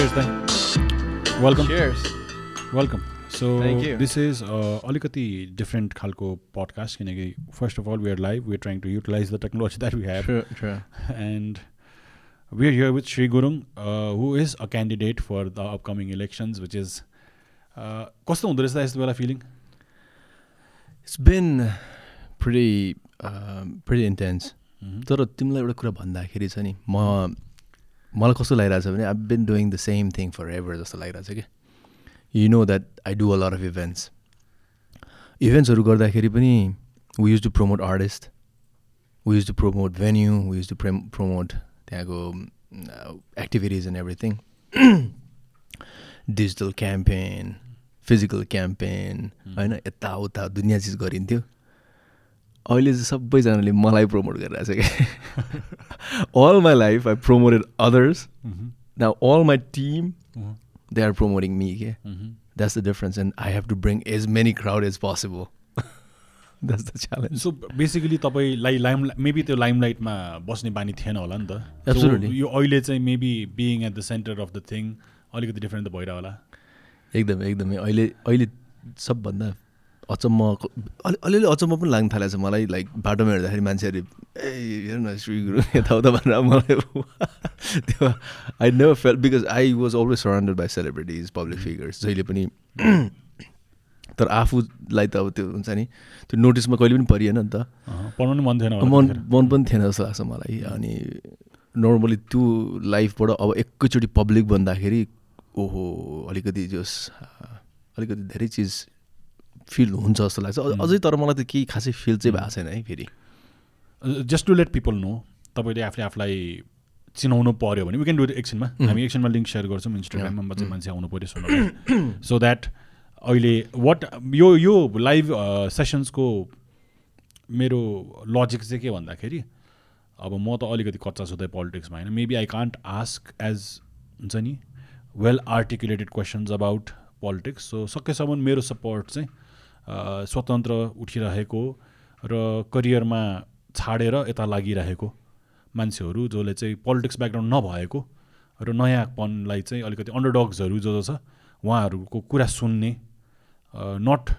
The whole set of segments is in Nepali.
जयता welcome shares welcome so this is अलिकति डिफ्रेन्ट खालको पडकास्ट किनकि first of all we're live trying to utilize that we have and are here with Shri Gurung who is a candidate for the upcoming elections which is कस्तो हुँदो रहेछ यस्तो बेला feeling it's been free intense तर तिमीलाई एउटा कुरा भन्दाखेरि छ नि म मलाई कस्तो लागिरहेछ भने I been doing the same thing forever जस्तो लागिरहेछ कि। You know that I do a lot of events इभेन्ट्सहरू गर्दाखेरि पनि we use to promote artist we use to promote venue we use to प्रेम प्रमोट त्यहाँको activities and everything digital campaign physical campaign होइन यताउता दुनियाँ चिज गरिन्थ्यो। अहिले चाहिँ सबैजनाले मलाई प्रमोट गरिरहेछ क्या all my life I promoted others now all my team they are promoting me के that's the difference and I have to bring as many crowd as possible that's the challenge so basically तपाईँलाई लाइम मेबी त्यो लाइमलाइटमा बस्ने बानी थिएन होला नि त. यो अहिले चाहिँ maybe being at the centre of the thing अलिकति डिफ्रेन्ट त भइरह होला। एकदमै एकदमै। अहिले अहिले सबभन्दा अचम्म अलि अलिअलि अचम्म पनि लाग्न थालेको छ मलाई लाइक बाटोमा हिँड्दाखेरि मान्छेहरू ए हेर न श्री गुरु यताउता भनेर मलाई त्यो I never fail because I was always surrounded by celebrities public figures जहिले पनि तर आफूलाई त अब त्यो हुन्छ नि त्यो नोटिसमा कहिले पनि परिएन नि त पढ्नु मन थिएन मन। मन पनि थिएन जस्तो लाग्छ मलाई अनि नर्मली त्यो लाइफबाट अब एकैचोटि पब्लिक भन्दाखेरि ओहो अलिकति जस अलिकति धेरै चिज फिल हुन्छ जस्तो लाग्छ। अझ- तर मलाई त केही खासै फिल चाहिँ भएको छैन है फेरि। Just to let people know तपाईँले आफूले आफूलाई चिनाउनु पऱ्यो भने वी क्यान डु एकछिनमा। हामी एकछिनमा लिङ्क सेयर गर्छौँ इन्स्टाग्राममा चाहिँ मान्छे आउनु पऱ्यो सुन्नु सो द्याट अहिले वाट यो यो लाइभ सेसन्सको मेरो लजिक चाहिँ के भन्दाखेरि अब म त अलिकति कच्चा छु त पोलिटिक्समा होइन maybe I can't ask as हुन्छ नि well articulated questions about politics so सकेसम्म मेरो सपोर्ट चाहिँ स्वतन्त्र उठिरहेको र करियरमा छाडेर यता लागिरहेको मान्छेहरू जसले चाहिँ पोलिटिक्स ब्याकग्राउन्ड नभएको र नयाँपनलाई चाहिँ अलिकति अन्डरडग्सहरू जो जो छ उहाँहरूको कुरा सुन्ने नट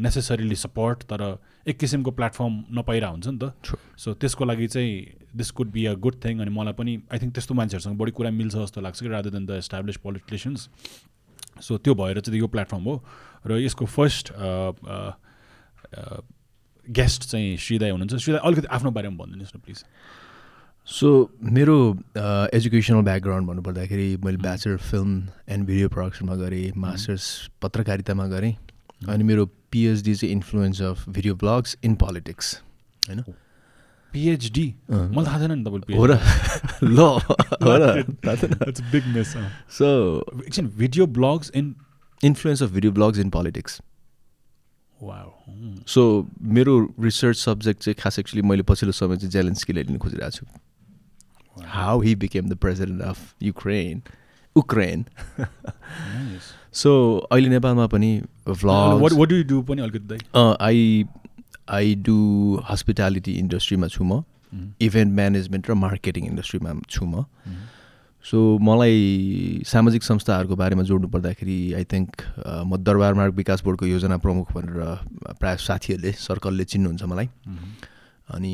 नेसेसरीली सपोर्ट तर एक किसिमको प्लेटफर्म नपाइरहेको हुन्छ नि त। सो त्यसको लागि चाहिँ this could be a good thing अनि मलाई पनि आई थिङ्क त्यस्तो मान्छेहरूसँग बढी कुरा मिल्छ जस्तो लाग्छ कि rather than the establish politicians so त्यो भएर चाहिँ यो प्लेटफर्म हो। र यसको फर्स्ट गेस्ट चाहिँ श्रीदाय हुनुहुन्छ। श्रीदाय अलिकति आफ्नो बारेमा भनिदिनुहोस् न प्लिज सो मेरो एजुकेसनल ब्याकग्राउन्ड भन्नुपर्दाखेरि मैले ब्याचलर फिल्म एन्ड भिडियो प्रडक्सनमा गरेँ मास्टर्स पत्रकारितामा गरेँ। अनि मेरो पिएचडी चाहिँ influence of video blogs in politics होइन? पिएचडी अँ। मलाई थाहा छैन नि तपाईँले हो र। ल हो र। सो एकछिन video blogs in influence of video blogs in politics so मेरो रिसर्च सब्जेक्ट चाहिँ खास एक्चुली मैले पछिल्लो समय चाहिँ जेलेन्स्कीलाई लिन खोजिरहेको छु। How he became the president of Ukraine Ukraine so अहिले नेपालमा पनि vlog I I do hospitality इन्डस्ट्रीमा छु म। इभेन्ट म्यानेजमेन्ट र मार्केटिङ इन्डस्ट्रीमा छु म। सो मलाई सामाजिक संस्थाहरूको बारेमा जोड्नु पर्दाखेरि आई थिङ्क म दरबार मार्ग विकास बोर्डको योजना प्रमुख भनेर प्रायः साथीहरूले सर्कलले चिन्नुहुन्छ मलाई। अनि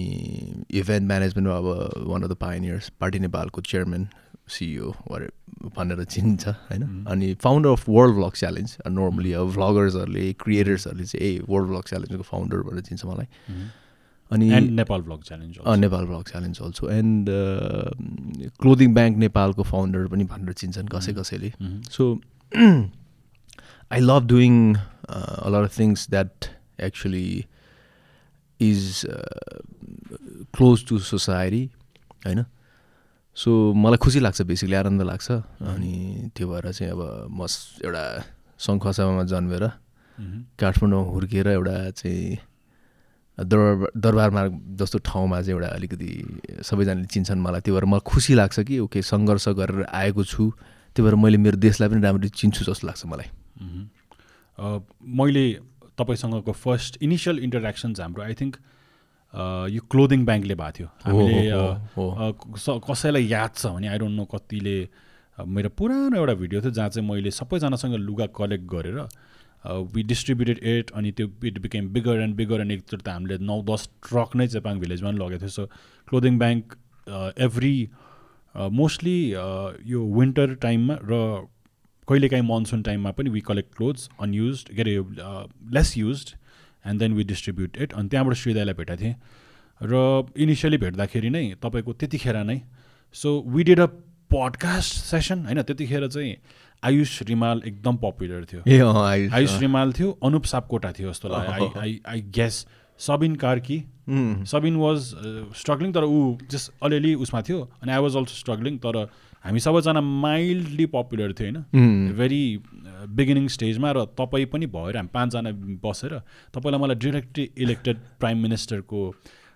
इभेन्ट म्यानेजमेन्टमा अब one of the pioneers party नेपालको चेयरम्यान सिइओ भनेर चिन्छ होइन? अनि founder of world vlog challenge normally अब भ्लगर्सहरूले क्रिएटर्सहरूले चाहिँ ए वर्ल्ड भ्लग च्यालेन्जको फाउन्डर भनेर चिन्छ मलाई। अनि Nepal blog challenge Nepal vlog challenge also and clothing bank नेपालको फाउन्डर पनि भनेर चिन्छन् कसै कसैले। So I love doing all things that actually is close to society होइन? सो मलाई खुसी लाग्छ बेसिकली आनन्द लाग्छ। अनि त्यो भएर चाहिँ अब म एउटा सङ्खुवासभामा जन्मेर काठमाडौँ हुर्किएर एउटा चाहिँ दरबार दरबार मार्ग जस्तो ठाउँमा चाहिँ एउटा अलिकति सबैजनाले चिन्छन् मलाई। त्यो भएर मलाई खुसी लाग्छ कि ओके सङ्घर्ष गरेर आएको छु। त्यो भएर मैले मेरो देशलाई पनि राम्ररी चिन्छु जस्तो लाग्छ मलाई। मैले तपाईँसँगको फर्स्ट इनिसियल इन्टरेक्सन्स हाम्रो आई थिङ्क यो क्लोदिङ ब्याङ्कले भएको थियो। हामीले कसैलाई याद छ भने आई डोन्ट नो कतिले मेरो पुरानो एउटा भिडियो थियो जहाँ चाहिँ मैले सबैजनासँग लुगा कलेक्ट गरेर वी डिस्ट्रिब्युटेड इट अनि त्यो it became bigger and bigger and एकचोटि त हामीले नौ दस ट्रक नै चेपाङ भिलेजमा पनि लगेको थियो. So clothing bank every mostly यो विन्टर टाइममा र कहिलेकाहीँ मनसुन टाइममा पनि वी कलेक्ट क्लोथ्स अनयुज के अरे less use and then we distribute it अनि त्यहाँबाट श्रीदाईलाई भेटेको थिएँ। र इनिसियली भेट्दाखेरि नै तपाईँको त्यतिखेर नै so we did a podcast session होइन त्यतिखेर चाहिँ आयुष रिमाल एकदम पपुलर थियो। ए आयुष रिमाल थियो अनुप सापकोटा थियो जस्तो लाग्यो। I I I guess Sabin Karki. Sabin was struggling तर ऊ जस्ट अलिअलि उसमा थियो अनि आई वाज अल्सो स्ट्रगलिङ तर हामी सबैजना माइल्डली पपुलर थियो होइन? भेरी बिगिनिङ स्टेजमा र तपाईँ पनि भएर हामी पाँचजना बसेर तपाईँलाई मलाई डिरेक्टली इलेक्टेड प्राइम मिनिस्टरको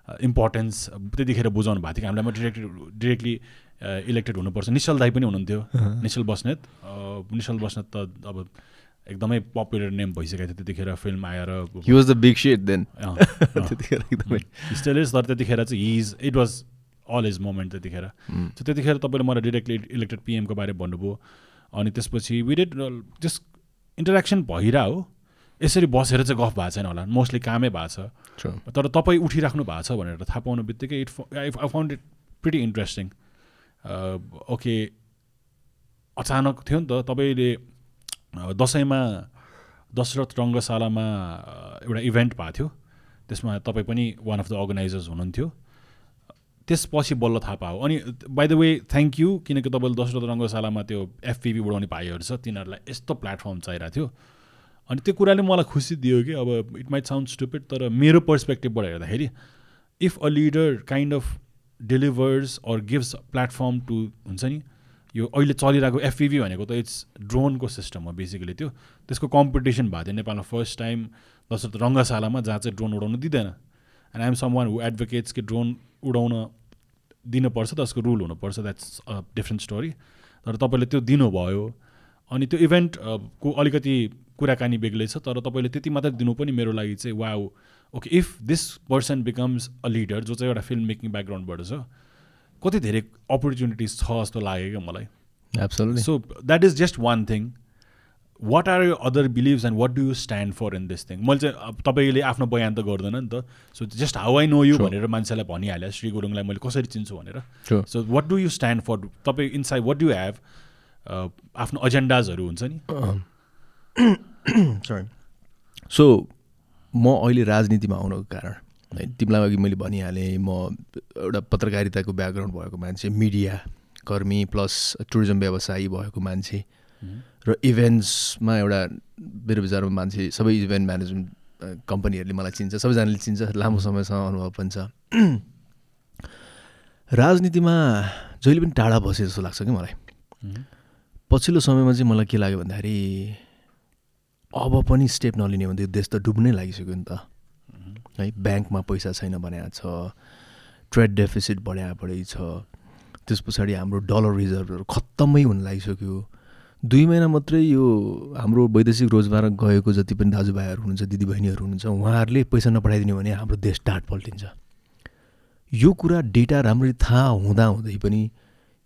इम्पोर्टेन्स त्यतिखेर बुझाउनु भएको थियो कि हामीलाई डिरेक्टली डिरेक्टली इलेक्टेड हुनुपर्छ। निश्चल दाई पनि हुनुहुन्थ्यो। निश्चल बस्नेत। निश्चल बस्नेत त अब एकदमै पपुलर नेम भइसकेको थियो त्यतिखेर फिल्म आएर। Big shit then अँ, अँ। त्यतिखेर एकदमै। स्टिल इज तर त्यतिखेर चाहिँ his it was all is moment त्यतिखेर। सो त्यतिखेर तपाईँले मलाई डिरेक्टली इलेक्टेड पिएमको बारे भन्नुभयो। अनि त्यसपछि विडेड जस्ट इन्टरेक्सन भइरह हो यसरी बसेर चाहिँ गफ भएको छैन होला। मोस्टली कामै भएको छ. तर तपाईँ उठिराख्नु भएको छ भनेर थाहा पाउनु बित्तिकै it I found it pretty interesting okay अचानक थियो नि त तपाईँले दसैँमा दशरथ रङ्गशालामा एउटा इभेन्ट भएको थियो। त्यसमा तपाईँ पनि वान अफ द अर्गनाइजर्स हुनुहुन्थ्यो। त्यसपछि बल्ल थाहा पायो। अनि by the way thank you किनकि तपाईँले दशरथ रङ्गशालामा त्यो एफपिबी उडाउने भाइहरू छ तिनीहरूलाई यस्तो प्लेटफर्म चाहिरहेको थियो। अनि त्यो कुराले मलाई खुसी दियो कि अब इट माइट साउन्ड स्टुपिड तर मेरो पर्सपेक्टिभबाट हेर्दाखेरि if a leader kind of delivers or gives platform to हुन्छ नि यो अहिले चलिरहेको एफपिभी भनेको त इट्स ड्रोनको सिस्टम हो बेसिकली त्यो। त्यसको कम्पिटिसन भएको थियो नेपालमा फर्स्ट टाइम दशरथ रङ्गशालामा जहाँ चाहिँ ड्रोन उडाउनु दिँदैन। And I'm someone who advocates कि ड्रोन उडाउन दिनुपर्छ त्यसको रुल हुनुपर्छ द्याट्स अ डिफ्रेन्ट स्टोरी तर तपाईँले त्यो दिनुभयो अनि त्यो इभेन्ट अ, को अलिकति कुराकानी बेग्लै छ तर तपाईँले त्यति मात्रै दिनु पनि मेरो लागि चाहिँ वा okay if this person becomes a leader जो चाहिँ एउटा फिल्म मेकिङ ब्याकग्राउन्डबाट छ कति धेरै अपर्च्युनिटिज छ जस्तो लाग्यो क्या मलाई? Absolutely. So that is just one thing what are you other believes and what do you stand for in this thing मैले चाहिँ अब तपाईँले आफ्नो बयान त गर्दैन नि त। So just how I know you. भनेर मान्छेलाई भनिहाल्यो श्री गुरुङलाई मैले कसरी चिन्छु भनेर. So what do you stand for तपाईँ इनसाइड वाट डु हेभ आफ्नो एजेन्डाजहरू हुन्छ नि? सरी सो म अहिले राजनीतिमा आउनको कारण है तिमीलाई अघि मैले भनिहालेँ म एउटा पत्रकारिताको ब्याकग्राउन्ड भएको मान्छे मिडिया कर्मी प्लस टुरिज्म व्यवसायी भएको मान्छे र इभेन्ट्समा एउटा मेरो विचारमा मान्छे सबै इभेन्ट म्यानेजमेन्ट कम्पनीहरूले मलाई चिन्छ सबैजनाले चिन्छ लामो समयसँग अनुभव पनि छ। राजनीतिमा जहिले पनि टाढा बसे जस्तो लाग्छ कि मलाई। पछिल्लो समयमा चाहिँ मलाई के लाग्यो भन्दाखेरि अब पनि स्टेप नलिने हो भने त्यो देश त डुब्नै लागिसक्यो नि त। है ब्याङ्कमा पैसा छैन भने छ ट्रेड डेफिसिट बढ्या बढै छ त्यस पछाडि हाम्रो डलर रिजर्भहरू खत्तमै हुन लागिसक्यो। दुई महिना मात्रै यो हाम्रो वैदेशिक रोजगार गएको जति पनि दाजुभाइहरू हुनुहुन्छ दिदीबहिनीहरू हुनुहुन्छ उहाँहरूले पैसा नपठाइदिने भने हाम्रो देश टाट पल्टिन्छ। यो कुरा डेटा राम्ररी थाहा हुँदाहुँदै पनि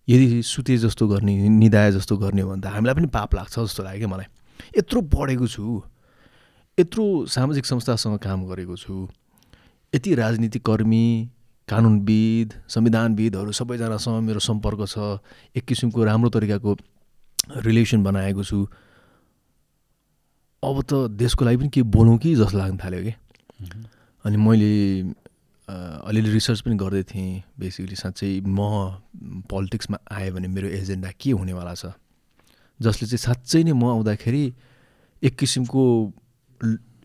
यदि सुते जस्तो गर्ने निदाए जस्तो गर्ने हो भने त हामीलाई पनि पाप लाग्छ जस्तो लाग्यो क्या मलाई। यत्रो पढेको छु यत्रो सामाजिक संस्थासँग काम गरेको छु यति राजनीतिक कर्मी कानुनविद संविधानविदहरू सबैजनासँग मेरो सम्पर्क छ एक किसिमको राम्रो तरिकाको रिलेसन बनाएको छु। अब त देशको लागि पनि के बोलौँ कि जस्तो लाग्न थाल्यो कि? अनि मैले अलिअलि रिसर्च पनि गर्दै थिएँ बेसिकली साँच्चै म पोलिटिक्समा आएँ भने मेरो एजेन्डा के हुनेवाला छ? जसले चाहिँ साँच्चै नै म आउँदाखेरि एक किसिमको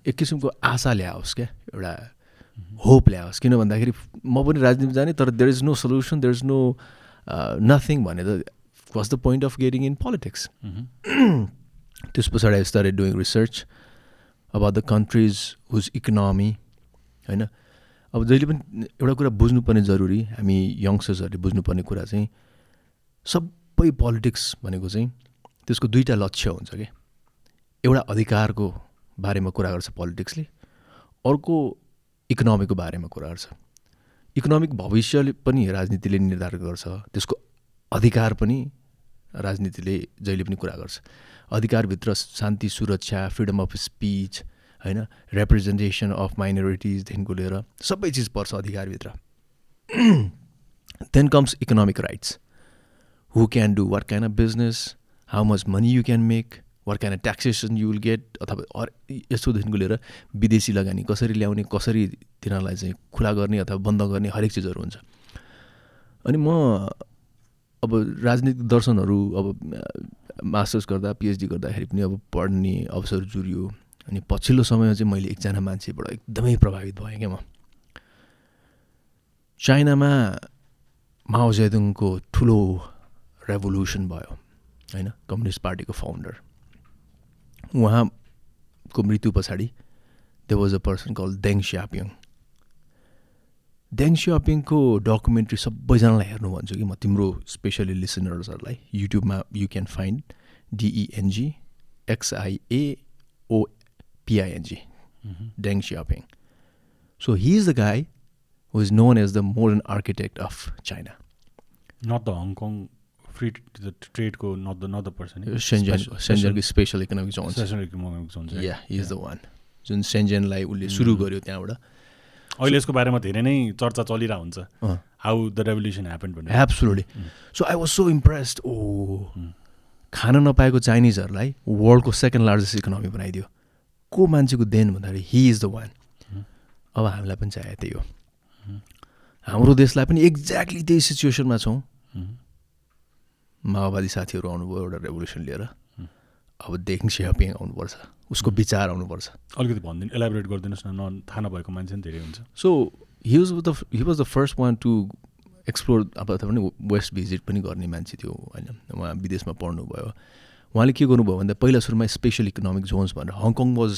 एक किसिमको आशा ल्याओस् क्या एउटा होप ल्याओस्। किन भन्दाखेरि म पनि राजनीतिमा जाने तर there is no solution there is no nothing भने त was the point of getting in politics त्यस पछाडि I started doing research about the countries whose economy होइन? अब जहिले पनि एउटा कुरा बुझ्नुपर्ने जरुरी हामी यङ्स्टर्सहरूले बुझ्नुपर्ने कुरा चाहिँ सबै पोलिटिक्स भनेको चाहिँ त्यसको दुईवटा लक्ष्य हुन्छ कि? एउटा अधिकारको बारेमा कुरा गर्छ पोलिटिक्सले अर्को इकोनोमीको बारेमा कुरा गर्छ। इकोनोमिक भविष्यले पनि राजनीतिले निर्धारण गर्छ त्यसको अधिकार पनि राजनीतिले जहिले पनि कुरा गर्छ। अधिकारभित्र शान्ति सुरक्षा फ्रिडम अफ स्पिच होइन रिप्रेजेन्टेसन अफ माइनोरिटिजदेखिको लिएर सबै चिज पर्छ अधिकारभित्र। Then comes economic rights who can do what can of business how much money you can make what can taxation you will get अथवा हर यस्तोदेखिको लिएर विदेशी लगानी कसरी ल्याउने कसरी तिनीहरूलाई चाहिँ खुला गर्ने अथवा बन्द गर्ने हरेक चिजहरू हुन्छ। अनि म अब राजनीतिक दर्शनहरू अब मास्टर्स गर्दा पिएचडी गर्दाखेरि पनि अब पढ्ने अवसर जुरियो अनि पछिल्लो समयमा चाहिँ मैले एकजना मान्छेबाट एकदमै प्रभावित भएँ क्या म। चाइनामा माओजेदुङको ठुलो रेभोल्युसन भयो। होइन कम्युनिस्ट पार्टीको फाउन्डर उहाँको मृत्यु पछाडि they was a person call Deng Xiaoping Deng स्यापिङको डकुमेन्ट्री सबैजनालाई हेर्नु भन्छु कि म तिम्रो स्पेसली लिसनर्सहरूलाई युट्युबमा you can find डिइएनजी एक्सआइएओपिआइएनजी डेङ Xiaoping so he is the guy who is known as the modern architect of China not the Hong Kong free ट्रेडको not the not the person सेन्जन सेन्जनको special economic zone special economic zone या इज द वान जुन सेन्जेनलाई उसले सुरु गर्यो त्यहाँबाट। अहिले यसको बारेमा धेरै नै चर्चा चलिरहेको हुन्छ हाउ द रेभोल्युसन ह्यापन भनेर absolutely so I was so impressed oh खान नपाएको चाइनिजहरूलाई वर्ल्डको सेकेन्ड लार्जेस्ट इकोनोमी बनाइदियो। को मान्छेको देन भन्दाखेरि हि इज द वान अब हामीलाई पनि चाहियो त्यही हो हाम्रो देशलाई पनि एक्ज्याक्टली त्यही सिचुएसनमा छौँ। माओवादी साथीहरू आउनुभयो एउटा रेभोल्युसन लिएर। अब देखि सियापिङ आउनुपर्छ। उसको विचार आउनुपर्छ। अलिकति भनिदिनु एलाबोरेट गरिदिनुहोस् न न थाहा नभएको मान्छे पनि धेरै हुन्छ। So he was the he was the first one to explore अब अथवा पनि वेस्ट भिजिट पनि गर्ने मान्छे थियो होइन। उहाँ विदेशमा पढ्नुभयो। उहाँले के गर्नुभयो भन्दा पहिला सुरुमा स्पेसल इकोनोमिक जोन्स भनेर Hong Kong was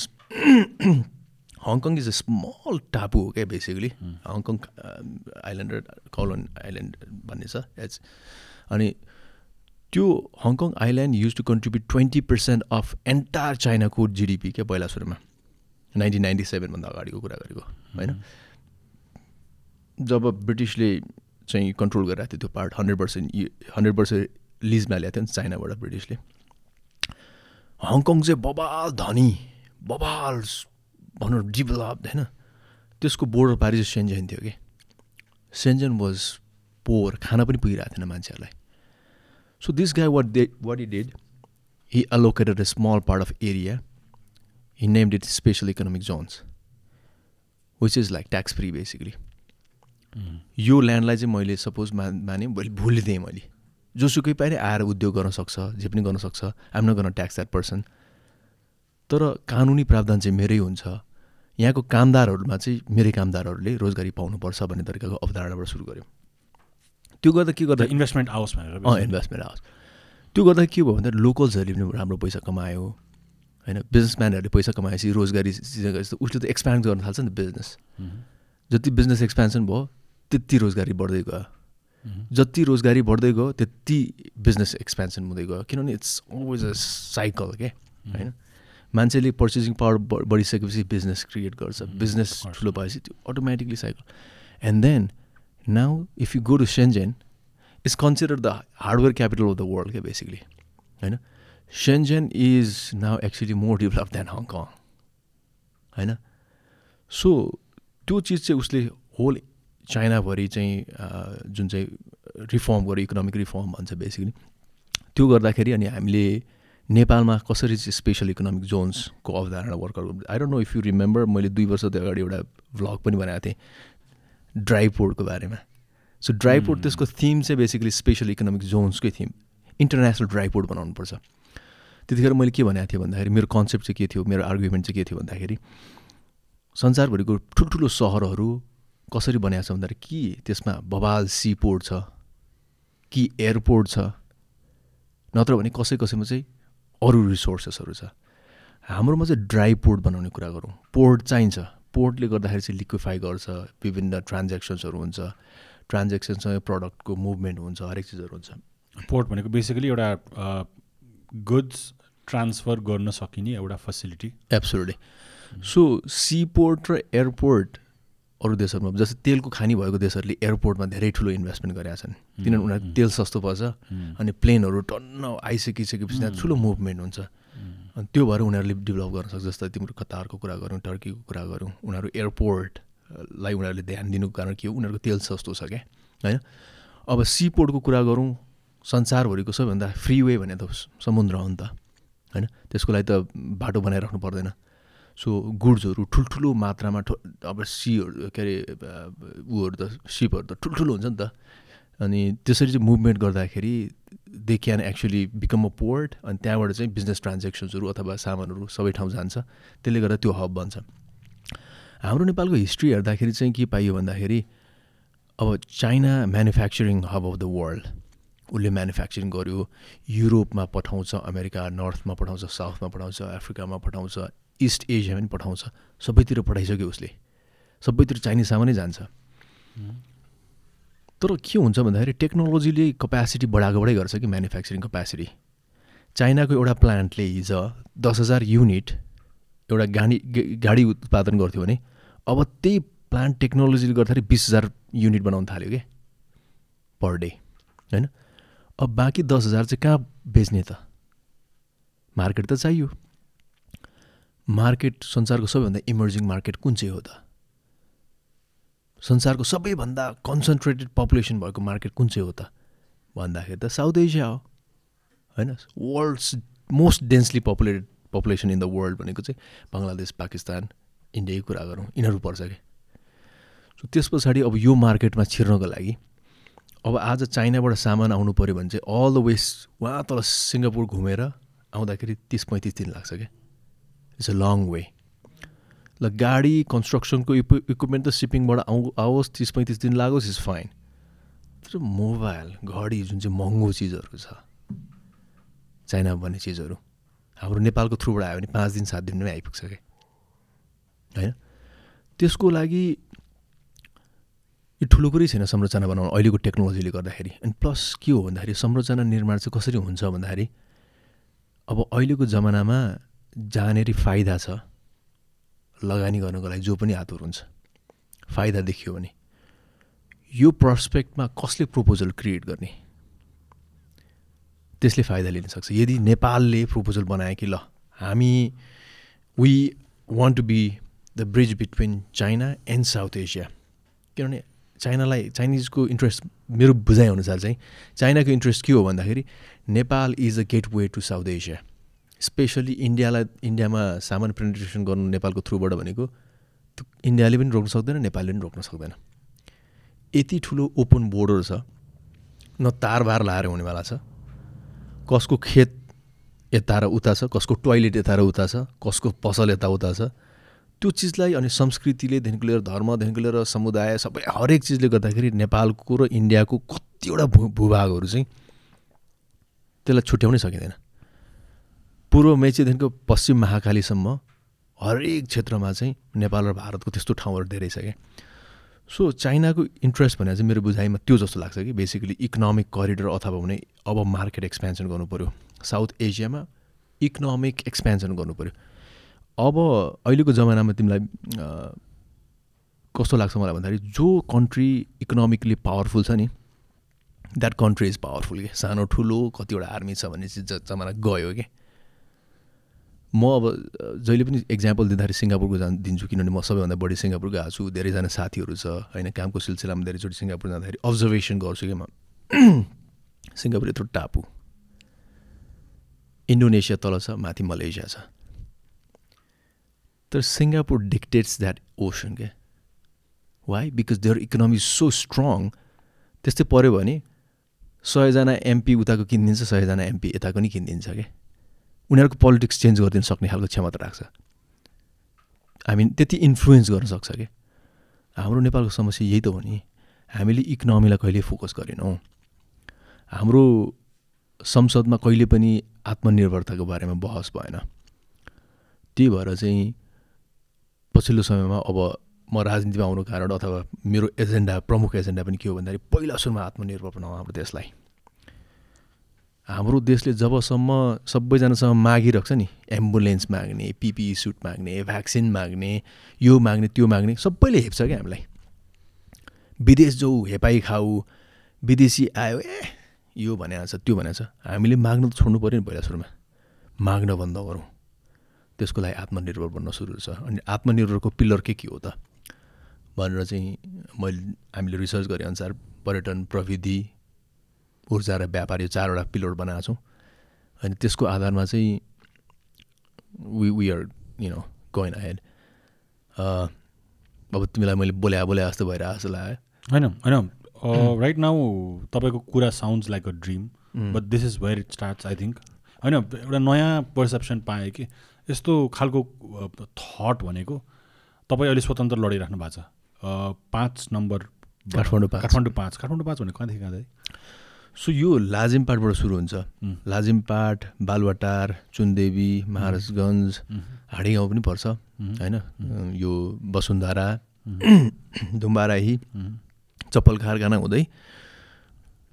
Hong Kong is a small टापु हो क्या basically Hong Kong island Kowloon island भन्ने छ। एज अनि त्यो Hong Kong island use to contribute twenty percent of entire चाइनाको GDP क्या पहिला सुरुमा। नाइन्टिन नाइन्टी सेभेनभन्दा अगाडिको कुरा गरेको होइन? जब ब्रिटिसले चाहिँ कन्ट्रोल गरिरहेको थियो त्यो part hundred percent hundred percent लिजमा ल्याएको थियो नि चाइनाबाट ब्रिटिसले। हङकङ चाहिँ बबाल धनी बबाल भनौँ डेभलप्ड होइन? त्यसको बोर्डर पारि चाहिँ सेन्जेन थियो कि। सेन्जेन वाज पोवर खाना पनि पुगिरहेको थिएन मान्छेहरूलाई। So this guy what they what he did he allocated a small part of area he named it special economic zones which is like tax free basically यो ल्यान्डलाई चाहिँ मैले सपोज मा माने मैले भुलिदिएँ मैले। जोसुकै पनि आएर उद्योग गर्न सक्छ जे पनि गर्न सक्छ। आम न गर्न ट्याक्स द्याट पर्सन तर कानुनी प्रावधान चाहिँ मेरै हुन्छ। यहाँको कामदारहरूमा चाहिँ मेरै कामदारहरूले रोजगारी पाउनुपर्छ भन्ने तरिकाको अवधारणाबाट सुरु गऱ्यौँ। त्यो गर्दा के गर्दा इन्भेस्टमेन्ट आओस् भनेर अँ इन्भेस्टमेन्ट आओस् त्यो गर्दा के भयो भन्दा लोकल्सहरूले पनि राम्रो पैसा कमायो। होइन बिजनेसम्यानहरूले पैसा कमाएपछि रोजगारी उसले त एक्सप्यान्ड गर्न थाल्छ नि त बिजनेस जति बिजनेस एक्सपेन्सन भयो त्यति रोजगारी बढ्दै गयो। जति रोजगारी बढ्दै गयो त्यति बिजनेस एक्सपेन्सन हुँदै गयो। किनभने इट्स अलवेज अ साइकल क्या होइन? मान्छेले पर्चेसिङ पावर बढिसकेपछि बिजनेस क्रिएट गर्छ। बिजनेस ठुलो भएपछि त्यो automatically cycle and then now if you go to Shenzhen is consider the hardware capital of the world क्या बेसिकली होइन Shenzhen is now actually more develop than Hong Kong होइन सो त्यो चिज चाहिँ उसले होल चाइनाभरि चाहिँ जुन चाहिँ रिफर्म गर्यो इकोनोमिक रिफर्म भन्छ बेसिकली त्यो गर्दाखेरि अनि हामीले नेपालमा कसरी चाहिँ स्पेसल इकोनोमिक जोन्सको अवधारणा work out I don't know if you remember मैले दुई वर्ष अगाडि एउटा भ्लग पनि बनाएको थिएँ। ड्राई पोर्टको बारेमा। सो ड्राई पोर्ट त्यसको थिम चाहिँ बेसिकली स्पेसल इकोनोमिक जोन्सकै थिम इन्टरनेसनल ड्राई पोर्ट बनाउनुपर्छ त्यतिखेर मैले के भनेको थिएँ भन्दाखेरि मेरो कन्सेप्ट चाहिँ के थियो मेरो आर्गुमेन्ट चाहिँ के थियो भन्दाखेरि संसारभरिको ठुल्ठुलो सहरहरू कसरी बनाएको छ भन्दाखेरि कि त्यसमा बबाल सी पोर्ट छ कि एयरपोर्ट छ नत्र भने कसै कसैमा चाहिँ अरू रिसोर्सेसहरू छ। हाम्रोमा चाहिँ ड्राई पोर्ट बनाउने कुरा गरौँ। पोर्ट चाहिन्छ। पोर्टले गर्दाखेरि चाहिँ लिक्विफाई गर्छ विभिन्न ट्रान्जेक्सन्सहरू हुन्छ ट्रान्जेक्सनसँग प्रडक्टको मुभमेन्ट हुन्छ हरेक चिजहरू हुन्छ। पोर्ट भनेको बेसिकली एउटा गुड्स ट्रान्सफर गर्न सकिने एउटा facility absolutely so sea port र एयरपोर्ट अरू देशहरूमा जस्तै तेलको खानी भएको देशहरूले एयरपोर्टमा धेरै ठुलो इन्भेस्टमेन्ट गरेका छन्। किनभने उनीहरूको तेल सस्तो पर्छ अनि प्लेनहरू टन्न आइसकिसकेपछि त्यहाँ ठुलो मुभमेन्ट हुन्छ। अनि त्यो भएर उनीहरूले डेभलप गर्न सक्छ जस्तै तिम्रो कतारको कुरा गरौँ टर्कीको कुरा गरौँ उनीहरू एयरपोर्टलाई उनीहरूले ध्यान दिनुको कारण के हो? उनीहरूको तेल सस्तो छ क्या होइन? अब सिपोर्टको कुरा गरौँ संसारभरिको सबैभन्दा फ्रिवे भने त समुद्र हो नि त होइन? त्यसको लागि त बाटो बनाइराख्नु पर्दैन। सो गुड्सहरू ठुल्ठुलो मात्रामा ठु अब सीहरू के अरे उहरू त सिपहरू त ठुल्ठुलो हुन्छ नि त। अनि त्यसरी चाहिँ मुभमेन्ट गर्दाखेरि they can actually become a port अनि त्यहाँबाट चाहिँ बिजनेस ट्रान्जेक्सन्सहरू अथवा सामानहरू सबै ठाउँ जान्छ। त्यसले गर्दा त्यो हब बन्छ। हाम्रो नेपालको हिस्ट्री हेर्दाखेरि चाहिँ के पाइयो भन्दाखेरि अब China manufacturing hub of the world उसले म्यानुफ्याक्चरिङ गर्यो। युरोपमा पठाउँछ अमेरिका नर्थमा पठाउँछ साउथमा पठाउँछ अफ्रिकामा पठाउँछ इस्ट एसियामा पनि पठाउँछ। सबैतिर पठाइसक्यो उसले। सबैतिर चाइनिज सामानै जान्छ। तर के हुन्छ भन्दाखेरि टेक्नोलोजीले क्यापेसिटी बढाएको बढाइ गर्छ कि म्यानुफ्याक्चरिङ क्यापेसिटी चाइनाको एउटा प्लान्टले हिज दस हजार युनिट एउटा गाडी गाडी उत्पादन गर्थ्यो भने अब त्यही प्लान्ट टेक्नोलोजीले गर्दाखेरि बिस हजार युनिट बनाउन थाल्यो क्या पर डे होइन? अब बाँकी दस हजार चाहिँ कहाँ बेच्ने त? मार्केट त चाहियो। मार्केट संसारको सबैभन्दा इमर्जिङ मार्केट कुन चाहिँ हो त? संसारको सबैभन्दा कन्सन्ट्रेटेड पपुलेसन भएको मार्केट कुन चाहिँ हो त? भन्दाखेरि त साउथ एसिया हो। होइन? World's most densely populated population in the world भनेको चाहिँ बङ्गलादेश पाकिस्तान इन्डियाकै कुरा गरौँ। यिनीहरू पर्छ कि? सो त्यस पछाडि अब यो मार्केटमा छिर्नको लागि अब आज चाइनाबाट सामान आउनु पऱ्यो भने चाहिँ अल द वेस्ट उहाँ तल सिङ्गापुर घुमेर आउँदाखेरि तिस पैँतिस दिन लाग्छ क्या इट्स अ लङ वे ल गाडी कन्स्ट्रक्सनको इक्वि इक्विपमेन्ट त सिपिङबाट आउ आओस् तिस पैँतिस दिन लागोस् इज फाइन तर मोबाइल घडी जुन चाहिँ महँगो चिजहरू छ चाइनामा भन्ने चिजहरू हाम्रो नेपालको थ्रुबाट आयो भने पाँच दिन सात दिनमै आइपुग्छ क्या होइन? त्यसको लागि यो ठुलो कुरै छैन संरचना बनाउनु अहिलेको टेक्नोलोजीले गर्दाखेरि। अनि प्लस के हो भन्दाखेरि संरचना निर्माण चाहिँ कसरी हुन्छ भन्दाखेरि अब अहिलेको जमानामा जहाँनिर फाइदा छ। लगानी गर्नको लागि जो पनि हातहरू हुन्छ फाइदा देखियो भने यो प्रस्पेक्टमा कसले प्रपोजल क्रिएट गर्ने? त्यसले फाइदा लिन सक्छ। यदि नेपालले प्रपोजल बनायो कि ल हामी we want to be the bridge between China and South Asia किनभने चाइनालाई चाइनिजको इन्ट्रेस्ट मेरो बुझाइअनुसार चाहिँ चाइनाको इन्ट्रेस्ट के हो भन्दाखेरि Nepal is a gateway to South Asia specially इन्डियालाई इन्डियामा सामान पेनिट्रेसन गर्नु नेपालको थ्रुबाट भनेको इन्डियाले पनि रोक्न सक्दैन नेपालले पनि रोक्न सक्दैन। यति ठुलो ओपन बोर्डर छ न तारबार लाएर हुनेवाला छ कसको खेत यता र उता छ कसको टोइलेट यता र उता छ कसको पसल यताउता छ त्यो चिजलाई अनि संस्कृतिलेदेखिको लिएर धर्मदेखिको लिएर समुदाय सबै हरेक चिजले गर्दाखेरि नेपालको र इन्डियाको कतिवटा भू भूभागहरू चाहिँ त्यसलाई छुट्याउनै सकिँदैन। पूर्व मेचीदेखिको पश्चिम महाकालीसम्म हरेक क्षेत्रमा चाहिँ नेपाल र भारतको त्यस्तो ठाउँहरू धेरै छ क्या सो चाइनाको इन्ट्रेस्ट भनेर चाहिँ मेरो बुझाइमा त्यो जस्तो लाग्छ कि बेसिकली इकोनोमिक करिडर अथवा भने अब मार्केट एक्सपेन्सन पऱ्यो साउथ एसियामा इकोनोमिक एक्सपेन्सन पऱ्यो अब अहिलेको जमानामा तिमीलाई कस्तो लाग्छ मलाई भन्दाखेरि जो कन्ट्री इकोनोमिकली पावरफुल छ नि द्याट कन्ट्री इज पावरफुल क्या सानो ठुलो कतिवटा आर्मी छ भन्ने चिज जमाना गयो क्या म अब जहिले पनि इक्जाम्पल दिँदाखेरि सिङ्गापुरको जान दिन्छु किनभने म सबैभन्दा बढी सिङ्गापुर गएको छु धेरैजना साथीहरू छ होइन कामको सिलसिलामा धेरैचोटि सिङ्गापुर जाँदाखेरि अब्जर्भेसन गर्छु कि म। सिङ्गापुर यत्रो टापु। इन्डोनेसिया तल छ माथि मलेसिया छ। तर सिङ्गापुर डिक्टेट्स द्याट ओसन क्या। Why because their economy so strong त्यस्तै पऱ्यो भने सयजना एमपी उताको किनिदिन्छ सयजना एमपी यताको नि किनिदिन्छ क्या। उनीहरूको पोलिटिक्स चेन्ज गरिदिन सक्ने खालको क्षमता राख्छ। हामी त्यति इन्फ्लुएन्स गर्न सक्छ क्या हाम्रो नेपालको समस्या यही त हो नि। हामीले इकोनोमीलाई कहिले फोकस गरेनौँ। हाम्रो संसदमा कहिले पनि आत्मनिर्भरताको बारेमा बहस भएन। त्यही भएर चाहिँ पछिल्लो समयमा अब म राजनीतिमा आउनु कारण अथवा मेरो एजेन्डा प्रमुख एजेन्डा पनि के हो भन्दाखेरि पहिला सुरुमा आत्मनिर्भर बनाऊ हाम्रो देशलाई। हाम्रो देशले जबसम्म सबैजनासँग मागिरहेको छ नि एम्बुलेन्स माग्ने पिपिई सुट माग्ने भ्याक्सिन माग्ने यो माग्ने त्यो माग्ने सबैले हेप्छ क्या हामीलाई। विदेश जाऊ हेपाई खाऊ विदेशी आयो ए यो भनेको छ त्यो भनेको छ हामीले माग्न त छोड्नु पऱ्यो नि पहिला सुरुमा। माग्न बन्द गरौँ। त्यसको लागि आत्मनिर्भर बन्न सुरु छ। अनि आत्मनिर्भरको पिलर के के हो त? भनेर चाहिँ मैले हामीले रिसर्च गरे अनुसार पर्यटन प्रविधि ऊर्जा र व्यापार यो चारवटा पिलर बनाएको छौँ। अनि त्यसको आधारमा चाहिँ we we are you know going head अब तिमीलाई मैले बोल्या बोल्या जस्तो भइरहेको जस्तो लाग्यो। होइन होइन। राइट नाउ तपाईँको कुरा sounds like a dream but this is where it starts I think होइन एउटा नयाँ पर्सेप्सन पाएँ कि। यस्तो खालको थट भनेको तपाईँ अहिले स्वतन्त्र लडिराख्नु भएको छ। पाँच नम्बर काठमाडौँ पाँच। काठमाडौँ पाँच। काठमाडौँ पाँच भने कहाँदेखि कहाँ सो यो लाजिमपाटबाट सुरु हुन्छ। लाजिमपाट बालुवाटार चुनदेवी महाराजगञ्ज हाडी गाउँ पनि पर्छ होइन? यो वसुन्धरा धुम्बाराही चप्पल कारखाना हुँदै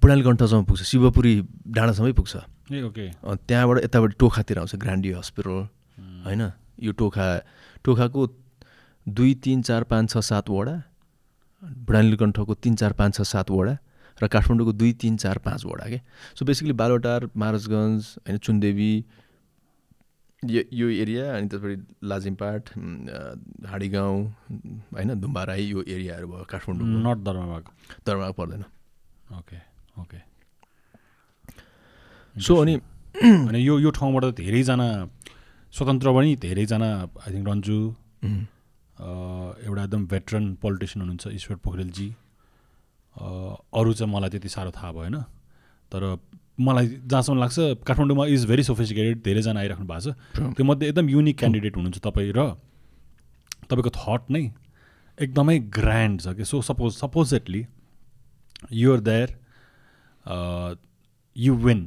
कण्ठसम्म पुग्छ शिवपुरी डाँडासम्मै पुग्छ। त्यहाँबाट यताबाट टोखातिर आउँछ ग्रान्डी हस्पिटल होइन? यो टोखा टोखाको दुई तिन चार पाँच छ सात वडा कण्ठको तिन चार पाँच छ सात वडा र काठमाडौँको दुई तिन चार पाँच वडा के? सो बेसिकली बालोटार महाराजगञ्ज होइन चुनदेवी यो यो एरिया अनि त्यसपछि लाजिमपाट हाडी गाउँ होइन धुम्बाराई यो एरियाहरू भयो काठमाडौँ नर्थ दरबार दरबार पर्दैन। ओके ओके सो अनि अनि यो यो ठाउँबाट धेरैजना स्वतन्त्र पनि धेरैजना आई थिङ्क रन्जु एउटा एकदम भेटरन पोलिटिसियन हुनुहुन्छ ईश्वर पोखरेलजी। अरू चाहिँ मलाई त्यति साह्रो थाहा भएन। तर मलाई जहाँसम्म लाग्छ काठमाडौँमा इज भेरी सोफिस्टिकेटेड धेरैजना आइराख्नु भएको छ। त्यो मध्ये एकदम युनिक क्यान्डिडेट हुनुहुन्छ तपाईँ र तपाईँको थट नै एकदमै ग्रान्ड छ कि? So suppose supposedly you're there you win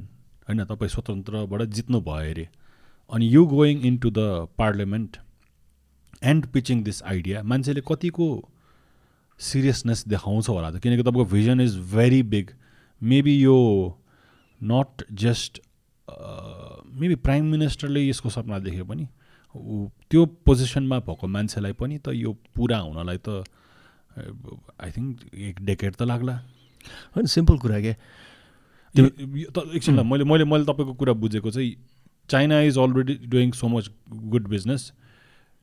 होइन? तपाईँ स्वतन्त्रबाट जित्नु भयो अरे। अनि you going in to the parliament and pitching this idea मान्छेले कतिको सिरियसनेस देखाउँछ होला त किनकि तपाईँको vision is very big maybe यो नट जस्ट मेबी प्राइम मिनिस्टरले यसको सपना देख्यो पनि त्यो पोजिसनमा भएको मान्छेलाई पनि त यो पुरा हुनलाई त आई थिङ्क एक डेकेड त लाग्ला। होइन सिम्पल कुरा के? एकछिन मैले मैले मैले तपाईँको कुरा बुझेको चाहिँ China is already doing so much good business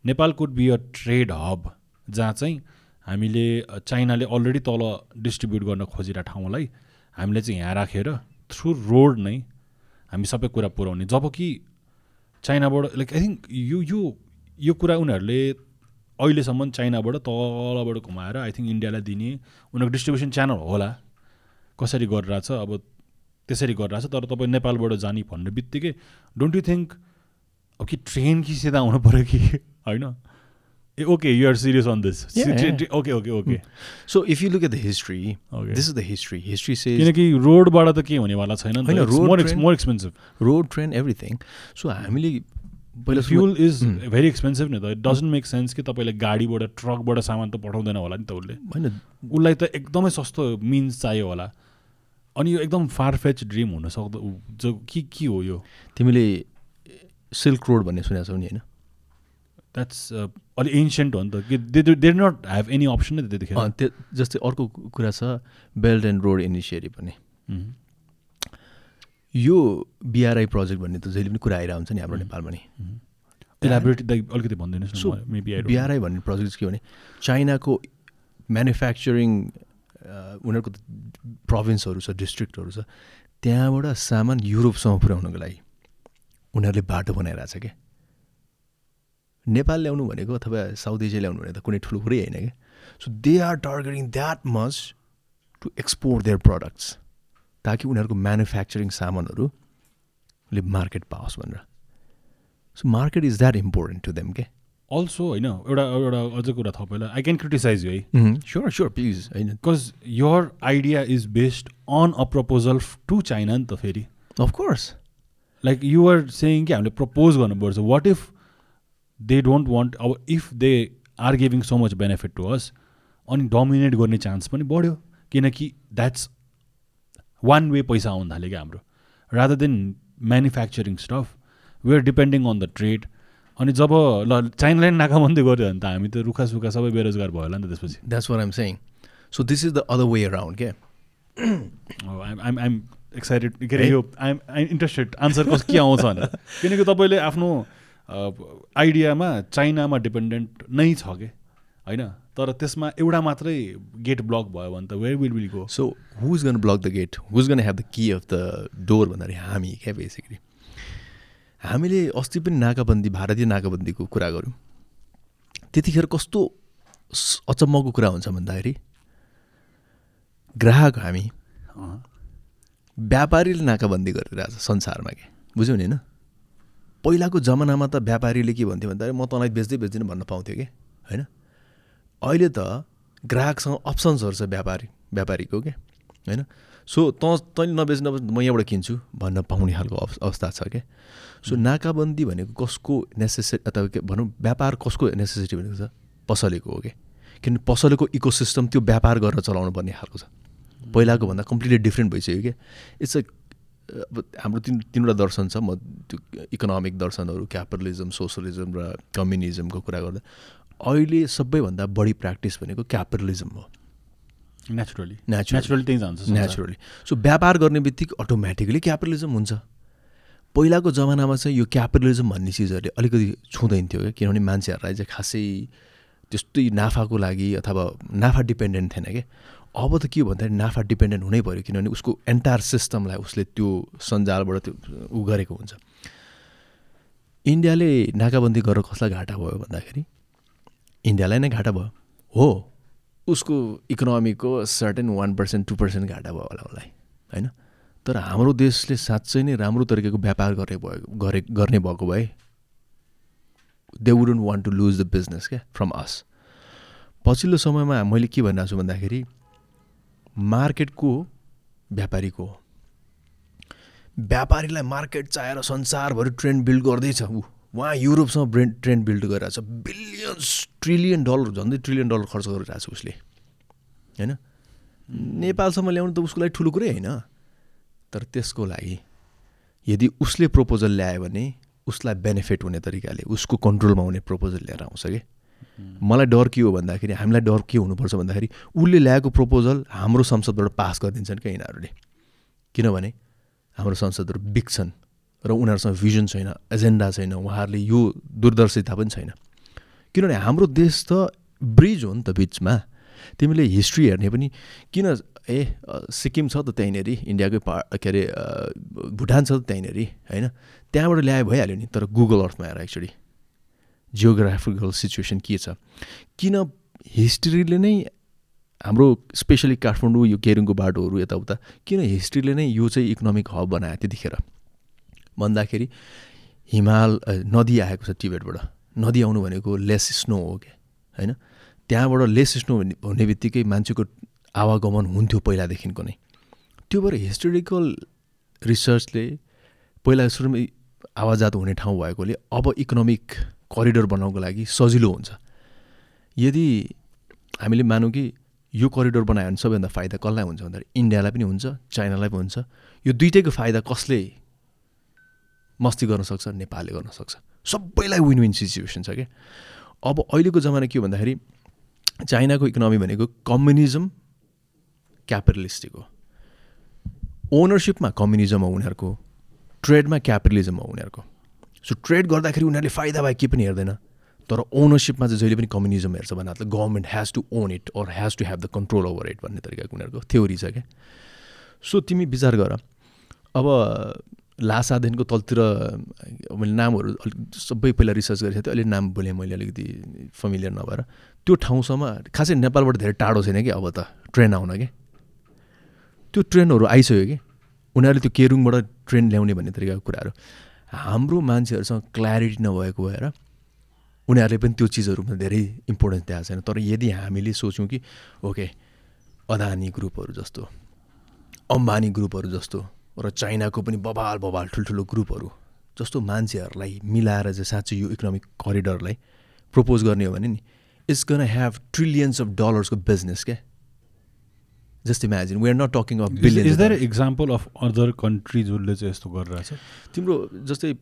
Nepal could be a trade hub जहाँ चाहिँ हामीले चाइनाले अलरेडी तल डिस्ट्रिब्युट गर्न खोजिरहेको ठाउँलाई हामीले चाहिँ यहाँ राखेर थ्रु रोड नै हामी सबै कुरा पुऱ्याउने। जब कि चाइनाबाट लाइक आई थिङ्क यो यो यो कुरा उनीहरूले अहिलेसम्म चाइनाबाट तलबाट घुमाएर आई थिङ्क इन्डियालाई दिने उनीहरूको डिस्ट्रिब्युसन च्यानल होला। कसरी गरिरहेछ? अब त्यसरी गरिरहेछ तर तपाईँ नेपालबाट जाने भन्ने बित्तिकै डोन्ट यु थिङ्क अब कि ट्रेन कि सिधा हुनु पऱ्यो कि? होइन? Okay you are serious on this. Yeah, yeah. okay okay okay. So if you look at the history okay. this is the history. History says किनकि रोडबाट त के हुनेवाला छैन होइन road more expensive road train everything so हामीले पहिला फ्युल इज भेरी एक्सपेन्सिभ नि त इट डजन्ट मेक सेन्स कि तपाईँले गाडीबाट ट्रकबाट सामान त पठाउँदैन होला नि त उसले होइन उसलाई त एकदमै सस्तो मिन्स चाहियो होला अनि यो एकदम फारफेच ड्रिम हुनसक्दो जो के के हो यो तिमीले सिल्क रोड भन्ने सुनेको छौ नि होइन द्याट्स uh, अलिक एन्सियन्ट हो नि त। कि they they not have any option नै त्यतिखेर। त्यो जस्तै अर्को कुरा छ बेल्ट एन्ड रोड इनिसिएटिभ भन्ने यो बिआरआई प्रोजेक्ट भन्ने त जहिले पनि कुरा आइरहेको हुन्छ नि हाम्रो नेपालमा नि। इलाबोरेट अलिकति भनिदिनुहोस् बिआरआई भन्ने प्रोजेक्ट के भने चाइनाको म्यानुफ्याक्चरिङ उनीहरूको प्रोभिन्सहरू छ डिस्ट्रिक्टहरू छ त्यहाँबाट सामान युरोपसम्म पुर्याउनको लागि उनीहरूले बाटो बनाइरहेछ क्या नेपाल ल्याउनु भनेको अथवा साउथ एसिया ल्याउनु भनेको त कुनै ठुलो कुरै होइन क्या? So they are targeting that much to export their products ताकि उनीहरूको म्यानुफ्याक्चरिङ सामानहरूले मार्केट पाओस् भनेर। So market is that important to them के अल्सो होइन एउटा एउटा अझै कुरा थपेला आई क्यान क्रिटिसाइज यु है? स्योर स्योर प्लिज होइन। Because your idea is based on a proposal to China नि त फेरि। अफकोर्स लाइक युआर सेङ कि हामीले प्रपोज गर्नुपर्छ। What if they don't want अब if they are giving so much benefit to us अनि डोमिनेट गर्ने चान्स पनि बढ्यो। किनकि द्याट्स वान वे पैसा आउनु थाल्यो क्या हाम्रो rather than manufacturing stuff we're depending on the trade अनि जब ल चाइनालाई नाकाबन्दी गऱ्यो भने त हामी त रुखा सुखा सबै बेरोजगार भयो होला नि त त्यसपछि। That's what I'm saying so this is the other way around क्या आइम आइम एक्साइटेड के अरे यो आइम आइम इन्ट्रेस्टेड आन्सर कस के आउँछ भनेर किनकि तपाईँले आफ्नो आइडियामा चाइनामा डिपेन्डेन्ट नै छ कि? होइन? तर त्यसमा एउटा मात्रै गेट ब्लक भयो भने त where will will go so who is gonna block the gate who is gonna have the key of the door भन्दाखेरि हामी क्या बेसिकली हामीले अस्ति पनि नाकाबन्दी भारतीय नाकाबन्दीको कुरा गऱ्यौँ। त्यतिखेर कस्तो अचम्मको कुरा हुन्छ भन्दाखेरि ग्राहक हामी व्यापारीले नाकाबन्दी गरिरहेछ संसारमा क्या बुझ्यौ नि होइन? पहिलाको जमानामा त व्यापारीले के भन्थ्यो भन्दाखेरि म तँलाई बेच्दै बेच्दिनँ भन्न पाउँथ्यो कि? होइन? अहिले त ग्राहकसँग अप्सन्सहरू छ व्यापारी व्यापारीको क्या होइन? सो त तैँले नबेच नबेच म यहाँबाट किन्छु भन्न पाउने खालको अवस्था छ क्या सो नाकाबन्दी भनेको कसको नेसेसरी अथवा के भनौँ व्यापार कसको नेसेसिटी भनेको छ? पसलेको हो क्या किनभने पसलेको इकोसिस्टम त्यो व्यापार गरेर चलाउनु पर्ने खालको छ। पहिलाको भन्दा कम्प्लिटली डिफ्रेन्ट भइसक्यो क्या इट्स अ अब हाम्रो तिन तिनवटा दर्शन छ। म त्यो इकोनोमिक दर्शनहरू क्यापिटलिजम सोसलिजम र कम्युनिजमको कुरा गर्दा अहिले सबैभन्दा बढी प्र्याक्टिस भनेको क्यापिटलिजम हो। नेचुरली नेचुरली त्यही जान्छ नेचुरली सो व्यापार गर्ने बित्तिकै अटोमेटिकली क्यापिटलिजम हुन्छ। पहिलाको जमानामा चाहिँ यो क्यापिटलिजम भन्ने चिजहरूले अलिकति छुँदैन थियो क्या किनभने मान्छेहरूलाई चाहिँ खासै त्यस्तै नाफाको लागि अथवा नाफा डिपेन्डेन्ट थिएन क्या। अब त के भन्दाखेरि नाफा डिपेन्डेन्ट हुनै पऱ्यो किनभने उसको एन्टायर सिस्टमलाई उसले त्यो सञ्जालबाट त्यो उ गरेको हुन्छ। इन्डियाले नाकाबन्दी गरेर कसलाई घाटा भयो भन्दाखेरि? इन्डियालाई नै घाटा भयो। हो उसको इकोनोमीको certain one percent two percent घाटा भयो होला उसलाई होइन? तर हाम्रो देशले साँच्चै नै राम्रो तरिकाको व्यापार गर्ने भयो गरे गर्ने भएको भए they wouldn't want to lose the business क्या? फ्रम अस पछिल्लो समयमा मैले के भनिरहेको छु भन्दाखेरि मार्केटको व्यापारीको हो। व्यापारीलाई मार्केट चाहेर संसारभरि ट्रेन्ड बिल्ड गर्दैछ ऊ। उहाँ युरोपसँग ब्रेन्ड ट्रेन्ड बिल्ड गरिरहेको छ। बिलियन्स ट्रिलियन डलर झन्डै ट्रिलियन डलर खर्च गरिरहेको छ उसले। होइन? नेपालसम्म ल्याउनु त उसको लागि ठुलो कुरै होइन। तर त्यसको लागि यदि उसले प्रपोजल ल्यायो भने उसलाई बेनिफिट हुने तरिकाले उसको कन्ट्रोलमा हुने प्रपोजल लिएर आउँछ कि? मलाई डर के हो भन्दाखेरि हामीलाई डर के हुनुपर्छ भन्दाखेरि उसले ल्याएको प्रपोजल हाम्रो संसदबाट पास गरिदिन्छन् क्या यिनीहरूले। किनभने हाम्रो संसदहरू बिग्छन् र उनीहरूसँग भिजन छैन एजेन्डा छैन उहाँहरूले यो दूरदर्शिता पनि छैन। किनभने हाम्रो देश त ब्रिज हो नि त बिचमा। तिमीले हिस्ट्री हेर्ने पनि किन ए सिक्किम छ त त्यहीँनिर इन्डियाकै पा के अरे भुटान छ त त्यहीँनिर होइन? त्यहाँबाट ल्याए भइहाल्यो नि तर गुगल अर्थमा हेर एक्चुली जियोग्राफिकल सिचुएसन के छ? किन हिस्ट्रीले नै हाम्रो स्पेसली काठमाडौँ यो केरुङको बाटोहरू यताउता किन हिस्ट्रीले नै यो चाहिँ इकोनोमिक हब बनायो त्यतिखेर? भन्दाखेरि हिमाल नदी आएको छ टिबेटबाट। नदी आउनु भनेको लेस स्नो हो क्या होइन? त्यहाँबाट लेस स्नो हुने बित्तिकै मान्छेको आवागमन हुन्थ्यो पहिलादेखिको नै। त्यो भएर हिस्टोरिकल रिसर्चले पहिला सुरुमै आवाजात हुने ठाउँ भएकोले अब इकोनोमिक करिडोर बनाउनको लागि सजिलो हुन्छ। यदि हामीले मानौँ कि यो करिडोर बनायो भने सबैभन्दा फाइदा कसलाई हुन्छ भन्दाखेरि इन्डियालाई पनि हुन्छ चाइनालाई पनि हुन्छ। यो दुइटैको फाइदा कसले मस्ती गर्न सक्छ नेपालले गर्न सक्छ। सबैलाई विन विन सिचुएसन छ क्या। अब अहिलेको जमाना के हो भन्दाखेरि चाइनाको इकोनोमी भनेको कम्युनिजम क्यापिटलिस्टिक हो। ओनरसिपमा कम्युनिजम हो उनीहरूको ट्रेडमा क्यापिटलिजम हो उनीहरूको। सो ट्रेड गर्दाखेरि उनीहरूले फाइदा भए के पनि हेर्दैन। तर ओनरसिपमा चाहिँ जहिले पनि कम्युनिजम हेर्छ भन्दा government has to own it or has to have the control over it भन्ने तरिकाको उनीहरूको थ्योरी छ क्या। सो तिमी विचार गर। अब लासादेखिको तलतिर मैले नामहरू अलिक सबै पहिला रिसर्च गरेको थिएँ अहिले नाम बोलेँ मैले अलिकति फेमिलियर नभएर। त्यो ठाउँसम्म खासै नेपालबाट धेरै टाढो छैन कि अब त ट्रेन आउन कि। त्यो ट्रेनहरू आइसक्यो कि। उनीहरूले त्यो केरुङबाट ट्रेन ल्याउने भन्ने तरिकाको कुराहरू। हाम्रो मान्छेहरूसँग क्ल्यारिटी नभएको भएर उनीहरूले पनि त्यो चिजहरूमा धेरै इम्पोर्टेन्स दिएको छैन। तर यदि हामीले सोच्यौँ कि ओके अदानी ग्रुपहरू जस्तो अम्बानी ग्रुपहरू जस्तो र चाइनाको पनि बबाल बबाल ठुल्ठुलो ग्रुपहरू जस्तो मान्छेहरूलाई मिलाएर चाहिँ साँच्चै यो इकोनोमिक करिडरलाई प्रपोज गर्ने हो भने नि it's gonna have trillions of डलर्सको business क्या। Just imagine we are not talking of is billion their example of other कन्ट्रिजहरूले चाहिँ यस्तो गरिरहेछ? तिम्रो जस्तै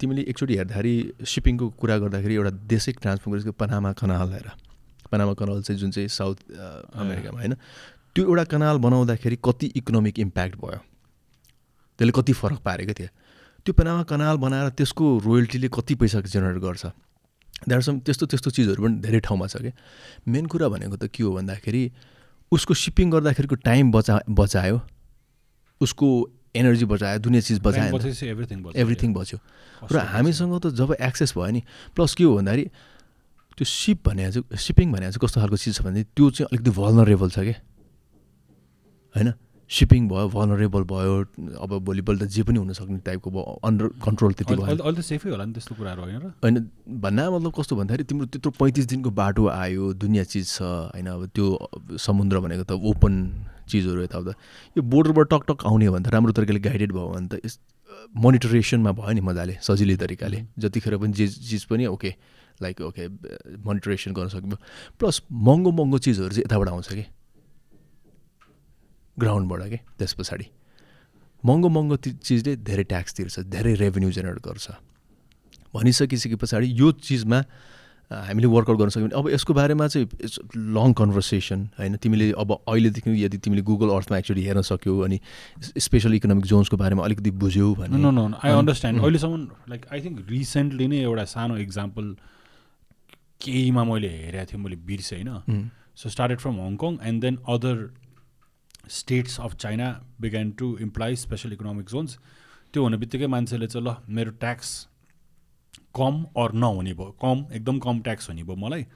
तिमीले एकचोटि हेर्दाखेरि सिपिङको कुरा गर्दाखेरि एउटा देशै ट्रान्सफर्म गरेको पनामा कनाल हेर। पनामा कनाल चाहिँ जुन चाहिँ साउथ अमेरिकामा होइन त्यो एउटा कनाल बनाउँदाखेरि कति इकोनोमिक इम्प्याक्ट भयो? त्यसले कति फरक पारेको थियो? त्यो पनामा कनाल बनाएर त्यसको रोयल्टीले कति पैसा जेनेरेट गर्छ? द्याट सम त्यस्तो त्यस्तो चिजहरू पनि धेरै ठाउँमा छ क्या मेन कुरा भनेको त के हो भन्दाखेरि उसको सिपिङ गर्दाखेरिको टाइम बचा बचायो। उसको एनर्जी बचायो दुनियाँ चिज बचायो। एभ्रिथिङ बच्यो। र हामीसँग त जब एक्सेस भयो नि प्लस के हो भन्दाखेरि त्यो सिप भने चाहिँ सिपिङ भने चाहिँ कस्तो खालको चिज छ भने त्यो चाहिँ अलिकति भलनरेबल छ क्या होइन? सिपिङ भयो भलनरेबल भयो अब भोलिपल्ट जे पनि हुनसक्ने टाइपको भयो अन्डर कन्ट्रोल त्यति भयो। अहिले त सेफै होला नि त्यस्तो कुराहरू होइन होइन भन्दा मतलब कस्तो भन्दाखेरि तिम्रो त्यत्रो पैँतिस दिनको बाटो आयो दुनियाँ चिज छ होइन अब त्यो समुद्र भनेको त ओपन चिजहरू यताउता। यो बोर्डरबाट टक टक आउने हो भने त राम्रो तरिकाले गाइडेड भयो भने त यस मोनिटरेसनमा भयो नि मजाले सजिलै तरिकाले। जतिखेर पनि जे चिज पनि ओके लाइक ओके मोनिटरेसन गर्न सक्यो। प्लस महँगो महँगो चिजहरू चाहिँ यताबाट आउँछ कि? ग्राउन्डबाट के त्यस पछाडि। महँगो महँगो चिजले धेरै ट्याक्स तिर्छ धेरै रेभेन्यू जेनेरेट गर्छ। भनिसकिसके पछाडि यो चिजमा हामीले वर्कआउट गर्न सक्यौँ अब यसको बारेमा चाहिँ इट्स लङ कन्भर्सेसन होइन? तिमीले अब अहिलेदेखि यदि तिमीले गुगल अर्थमा एक्चुली हेर्न सक्यौ अनि स्पेसल इकोनोमिक जोन्सको बारेमा अलिकति बुझ्यौ भने। No no I un- understand. अहिलेसम्म लाइक आई थिङ्क रिसेन्टली नै एउटा सानो इक्जाम्पल केहीमा मैले हेरेको थिएँ मैले बिर्सेँ होइन? So started from Hong Kong and then other states of China began to imply special economic zones त्यो हुने बित्तिकै मान्छेले चाहिँ ल मेरो ट्याक्स कम अर नहुने भयो कम एकदम कम ट्याक्स हुने भयो मलाई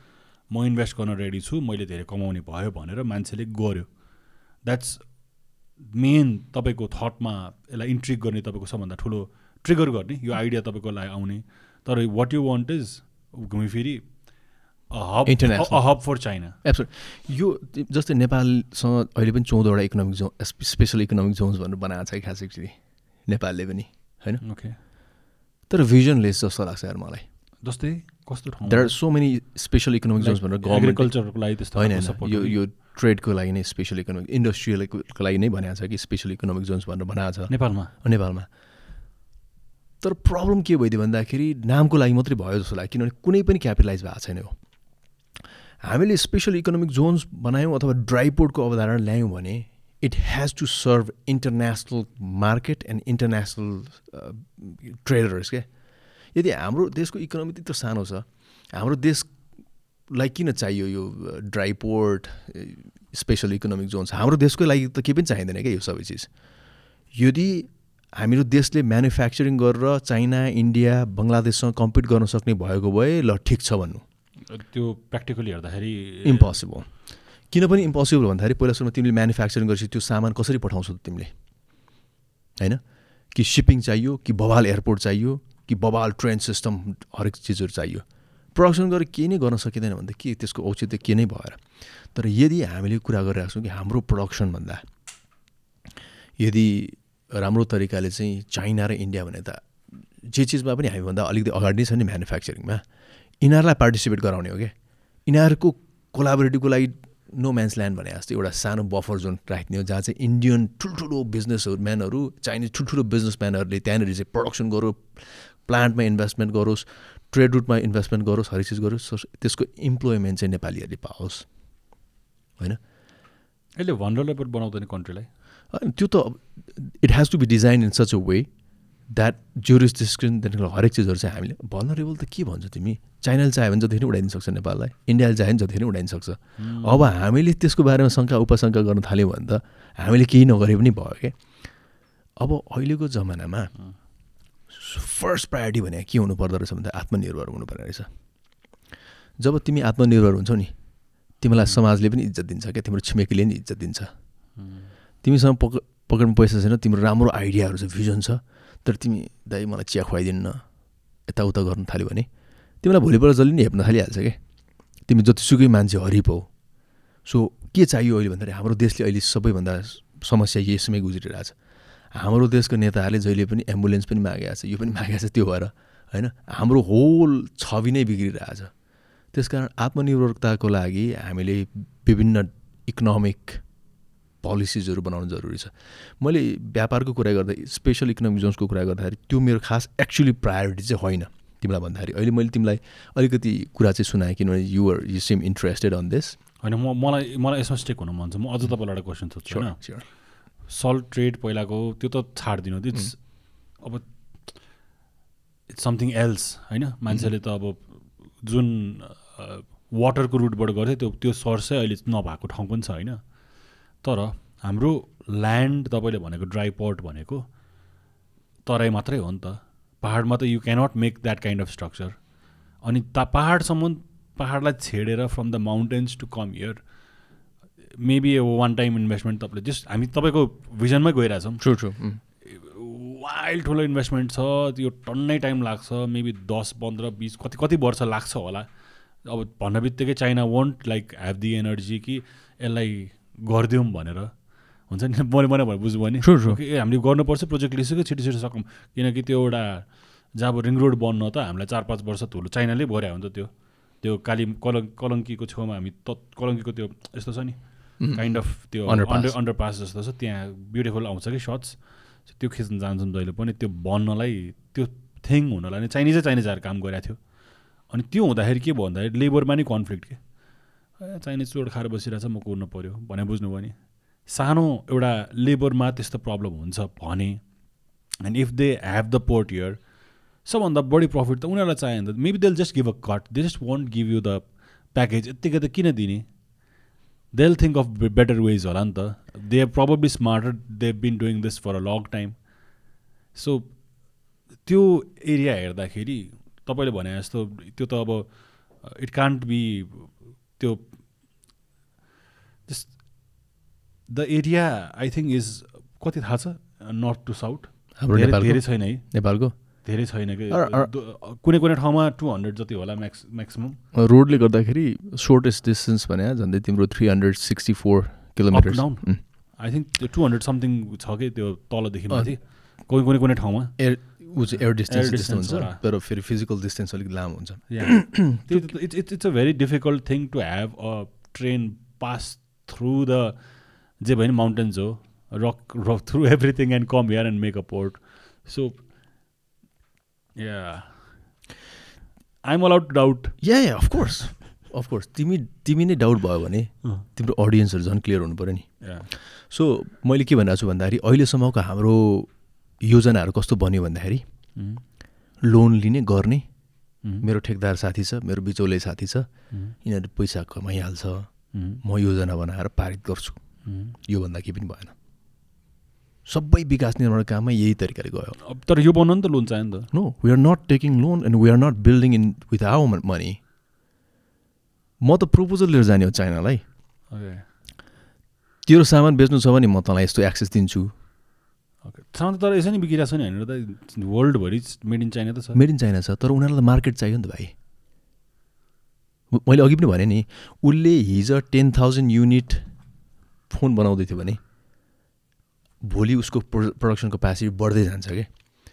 म इन्भेस्ट गर्न रेडी छु मैले धेरै कमाउने भयो भनेर मान्छेले गर्यो द्याट्स मेन तपाईँको थटमा यसलाई इन्ट्रिक गर्ने तपाईँको सबभन्दा ठुलो ट्रिगर गर्ने यो आइडिया तपाईँको लागि आउने। तर वाट यु वान्ट इज घुमिफिरी हब फर चाइना एब्सोल्युट यो जस्तै नेपालसँग अहिले पनि चौधवटा economic zone special economic zones भनेर बनाएको छ खास एक्चुली नेपालले पनि होइन? ओके तर भिजनलेस जस्तो लाग्छ यार मलाई। जस्तै कस्तो ठाउँ there are so many special economic zones भनेर एग्रिकल्चरको लागि त्यस्तो होइन यो? यो ट्रेडको लागि नै स्पेसल इकोनोमिक इन्डस्ट्रियलको लागि नै भनेको छ कि स्पेसल इकोनोमिक जोन्स भनेर बनाएको छ। नेपालमा? नेपालमा। तर प्रब्लम के भइदियो भन्दाखेरि नामको लागि मात्रै भयो जस्तो लाग्यो। किनभने कुनै पनि क्यापिटलाइज भएको छैन हो हामीले स्पेसल इकोनोमिक जोन्स बनायौँ अथवा ड्राई पोर्टको अवधारणा ल्यायौँ भने it has to serve international market and international traders क्या यदि हाम्रो देशको इकोनोमी त्यत्रो सानो छ हाम्रो देशलाई किन चाहियो यो dry port special economic zones हाम्रो देशको लागि त केही पनि चाहिँदैन क्या यो सबै चिज। यदि हामीहरू देशले म्यानुफ्याक्चरिङ गरेर चाइना इन्डिया बङ्गलादेशसँग कम्पिट गर्न सक्ने भएको भए ल ठिक छ भन्नु। त्यो प्र्याक्टिकली हेर्दाखेरि इम्पोसिबल पनि इम्पोसिबल भन्दाखेरि पहिला सुरुमा तिमीले म्यानुफ्याक्चरिङ गरेपछि त्यो सामान कसरी पठाउँछौ त तिमीले? होइन? कि सिपिङ चाहियो कि बबाल एयरपोर्ट चाहियो कि बबाल ट्रेन सिस्टम हरेक चिजहरू चाहियो। प्रडक्सन गरेर केही नै गर्न सकिँदैन भने के त्यसको औचित्य के नै भएर। तर यदि हामीले कुरा गरिरहेको छौँ कि हाम्रो प्रडक्सनभन्दा यदि राम्रो तरिकाले चाहिँ चाइना र इन्डिया भने त जे चिजमा पनि हामीभन्दा अलिकति अगाडि नै छ नि म्यानुफ्याक्चरिङमा यिनीहरूलाई पार्टिसिपेट गराउने हो क्या? यिनीहरूको कोलाबोरेटिभको लागि नो म्यान्स ल्यान्ड भने जस्तो एउटा सानो बफर जोन राख्ने हो जहाँ चाहिँ इन्डियन ठुल्ठुलो बिजनेसहरू म्यानहरू चाइनिज ठुल्ठुलो बिजनेसम्यानहरूले त्यहाँनिर चाहिँ प्रडक्सन गरोस् प्लान्टमा इन्भेस्टमेन्ट गरोस् ट्रेड रुटमा इन्भेस्टमेन्ट गरोस् हरेक चिज गरोस् त्यसको इम्प्लोइमेन्ट चाहिँ नेपालीहरूले पाओस्। होइन? यसले भनरेबल बनाउँदैन कन्ट्रीलाई त्यो त it has to be design in such a way that जुरिस्टिक्सनदेखिको हरेक चिजहरू चाहिँ हामीले भनरेबल त के भन्छ तिमी? चाइनाले चाह्यो भने जतिखेर उडाइदिन सक्छ नेपाललाई इन्डियाले चाह्यो भने जतिखेर उडाइदिन सक्छ। अब हामीले त्यसको बारेमा शङ्का उपशङ्का गर्न थाल्यौँ भने त हामीले केही नगरे पनि भयो क्या अब अहिलेको जमानामा फर्स्ट प्रायोरिटी भने के हुनु पर्दो रहेछ भन्दा आत्मनिर्भर हुनुपर्ने रहेछ। जब तिमी आत्मनिर्भर हुन्छौ नि तिमीलाई समाजले पनि इज्जत दिन्छ क्या तिम्रो छिमेकीले नि इज्जत दिन्छ। तिमीसँग पक पकेटमा पैसा छैन तिम्रो राम्रो आइडियाहरू छ भिजन छ। तर तिमी दाइ मलाई चिया खुवाइदिन्न यताउता गर्न थाल्यो भने तिमीलाई भोलिपल्ट जसले नि हेप्न थालिहाल्छ क्या तिमी जतिसुकै मान्छे हरिप हौ। सो के चाहियो अहिले भन्दाखेरि हाम्रो देशले अहिले सबैभन्दा समस्या यसमै गुज्रिरहेछ। हाम्रो देशको नेताहरूले जहिले पनि एम्बुलेन्स पनि मागेको छ यो पनि मागेको छ त्यो भएर होइन? हाम्रो होल छवि नै बिग्रिरहेछ। त्यसकारण आत्मनिर्भरताको लागि हामीले विभिन्न इकोनोमिक पोलिसिजहरू बनाउनु जरुरी छ। मैले व्यापारको कुरा गर्दा स्पेसल इकोनोमिक जोन्सको कुरा गर्दाखेरि त्यो मेरो खास एक्चुली प्रायोरिटी चाहिँ होइन तिमीलाई भन्दाखेरि। अहिले मैले तिमीलाई अलिकति कुरा चाहिँ सुनाएँ किनभने you're you seem interested on this होइन म मलाई मलाई यसमा स्टेक हुनु मन छ। म अझ तपाईँलाई एउटा क्वेसन सोध्छु होइन? सल्ट ट्रेड पहिलाको त्यो त छाडिदिनु इट्स अब इट्स समथिङ एल्स होइन? मान्छेले त अब जुन वाटरको रुटबाट गर्थ्यो त्यो त्यो सोर्स चाहिँ अहिले नभएको ठाउँ पनि छ होइन? तर हाम्रो ल्यान्ड तपाईँले भनेको ड्राई पोर्ट भनेको तराई मात्रै हो नि त। पाहाडमा त you cannot make that kind of structure अनि ता पाहाडसम्म पाहाडलाई छेडेर from the mountains to come here maybe one time investment तपाईँले जस्ट हामी तपाईँको भिजनमै गइरहेछौँ ट्रु ट्रु वाइल्ड ठुलो इन्भेस्टमेन्ट छ त्यो टन्नै टाइम लाग्छ मेबी दस पन्ध्र बिस कति कति वर्ष लाग्छ होला। अब भन्न बित्तिकै China won't like have the energy कि यसलाई गरिदिउँ भनेर। हुन्छ नि? मैले मैले भने बुझ्नु भने ए हामीले गर्नुपर्छ प्रोजेक्ट लिइसक्यो छिटो छिटो सकौँ किनकि त्यो एउटा जहाँ अब रिङ रोड बन्न त हामीलाई चार पाँच वर्ष ठुलो चाइनाले भइरहेको हुन्छ त्यो। त्यो काली कलङ कलङ्कीको छेउमा हामी त कलङ्कीको त्यो यस्तो छ नि काइन्ड अफ त्यो अन्डर अन्डर पास जस्तो छ। त्यहाँ ब्युटिफुल आउँछ कि सर्ट्स त्यो खिच्न जान्छौँ जहिले पनि। त्यो बन्नलाई त्यो थिङ हुनलाई नै चाइनिजै चाइनिजहरू काम गरिरहेको थियो। अनि त्यो हुँदाखेरि के भयो भन्दाखेरि लेबरमा नै कन्फ्लिक्ट के? चाइनिज चोट खाएर बसिरहेछ म कुर्नु पऱ्यो भने बुझ्नुभयो नि। सानो एउटा लेबरमा त्यस्तो प्रब्लम हुन्छ भने and if they have the port year सबभन्दा बढी प्रफिट त उनीहरूलाई चाहियो भने त। Maybe they'll just give a cut they just won't give you the package यत्तिकै त किन दिने? देल थिङ्क अफ बेटर वेज होला नि त। They have probably smarter they have been doing this for a long time so त्यो एरिया हेर्दाखेरि तपाईँले भने जस्तो त्यो त अब इट कान्ट बी त्यो the area I think is कति थाहा छ? नर्थ टु साउथ धेरै छैन है। नेपालको? धेरै छैन कि? कुनै कुनै ठाउँमा टु हन्ड्रेड जति होला म्याक्स म्याक्सिमम् रोडले गर्दाखेरि सोर्टेस्ट डिस्टेन्स भने झन्डै तिम्रो three hundred sixty four kilometre down I think त्यो टु हन्ड्रेड समथिङ छ कि त्यो तलदेखि माथि। कुनै कुनै कुनै ठाउँमा। एयर ऊ चाहिँ एयर डिस्टेन्स हुन्छ। तर फेरि फिजिकल डिस्टेन्स अलिक लामो हुन्छ। It's it's a very difficult thing to have a train pass through the जे भयो नि माउन्टेन्स हो rock rock through everything and come here and make a port so yeah am allowed doubt yeah yeah of course of course तिमी तिमी नै डाउट भयो भने तिम्रो अडियन्सहरू झन् क्लियर हुनु पऱ्यो नि। सो मैले के भनिरहेको छु भन्दाखेरि अहिलेसम्मको हाम्रो योजनाहरू कस्तो बन्यो भन्दाखेरि लोन लिने गर्ने मेरो ठेकदार साथी छ मेरो बिचौले साथी छ यिनीहरू पैसा कमाइहाल्छ। म योजना बनाएर पारित गर्छु। योभन्दा केही पनि भएन। सबै विकास निर्माण काममा यही तरिकाले गयो। अब तर यो बनाउनु त लोन चाहियो नि त। No we are not taking loan and we are not building in with our money म त प्रपोजल लिएर जाने हो चाइनालाई तेरो सामान बेच्नु छ भने म तँलाई यस्तो एक्सेस दिन्छु। सामान तर यसै नै बिग्रिरहेको छ नि होइन त वर्ल्डभरि मेड इन चाइना त छ। मेड इन चाइना छ तर उनीहरूलाई त मार्केट चाहियो नि त भाइ। मैले अघि पनि भने नि उसले हिजो टेन थाउजन्ड युनिट फोन बनाउँदै थियो भने भोलि उसको प्रो प्रडक्सन क्यापेसिटी बढ्दै जान्छ क्या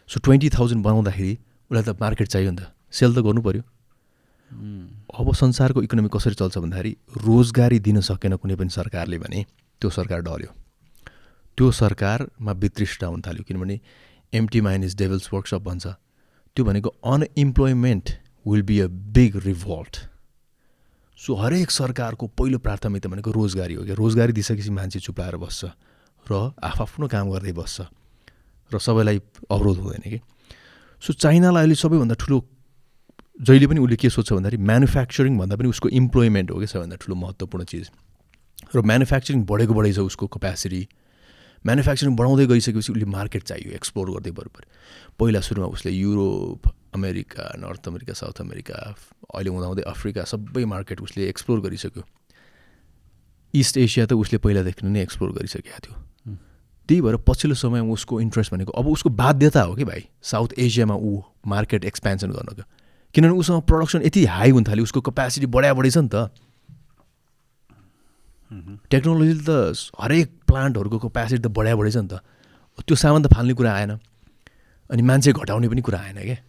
सो ट्वेन्टी थाउजन्ड बनाउँदाखेरि उसलाई त मार्केट चाहियो नि त। सेल त गर्नु पऱ्यो अब संसारको इकोनोमी कसरी चल्छ भन्दाखेरि रोजगारी दिन सकेन कुनै पनि सरकारले भने त्यो सरकार डऱ्यो त्यो सरकारमा वितृष्ट हुन थाल्यो किनभने empty mind is devil's workshop भन्छ। त्यो भनेको unemployment will be a big revolt so हरेक सरकारको पहिलो प्राथमिकता भनेको रोजगारी हो क्या? रोजगारी दिइसकेपछि मान्छे चुप्लाएर बस्छ र आफ्नो काम गर्दै बस्छ र सबैलाई अवरोध हुँदैन कि? सो चाइनालाई अहिले सबैभन्दा ठुलो जहिले पनि उसले के सोध्छ भन्दाखेरि म्यानुफ्याक्चरिङ भन्दा पनि उसको इम्प्लोइमेन्ट हो कि सबैभन्दा ठुलो महत्त्वपूर्ण चिज। र म्यानुफ्याक्चरिङ बढेको बढेछ उसको क्यापेसिटी म्यानुफ्याक्चरिङ बढाउँदै गइसकेपछि उसले मार्केट चाहियो एक्सप्लोर गर्दै बरोबर। पहिला सुरुमा उसले Europe America North America South America अहिले हुँदाहुँदै अफ्रिका सबै मार्केट उसले एक्सप्लोर गरिसक्यो। इस्ट एसिया त उसले पहिलादेखि नै एक्सप्लोर गरिसकेको थियो। त्यही भएर पछिल्लो समयमा उसको इन्ट्रेस्ट भनेको अब उसको बाध्यता हो कि भाइ साउथ एसियामा ऊ मार्केट एक्सपेन्सन गर्नको। किनभने उसँग प्रडक्सन यति हाई हुन थाल्यो उसको क्यापेसिटी बढाइ बढी छ नि त। टेक्नोलोजीले त हरेक प्लान्टहरूको क्यापेसिटी त बढाइ बढी छ नि त। त्यो सामान त फाल्ने कुरा आएन। अनि मान्छे घटाउने पनि कुरा आएन क्या।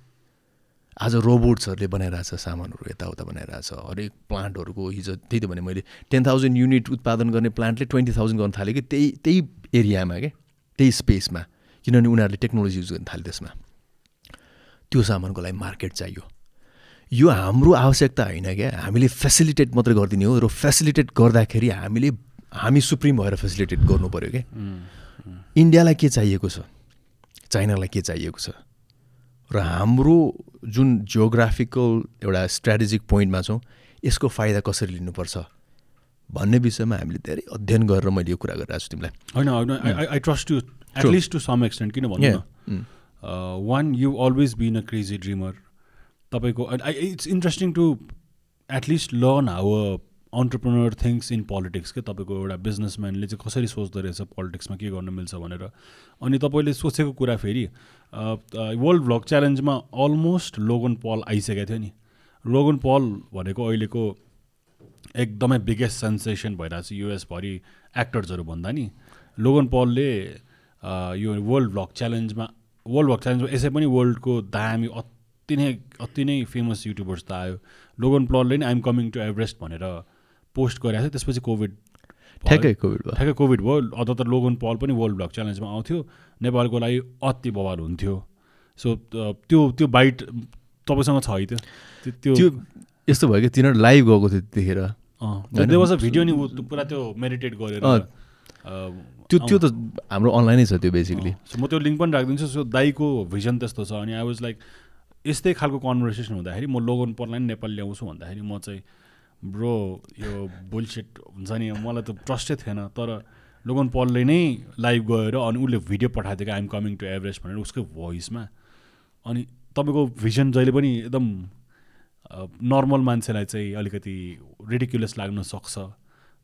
आज रोबोट्सहरूले बनाइरहेछ सामानहरू यताउता बनाइरहेछ। हरेक प्लान्टहरूको हिजो त्यही त भने मैले टेन थाउजन्ड युनिट उत्पादन गर्ने प्लान्टले ट्वेन्टी थाउजन्ड गर्न थाल्यो कि त्यही त्यही एरियामा क्या त्यही स्पेसमा किनभने उनीहरूले टेक्नोलोजी युज गर्न थाल्यो त्यसमा। त्यो सामानको लागि मार्केट चाहियो। यो हाम्रो आवश्यकता होइन क्या। हामीले फेसिलिटेट मात्रै गरिदिने हो र फेसिलिटेट गर्दाखेरि हामीले हामी सुप्रिम भएर फेसिलिटेट गर्नु पऱ्यो क्या इन्डियालाई के चाहिएको छ? चाइनालाई के चाहिएको छ? र हाम्रो जुन जियोग्राफिकल एउटा स्ट्राटेजिक पोइन्टमा छौँ यसको फाइदा कसरी लिनुपर्छ? भन्ने विषयमा हामीले धेरै अध्ययन गरेर मैले यो कुरा गरिरहेको छु तिमीलाई। होइन होइन I trust you at least to some extent किन भन्नु न? One you always been a crazy dreamer तपाईँको it's interesting to at least learn how a entrepreneur things in politics के? तपाईँको एउटा बिजनेसम्यानले चाहिँ कसरी सोच्दो रहेछ पोलिटिक्समा के गर्न मिल्छ भनेर। अनि तपाईँले सोचेको कुरा फेरि वर्ल्ड भ्लग च्यालेन्जमा अलमोस्ट लोगन पल आइसकेको थियो नि। लोगन पल भनेको अहिलेको एकदमै बिगेस्ट सेन्सेसन भइरहेको छ युएसभरि एक्टर्सहरू भन्दा नि। लोगन पलले यो वर्ल्ड भ्लग च्यालेन्जमा वर्ल्ड भ्लग च्यालेन्जमा यसै पनि वर्ल्डको दामी अति नै अति नै फेमस युट्युबर्स त आयो। लोगन पलले नि आइएम कमिङ टु एभरेस्ट भनेर पोस्ट गरेको थियो। त्यसपछि कोभिड ठ्याक्कै कोभिड भयो। ठ्याक्कै कोभिड भयो। अझ त लोगन पल पनि वर्ल्ड ब्लक च्यालेन्जमा आउँथ्यो। नेपालको लागि अति बवाल हुन्थ्यो। सो त्यो त्यो बाइट तपाईँसँग छ है त्यो? त्यो यस्तो भयो कि तिनीहरू लाइभ गएको थियो त्यतिखेर। वाज अ भिडियो नि पुरा त्यो मेडिटेट गरेर त्यो त्यो त हाम्रो अनलाइनै छ त्यो बेसिकली सो म त्यो लिङ्क पनि राखिदिन्छु। सो दाईको भिजन त्यस्तो छ। अनि आई वाज लाइक यस्तै खालको कन्भर्सेसन हुँदाखेरि म लोगन पर्लाई नेपाल ल्याउँछु भन्दाखेरि म चाहिँ ब्रो यो बुलसेट हुन्छ नि मलाई त ट्रस्टै थिएन तर लोगन पलले नै लाइभ गएर अनि उसले भिडियो पठाएको थियो आइएम कमिङ टु एभरेस्ट भनेर उसको भोइसमा अनि तपाईँको भिजन जहिले पनि एकदम नर्मल मान्छेलाई चाहिँ अलिकति रिडिक्युलस लाग्न सक्छ।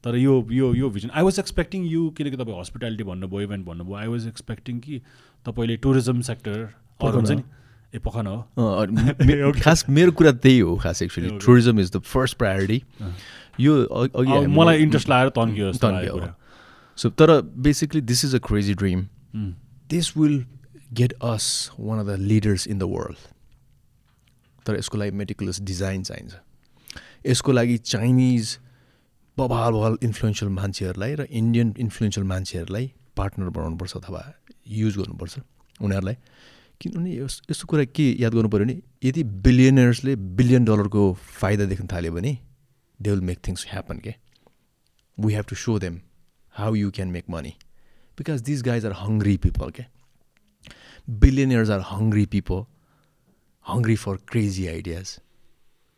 तर यो यो यो vision I was expecting you किनकि तपाईँ हस्पिटालिटी भन्नुभयो इभेन्ट भन्नुभयो आई वाज एक्सपेक्टिङ कि तपाईँले टुरिज्म सेक्टर अरू हुन्छ नि। ए पखन हो खास मेरो कुरा त्यही हो खास actually tourism is the first priority यो अघि मलाई इन्ट्रेस्ट लगाएर तन्कियो तन्कियो सो तर basically this is a crazy dream this will get us one of the leaders in the world तर यसको लागि मेटिकुलस डिजाइन चाहिन्छ यसको लागि चाइनिज बबाल बबाल इन्फ्लुएन्सियल मान्छेहरूलाई र इन्डियन इन्फ्लुएन्सियल मान्छेहरूलाई पार्टनर बनाउनुपर्छ अथवा युज गर्नुपर्छ उनीहरूलाई किनभने यस यस्तो कुरा के याद गर्नु पऱ्यो भने यदि बिलियनर्सले बिलियन डलरको फाइदा देख्न थाल्यो भने they will make things happen के we have to show them how you can make money because this guys are hungry people के billionaires are hungry people hungry for crazy ideas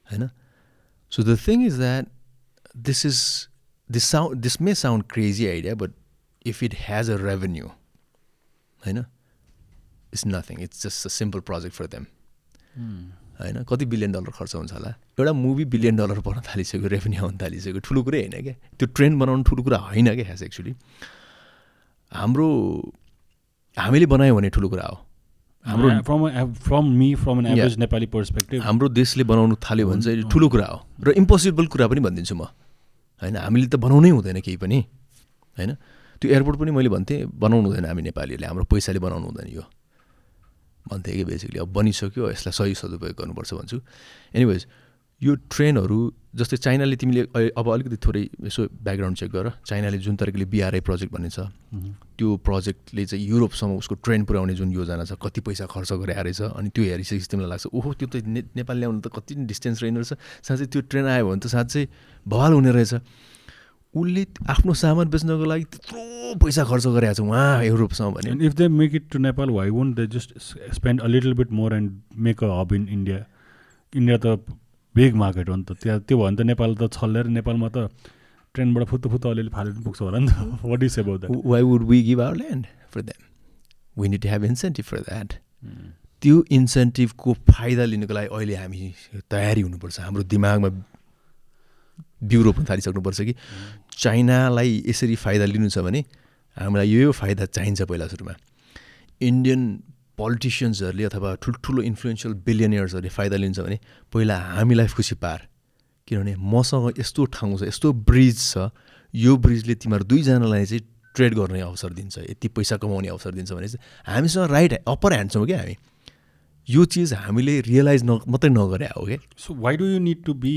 होइन so the thing is that this is this sound this may sound crazy idea but if it has a revenue होइन it's nothing it's just a simple project for them होइन? कति बिलियन डलर खर्च हुन्छ होला? एउटा मुभी बिलियन डलर पर्न थालिसक्यो रेभेन्यू आउनु थालिसक्यो ठुलो कुरै होइन क्या? त्यो ट्रेन्ड बनाउनु ठुलो कुरा होइन क्या खास एक्चुली हाम्रो हामीले बनायौँ भने ठुलो कुरा हो। हाम्रो from from me from an average Nepali perspective हाम्रो देशले बनाउनु थाल्यो भने चाहिँ ठुलो कुरा हो। र इम्पोसिबल कुरा पनि भनिदिन्छु म। होइन? हामीले त बनाउनै हुँदैन केही पनि। होइन? त्यो एयरपोर्ट पनि मैले भन्थेँ बनाउनु हुँदैन हामी नेपालीहरूले। हाम्रो पैसाले बनाउनु हुँदैन यो। भन्थेँ कि बेसिकली अब बनिसक्यो यसलाई सही सदुपयोग गर्नुपर्छ भन्छु। एनिवेज यो ट्रेनहरू जस्तै चाइनाले तिमीले अब अलिकति थोरै यसो ब्याकग्राउन्ड चेक गर। चाइनाले जुन तरिकाले बिआरआई प्रोजेक्ट भन्ने छ त्यो प्रोजेक्टले चाहिँ युरोपसम्म उसको ट्रेन पुऱ्याउने जुन योजना छ कति पैसा खर्च गरे रहेछ अनि त्यो हेरिसकेपछि तिमीलाई लाग्छ ओहो त्यो त नेपाल ल्याउनु त कति डिस्टेन्स रहेन रहेछ। साँच्चै त्यो ट्रेन आयो भने त साँच्चै भवाल हुने रहेछ। उसले आफ्नो सामान बेच्नको लागि त्यत्रो पैसा खर्च गरेको छ उहाँ युरोपसँग भने if they make it to Nepal why won't they just spend a little bit more and make a hub in India India त बिग मार्केट हो नि त। त्यहाँ त्यो भयो भने त नेपाल त छल्लेर नेपालमा त ट्रेनबाट फुत्तु फुत्तु अलिअलि फालेर पुग्छ होला नि त। What is about that why would we give our land for that we need have incentive for that त्यो इन्सेन्टिभको फाइदा लिनुको लागि अहिले हामी तयारी हुनुपर्छ। हाम्रो दिमागमा बिउ पनि थालिसक्नुपर्छ कि। चाइनालाई यसरी फाइदा लिनु छ भने हामीलाई यो फाइदा चाहिन्छ पहिला सुरुमा। इन्डियन पोलिटिसियन्सहरूले अथवा ठुल्ठुलो इन्फ्लुएन्सियल बिलियनियर्सहरूले फाइदा लिन्छ भने पहिला हामीलाई खुसी पार। किनभने मसँग यस्तो ठाउँ छ यस्तो ब्रिज छ यो ब्रिजले तिमीहरू दुईजनालाई चाहिँ ट्रेड गर्ने अवसर दिन्छ यति पैसा कमाउने अवसर दिन्छ भने चाहिँ हामीसँग राइट अप्पर ह्यान्ड छौँ क्या हामी। यो चिज हामीले रियलाइज न मात्रै नगरे हो क्या। So why do you need to be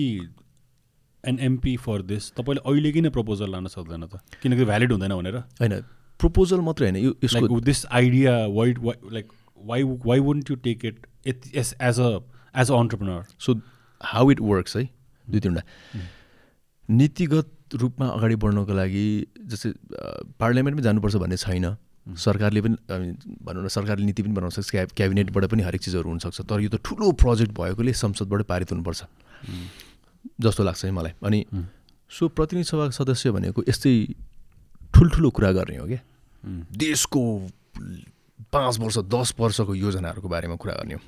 an MP for this तपाईँले अहिले किन प्रपोजल लान सक्दैन त? किनकि भ्यालिड हुँदैन भनेर? होइन प्रपोजल मात्रै होइन यो यसको this idea why like why why won't you take it at as as a as a entrepreneur so how it works है दुई तिनवटा। नीतिगत रूपमा अगाडि बढ्नको लागि जस्तै पार्लियामेन्टमै जानुपर्छ भन्ने छैन। सरकारले पनि भनौँ न सरकारले नीति पनि बनाउन सक्छ क्याब क्याबिनेटबाट पनि हरेक चिजहरू हुनसक्छ। तर यो त ठुलो प्रोजेक्ट भएकोले संसदबाट पारित हुनुपर्छ। जस्तो लाग्छ है मलाई। अनि सो प्रतिनिधि सभाको सदस्य भनेको यस्तै ठुल्ठुलो कुरा गर्ने हो क्या। देशको पाँच वर्ष दस वर्षको योजनाहरूको बारेमा कुरा गर्ने हो।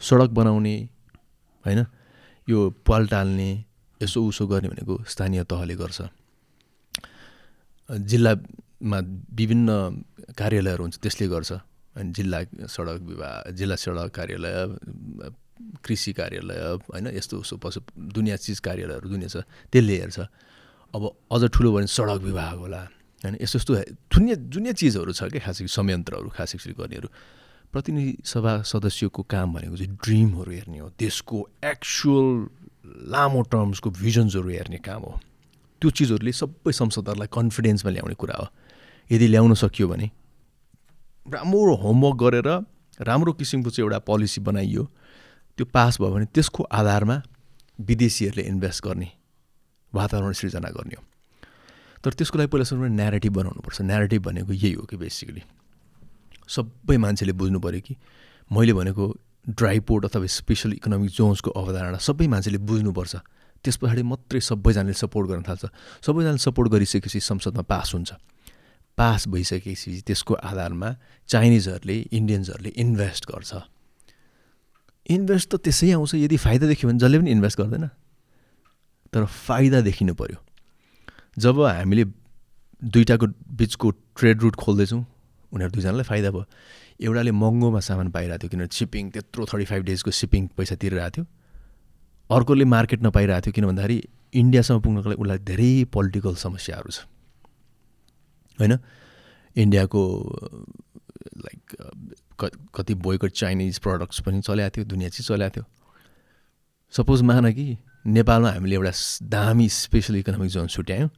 सडक बनाउने होइन? यो पाल टाल्ने यसो उसो गर्ने भनेको स्थानीय तहले गर्छ। जिल्लामा विभिन्न कार्यालयहरू हुन्छ त्यसले गर्छ। अनि जिल्ला सडक विभाग जिल्ला सडक कार्यालय कृषि कार्यालय होइन यस्तो उसो पशु दुनियाँ चिज कार्यालयहरू दुनियाँ छ त्यसले हेर्छ अब अझ ठुलो भयो भने सडक विभाग होला होइन यस्तो यस्तो दुनियाँ दुनियाँ चिजहरू छ क्या खास संयन्त्रहरू खास गरी गर्नेहरू प्रतिनिधि सभा सदस्यको काम भनेको चाहिँ ड्रिमहरू हेर्ने हो देशको एक्चुअल लामो टर्म्सको भिजन्सहरू हेर्ने काम हो। त्यो चिजहरूले सबै संसदहरूलाई कन्फिडेन्समा ल्याउने कुरा हो। यदि ल्याउन सकियो भने राम्रो होमवर्क गरेर राम्रो किसिमको चाहिँ एउटा पोलिसी बनाइयो। त्यो पास भयो भने त्यसको आधारमा विदेशीहरूले इन्भेस्ट गर्ने वातावरण सृजना गर्ने हो। तर त्यसको लागि पहिला सुरु न्यारेटिभ बनाउनुपर्छ। न्यारेटिभ भनेको यही हो कि बेसिकली सबै मान्छेले बुझ्नु पऱ्यो कि मैले भनेको ड्राई पोर्ट अथवा स्पेसल इकोनोमिक जोन्सको अवधारणा सबै मान्छेले बुझ्नुपर्छ। त्यस पछाडि मात्रै सबैजनाले सपोर्ट गर्न थाल्छ। सबैजनाले सपोर्ट गरिसकेपछि संसदमा पास हुन्छ। पास भइसकेपछि त्यसको आधारमा चाइनिजहरूले इन्डियन्सहरूले इन्भेस्ट गर्छ। इन्भेस्ट त त्यसै आउँछ यदि फाइदा देख्यो भने जसले पनि इन्भेस्ट गर्दैन। तर फाइदा देखिनु पऱ्यो जब हामीले दुइटाको बिचको ट्रेड रुट खोल्दैछौँ उनीहरू दुईजनालाई फाइदा भयो। एउटाले महँगोमा सामान पाइरहेको थियो किनभने सिपिङ त्यत्रो थर्टी फाइभ डेजको सिपिङ पैसा तिरिरहेको थियो। अर्कोले मार्केट नपाइरहेको थियो किन भन्दाखेरि इन्डियासम्म पुग्नको लागि उसलाई धेरै पोलिटिकल समस्याहरू छ। होइन? इन्डियाको लाइक कति बोयकट चाइनिज प्रडक्ट्स पनि चलाएको थियो दुनियाँ चाहिँ चलाएको थियो। सपोज मान कि नेपालमा हामीले एउटा दामी स्पेसल इकोनोमिक जोन छुट्यायौँ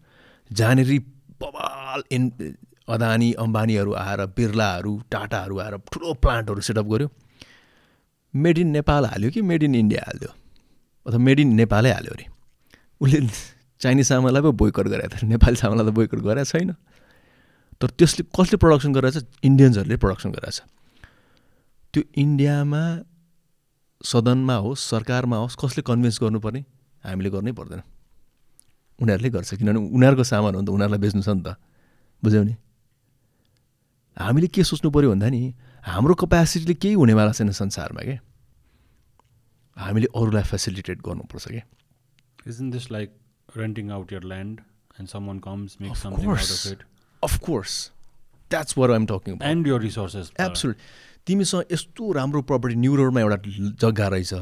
जहाँनिर बबाल इन अदानी अम्बानीहरू आएर बिर्लाहरू टाटाहरू आएर ठुलो प्लान्टहरू सेटअप गऱ्यो मेड इन नेपाल हाल्यो कि मेड इन इन्डिया हाल्यो? अथवा मेड इन नेपालै हाल्यो अरे? उसले चाइनिज सामानलाई पो बोयकट गरेको थियो नेपाली सामानलाई त बोयकट गरेको छैन। तर त्यसले कसले प्रडक्सन गरेको छ इन्डियन्सहरूले प्रडक्सन गरेको छ त्यो इन्डियामा सदनमा होस् सरकारमा होस् कसले कन्भिन्स गर्नुपर्ने? हामीले गर्नै पर्दैन। उनीहरूले गर्छ किनभने उनीहरूको सामान हो नि त उनीहरूलाई बेच्नु छ नि त। बुझ्यौ नि? हामीले के सोच्नु पऱ्यो भन्दा नि हाम्रो कपेसिटीले केही हुनेवाला छैन संसारमा क्या हामीले अरूलाई फेसिलिटेट गर्नुपर्छ क्या like renting out your land and someone comes, makes Of something course. out of it? Of course that's what I'm talking your resources. uh, absolute तिमीसँग यस्तो राम्रो प्रपर्टी न्यु रोडमा एउटा जग्गा रहेछ।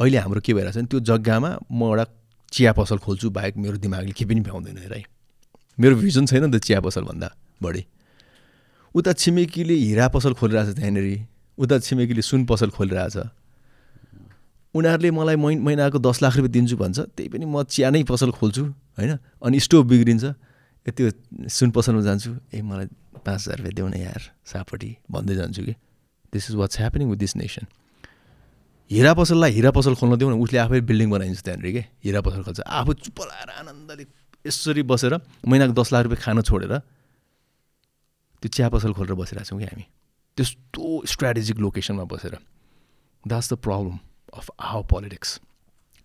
अहिले हाम्रो के भइरहेछ भने त्यो जग्गामा म एउटा चिया पसल खोल्छु बाहेक मेरो दिमागले केही पनि भ्याउँदैन हेर मेरो भिजन छैन नि त चिया पसलभन्दा बढी। उता छिमेकीले हिरा पसल खोलिरहेछ त्यहाँनिर उता छिमेकीले सुन पसल खोलिरहेछ। उनीहरूले मलाई मै महिनाको दस लाख रुपियाँ दिन्छु भन्छ त्यही पनि म चिया नै पसल खोल्छु होइन? अनि स्टोभ बिग्रिन्छ त्यो सुन पसलमा जान्छु। ए मलाई पाँच हजार रुपियाँ देऊ न यार सापट्टि भन्दै जान्छु कि। This is what's happening with this nation हिरा पसललाई हिरा पसल खोल्न दिउँ न उसले आफै बिल्डिङ बनाइन्छ त्यहाँनिर के? हिरा पसल खोल्छ। आफू चुप्प लाएर आनन्दले यसरी बसेर महिनाको दस लाख रुपियाँ खान छोडेर त्यो चिया पसल खोलेर बसिरहेको छौँ कि हामी? त्यस्तो स्ट्राटेजिक लोकेसनमा बसेर। That's the problem of how politics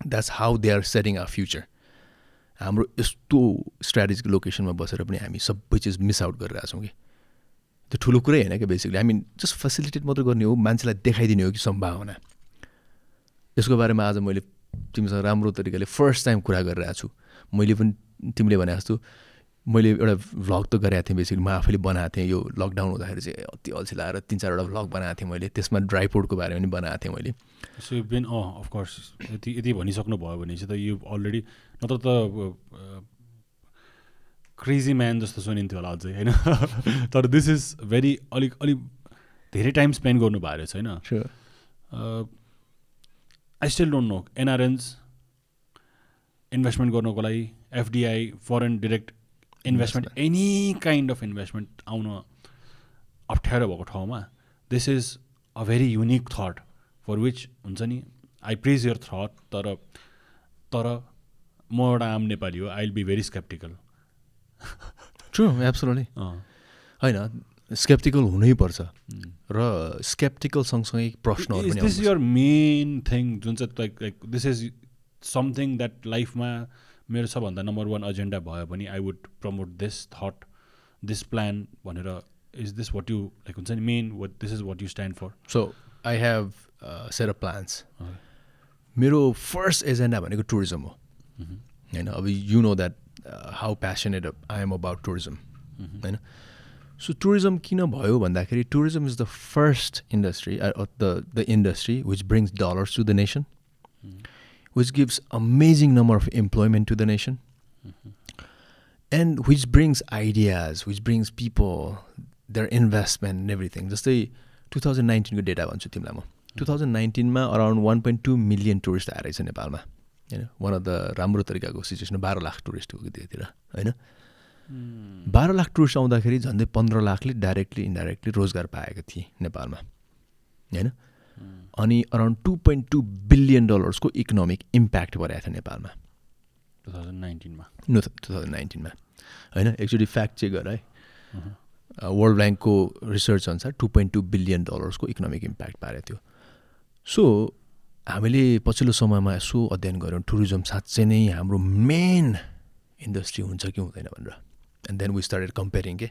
that's how they are setting our future हाम्रो यस्तो स्ट्राटेजिक लोकेसनमा बसेर पनि हामी सबै चिज मिस आउट गरिरहेको छौँ कि? त्यो ठुलो कुरै होइन क्या बेसिकली हामी जस्ट फेसिलिटेट मात्रै गर्ने हो मान्छेलाई देखाइदिने हो कि सम्भावना। यसको बारेमा आज मैले तिमीसँग राम्रो तरिकाले फर्स्ट टाइम कुरा गरिरहेको छु। मैले पनि तिमीले भने जस्तो मैले एउटा भ्लग त गरेको थिएँ बेसिकली म आफैले बनाएको थिएँ। यो लकडाउन हुँदाखेरि चाहिँ अति अल्छी लगाएर तिन चारवटा भ्लग बनाएको थिएँ मैले। त्यसमा ड्राई फ्रुटको बारेमा पनि बनाएको थिएँ मैले। सो बिन अँ अफकोर्स यति यति भनिसक्नु भयो भने चाहिँ त यो अलरेडी नत्र त क्रेजी म्यान जस्तो सुनिन्थ्यो होला अझै होइन? तर दिस इज भेरी अलिक अलिक धेरै टाइम स्पेन्ड गर्नु भएको रहेछ होइन? I still don't know NRNs investment गर्नको लागि FDI foreign direct investment any kind of investment आउन अप्ठ्यारो भएको ठाउँमा this is a very unique thought for which हुन्छ नि आई प्रिज यर थट तर तर म एउटा आम नेपाली हो I will be very sceptical true absolutely होइन स्केप्टिकल हुनैपर्छ र स्केप्टिकल सँगसँगै प्रश्नहरू दिस यर मेन थिङ जुन चाहिँ like like this is something that लाइफमा मेरो सबभन्दा नम्बर वान एजेन्डा भयो भने I would promote this thought this plan भनेर is this what you like हुन्छ नि main what this is what you stand for so I have set of plans मेरो फर्स्ट एजेन्डा भनेको टुरिज्म हो। होइन अब you know that how passionate I am about tourism होइन? सो टुरिज्म किन भयो भन्दाखेरि tourism is the first industry the the industry which brings dollars to the nation which gives amazing number of employment to the nation and which brings ideas which brings people their investment and everything. जस्तै टु थाउजन्ड नाइन्टिनको डेटा भन्छु तिमीलाई म। Two thousand नाइन्टिनमा around one point two million tourist आएर रहेछ नेपालमा। होइन वान अफ द राम्रो तरिकाको सिचुएसन बाह्र लाख टुरिस्ट हो त्यतिर होइन? बाह्र लाख टुरिस्ट आउँदाखेरि झन्डै पन्ध्र लाखले डाइरेक्टली इन्डाइरेक्टली रोजगार पाएको थिएँ नेपालमा होइन? अनि around two point two billion डलर्सको economic impact भइरहेको थियो नेपालमा। टु थाउजन्ड नाइन्टिनमा नो टु थाउजन्ड नाइन्टिनमा होइन? एकचोटि फ्याक्ट चेक गर है। वर्ल्ड ब्याङ्कको रिसर्च अनुसार टु पोइन्ट टू बिलियन डलर्सको इकोनोमिक इम्प्याक्ट पारेको थियो। सो हामीले पछिल्लो समयमा यसो अध्ययन गऱ्यौँ। टुरिज्म साँच्चै नै हाम्रो मेन इन्डस्ट्री हुन्छ कि हुँदैन भनेर। And then we started comparing के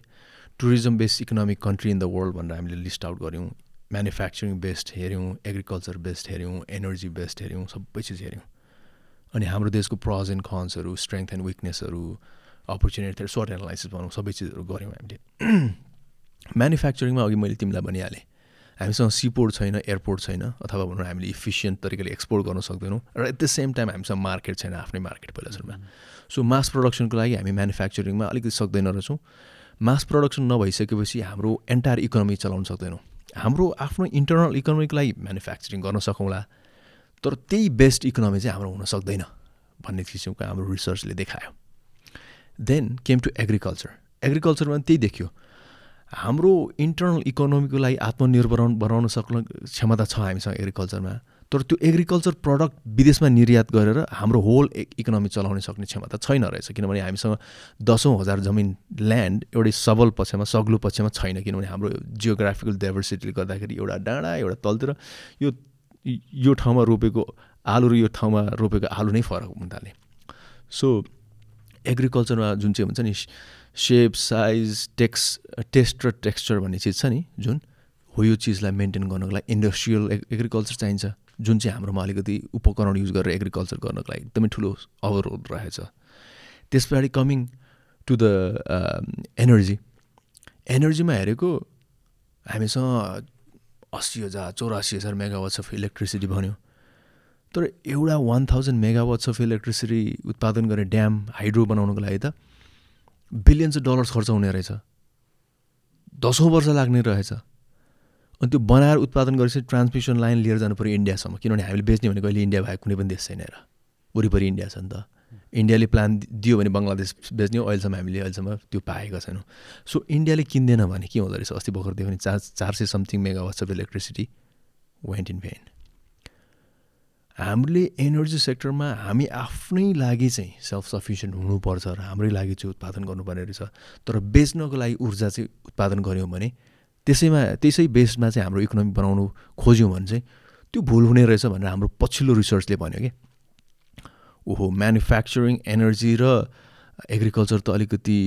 tourism based economic country in the world भनेर हामीले लिस्ट आउट गऱ्यौँ। म्यानुफ्याक्चरिङ बेस्ड हेऱ्यौँ एग्रिकल्चर बेस्ड हेऱ्यौँ एनर्जी बेस्ड हेऱ्यौँ सबै चिज हेऱ्यौँ। अनि हाम्रो देशको प्रज एन्ड कन्सहरू स्ट्रेङ्थ एन्ड विकनेसहरू अपर्च्युनिटीहरू सर्ट एनालाइसिस भनौँ सबै चिजहरू गऱ्यौँ हामीले। म्यानुफ्याक्चरिङमा अघि मैले तिमीलाई भनिहालेँ। हामीसँग सिपोर्ट छैन एयरपोर्ट छैन अथवा भनौँ हामीले इफिसियन्ट तरिकाले एक्सपोर्ट गर्न सक्दैनौँ र एट द सेम टाइम हामीसँग मार्केट छैन आफ्नै मार्केट पहिला सुरुमा सो मास प्रडक्सनको लागि हामी म्यानुफ्याक्चरिङमा अलिकति सक्दैन रहेछौँ मास प्रडक्सन नभइसकेपछि हाम्रो एन्टायर इकोनोमी चलाउन सक्दैनौँ। हाम्रो आफ्नो इन्टरनल इकोनोमीको लागि म्यानुफ्याक्चरिङ गर्न सकौँला तर त्यही बेस्ट इकोनोमी चाहिँ हाम्रो हुन सक्दैन भन्ने किसिमको हाम्रो रिसर्चले देखायो। देन केम टु एग्रिकल्चर एग्रिकल्चरमा त्यही देखियो। हाम्रो इन्टरनल इकोनोमीको लागि आत्मनिर्भर बनाउन सक्ने क्षमता छ हामीसँग एग्रिकल्चरमा तर त्यो एग्रिकल्चर प्रडक्ट विदेशमा निर्यात गरेर हाम्रो होल इकोनोमी चलाउन सक्ने क्षमता छैन रहेछ किनभने हामीसँग दसौँ हजार जमिन ल्यान्ड एउटै सबल पक्षमा सग्लो पक्षमा छैन किनभने हाम्रो जियोग्राफिकल डाइभर्सिटीले गर्दाखेरि एउटा डाँडा एउटा तलतिर यो यो ठाउँमा रोपेको आलु र यो ठाउँमा रोपेको आलु नै फरक हुन थाले सो एग्रिकल्चरमा जुन चाहिँ हुन्छ नि सेप साइज टेक्स टेस्ट र टेक्स्चर भन्ने चिज छ नि जुन हो यो चिजलाई मेन्टेन गर्नको लागि इन्डस्ट्रियल एग्रिकल्चर चाहिन्छ। जुन चाहिँ हाम्रोमा अलिकति उपकरण युज गरेर एग्रिकल्चर गर्नको लागि एकदमै ठुलो अवरोध रहेछ। त्यस पछाडि कमिङ टु द एनर्जी एनर्जीमा हेरेको हामीसँग अस्सी हजार चौरासी हजार मेगावाट्स अफ इलेक्ट्रिसिटी भन्यो। तर एउटा one thousand megawatts of electricity उत्पादन गर्ने ड्याम हाइड्रो बनाउनुको लागि त बिलियन्स अफ डलर्स खर्च हुने रहेछ। दसौँ वर्ष लाग्ने रहेछ। अनि त्यो बनाएर उत्पादन गरेपछि ट्रान्समिसन लाइन लिएर जानु पऱ्यो इन्डियासम्म। किनभने हामीले बेच्ने भनेको अहिले इन्डिया भएको कुनै पनि देश छैन र। वरिपरि इन्डिया छ नि त। इन्डियाले प्लान दियो भने बङ्गलादेश बेच्ने हो अहिलेसम्म हामीले अहिलेसम्म त्यो पाएका छैनौँ। सो इन्डियाले किन्दैन भने के हुँदो रहेछ? अस्ति भर्खर दियो भने चार चार सय something megawatts of electricity went in vain हामीले एनर्जी सेक्टरमा हामी आफ्नै लागि चाहिँ सेल्फ सफिसियन्ट हुनुपर्छ र हाम्रै लागि चाहिँ उत्पादन गर्नुपर्ने रहेछ। तर बेच्नको लागि ऊर्जा चाहिँ उत्पादन गऱ्यौँ भने त्यसैमा त्यसै बेसमा चाहिँ हाम्रो इकोनोमी बनाउनु खोज्यौँ भने चाहिँ त्यो भुल हुने रहेछ भनेर हाम्रो पछिल्लो रिसर्चले भन्यो कि? ओहो म्यानुफ्याक्चरिङ एनर्जी र एग्रिकल्चर त अलिकति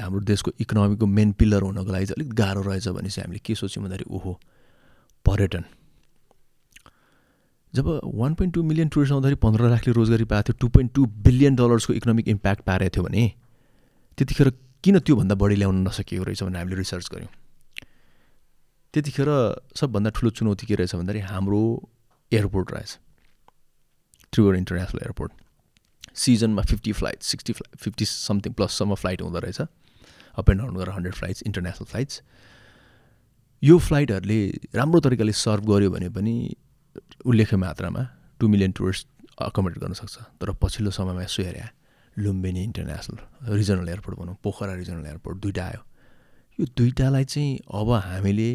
हाम्रो देशको इकोनोमीको मेन पिलर हुनको लागि चाहिँ अलिक गाह्रो रहेछ भने चाहिँ हामीले के सोच्यौँ भन्दाखेरि ओहो पर्यटन। जब one point two million tourist आउँदाखेरि पन्ध्र लाखले रोजगारी पाएको थियो टू पोइन्ट टू बिलियन डलर्सको इकोनोमिक इम्प्याक्ट पारेको थियो भने त्यतिखेर किन त्योभन्दा बढी ल्याउन नसकेको रहेछ भनेर हामीले रिसर्च गऱ्यौँ। त्यतिखेर सबभन्दा ठुलो चुनौती के रहेछ भन्दाखेरि हाम्रो एयरपोर्ट रहेछ। ट्रिगर इन्टरनेसनल एयरपोर्ट सिजनमा fifty flight sixty flight fifty something प्लससम्म flight हुँदो रहेछ। अप एन्ड डाउन गरेर हन्ड्रेड फ्लाइट्स इन्टरनेसनल फ्लाइट्स यो फ्लाइटहरूले राम्रो तरिकाले सर्भ गऱ्यो भने पनि उल्लेख्य मात्रामा टु मिलियन टुरिस्ट अकोमोडेट गर्न सक्छ। तर पछिल्लो समयमा यसो हेरे लुम्बिनी इन्टरनेसनल रिजनल एयरपोर्ट भनौँ पोखरा रिजनल एयरपोर्ट दुइटा आयो। यो दुइटालाई चाहिँ अब हामीले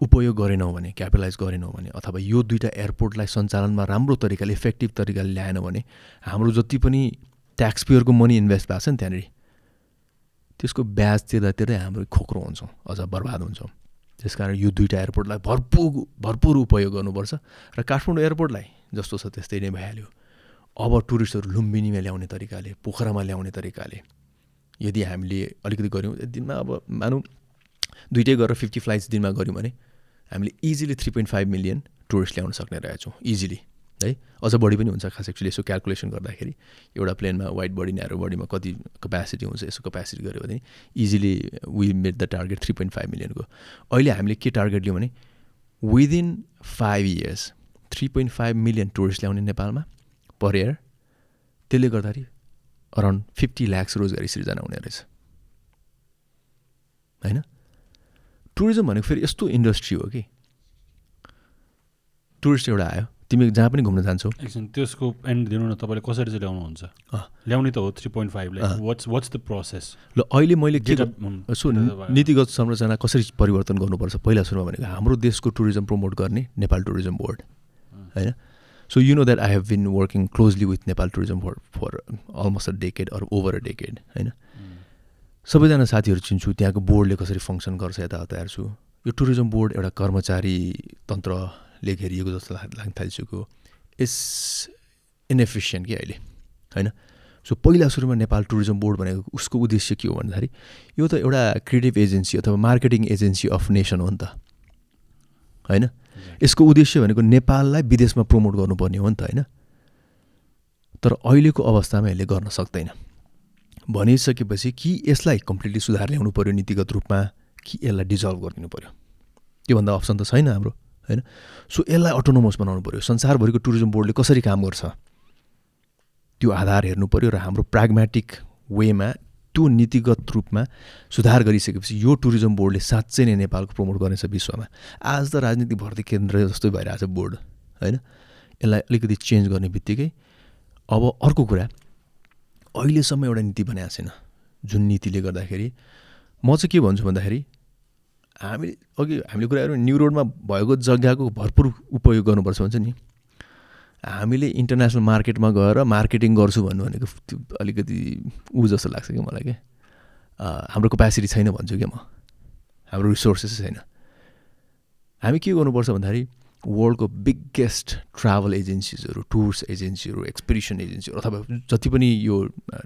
उपयोग गरेनौँ भने क्यापिटलाइज गरेनौँ भने अथवा यो दुइटा एयरपोर्टलाई सञ्चालनमा राम्रो तरिकाले इफेक्टिभ तरिकाले ल्याएन भने हाम्रो जति पनि ट्याक्स पेयरको मनी इन्भेस्ट भएको छ नि त्यहाँनिर त्यसको ब्याज तिर्दा तिर्दै हाम्रो खोक्रो हुन्छौँ अझ बर्बाद हुन्छौँ। त्यस कारण यो दुइटा एयरपोर्टलाई भरपुर भरपुर उपयोग गर्नुपर्छ र काठमाडौँ एयरपोर्टलाई जस्तो छ त्यस्तै नै भइहाल्यो। अब टुरिस्टहरू लुम्बिनीमा ल्याउने तरिकाले पोखरामा ल्याउने तरिकाले यदि हामीले अलिकति गऱ्यौँ दिनमा अब मानौँ दुइटै गरेर फिफ्टी फ्लाइट्स दिनमा गऱ्यौँ भने हामीले easily three point five million tourist ल्याउन सक्ने रहेछौँ इजिली। है? अझ बढी पनि हुन्छ खास एक्चुली यसो क्यालकुलेसन गर्दाखेरि। एउटा प्लेनमा वाइट बडी न्यारो बडीमा कति कपेसिटी हुन्छ यसो कपेसिटी गऱ्यो भने easily we made the target three point five मिलियनको अहिले हामीले के टार्गेट लियौँ भने within five years three point five million tourist ल्याउने नेपालमा पर इयर त्यसले गर्दाखेरि अराउन्ड फिफ्टी ल्याक्स रोजगारी सृजना हुने रहेछ। होइन? टुरिज्म भनेको फेरि यस्तो इन्डस्ट्री हो कि। टुरिस्ट एउटा आयो। तिमी जहाँ पनि घुम्न जान्छौ? एकछिन त्यसको एन्ड दिनु न तपाईँले कसरी चाहिँ ल्याउनुहुन्छ? ल्याउने त हो थ्री पोइन्ट फाइभले वाट्स वाट्स द प्रोसेस ल अहिले मैले के सो नीतिगत संरचना कसरी परिवर्तन गर्नुपर्छ? पहिला सुरुमा भनेको हाम्रो देशको टुरिज्म प्रमोट गर्ने नेपाल टुरिज्म बोर्ड होइन? So you know that I have been working closely with Nepal tourism board for almost a decade or over a decade होइन? सबैजना साथीहरू चिन्छु त्यहाँको बोर्डले कसरी फङ्सन गर्छ यताउता हेर्छु। यो टुरिज्म बोर्ड एउटा कर्मचारी तन्त्रले घेरिएको जस्तो लाग्न थालिसक्यो इट्स इनएफिसियन्ट कि अहिले होइन सो पहिला सुरुमा नेपाल टुरिज्म बोर्ड भनेको उसको उद्देश्य के हो भन्दाखेरि यो त एउटा क्रिएटिभ एजेन्सी अथवा मार्केटिङ एजेन्सी अफ नेसन हो नि त होइन यसको उद्देश्य भनेको नेपाललाई विदेशमा प्रमोट गर्नुपर्ने हो नि त होइन तर अहिलेको अवस्थामा यसले गर्न सक्दैन भनिसकेपछि कि यसलाई कम्प्लिटली सुधार ल्याउनु पऱ्यो नीतिगत रूपमा कि यसलाई डिजल्भ गरिदिनु पऱ्यो त्योभन्दा अप्सन त छैन हाम्रो होइन? सो यसलाई अटोनोमस बनाउनु पऱ्यो संसारभरिको टुरिज्म बोर्डले कसरी काम गर्छ? त्यो आधार हेर्नु पऱ्यो र हाम्रो प्राग्मेटिक वेमा त्यो नीतिगत रूपमा सुधार गरिसकेपछि यो टुरिज्म बोर्डले साँच्चै नै नेपालको प्रमोट गर्नेछ विश्वमा। आज त राजनीति भर्ती केन्द्र जस्तै भइरहेछ बोर्ड होइन? यसलाई अलिकति चेन्ज गर्ने बित्तिकै अब अर्को कुरा अहिलेसम्म एउटा नीति बनाएको छैन। जुन नीतिले गर्दाखेरि म चाहिँ के भन्छु भन्दाखेरि हामी अघि हामीले कुरा गऱ्यौँ न्यु रोडमा भएको जग्गाको भरपुर उपयोग गर्नुपर्छ भन्छ नि। हामीले इन्टरनेसनल मार्केटमा गएर मार्केटिङ गर्छु भन्नु भनेको अलिकति ऊ जस्तो लाग्छ क्या मलाई क्या हाम्रो क्यापेसिटी छैन भन्छु क्या म। हाम्रो रिसोर्सेस छैन। हामी के गर्नुपर्छ भन्दाखेरि वर्ल्डको बिगेस्ट ट्राभल एजेन्सिजहरू टुर्स एजेन्सीहरू एक्सपिडिसन एजेन्सीहरू अथवा जति पनि यो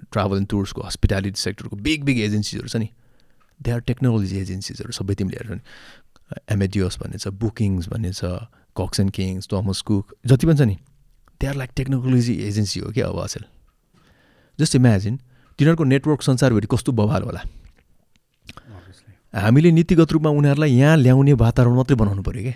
ट्राभल एन्ड टुर्सको हस्पिटालिटी सेक्टरको बिग बिग एजेन्सिजहरू छ नि। दे आर टेक्नोलोजी एजेन्सिजहरू सबै तिमीले हेर्छ एमएडिओस भन्ने छ बुकिङ्स भन्ने छ Cox and Kings Thomas Cook जति पनि छ नि। They are like technology agency हो क्या अब अचेल जस्ट इमेजिन तिनीहरूको नेटवर्क संसारभरि कस्तो बवाल होला। हामीले नीतिगत रूपमा उनीहरूलाई यहाँ ल्याउने वातावरण मात्रै बनाउनु पऱ्यो क्या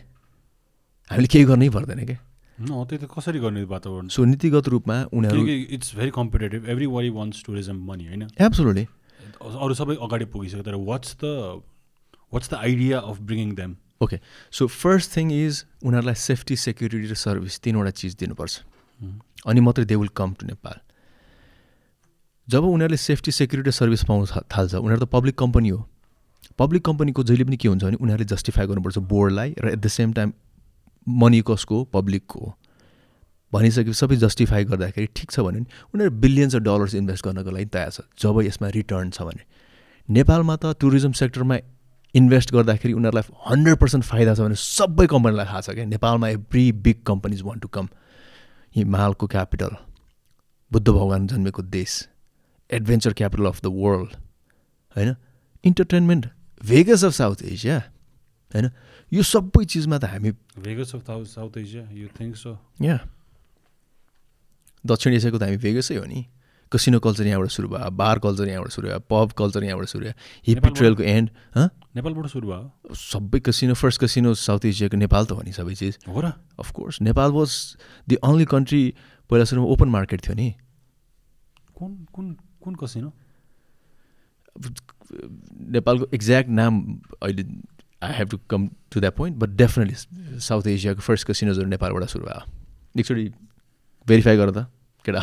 हामीले केही गर्नै पर्दैन क्या त्यो त कसरी गर्ने वातावरण? सो नीतिगत रूपमा उनीहरू इट्स भेरी कम्पिटेटिभ एभ्री वारी वान्ट्स टुरिज्म मनी होइन? एब्सोल्युटली अरू सबै अगाडि पुगिसक्यो तर what's the what's the idea of bringing them okay so first thing is उनीहरूलाई सेफ्टी सेक्युरिटी र सर्भिस तिनवटा चिज दिनुपर्छ। अनि मात्रै they will come to Nepal जब उनीहरूले सेफ्टी सेक्युरिटी सर्भिस पाउन थाल्छ उनीहरू त पब्लिक कम्पनी हो। पब्लिक कम्पनीको जहिले पनि के हुन्छ भने उनीहरूले जस्टिफाई गर्नुपर्छ बोर्डलाई र at the same time money कसको पब्लिकको हो। भनिसकेपछि सबै जस्टिफाई गर्दाखेरि ठिक छ भने उनीहरू बिलियन्स अफ डलर्स इन्भेस्ट गर्नको लागि तयार छ जब यसमा रिटर्न छ भने। नेपालमा त टुरिज्म सेक्टरमा इन्भेस्ट गर्दाखेरि उनीहरूलाई हन्ड्रेड पर्सेन्ट फाइदा छ भने सबै कम्पनीलाई थाहा छ क्या। नेपालमा every big companies want to come हिमालको क्यापिटल बुद्ध भगवान् जन्मेको देश adventure capital of the world होइन? Entertainment Vegas of South Asia होइन? यो सबै चिजमा त हामी Vegas of South Asia you think so या दक्षिण एसियाको त हामी भेगसै हो नि। कसिनो कल्चर यहाँबाट सुरु भयो बार कल्चर यहाँबाट सुरु भयो पब कल्चर यहाँबाट सुरु भयो हिप्पी ट्रेलको एन्ड नेपालबाट सुरु भयो? सबै कसिनो फर्स्ट कसिनो साउथ एसियाको नेपाल त हो नि सबै चिज। हो र? Of course Nepal was the only country पहिला सुरुमा ओपन मार्केट थियो नि। कुन कुन कुन कसिनो नेपालको एक्ज्याक्ट नाम अहिले I have to come to that point but definitely South एसियाको फर्स्ट कसिनोजहरू नेपालबाट सुरु भयो। एकचोटि भेरिफाई गर त। केटा.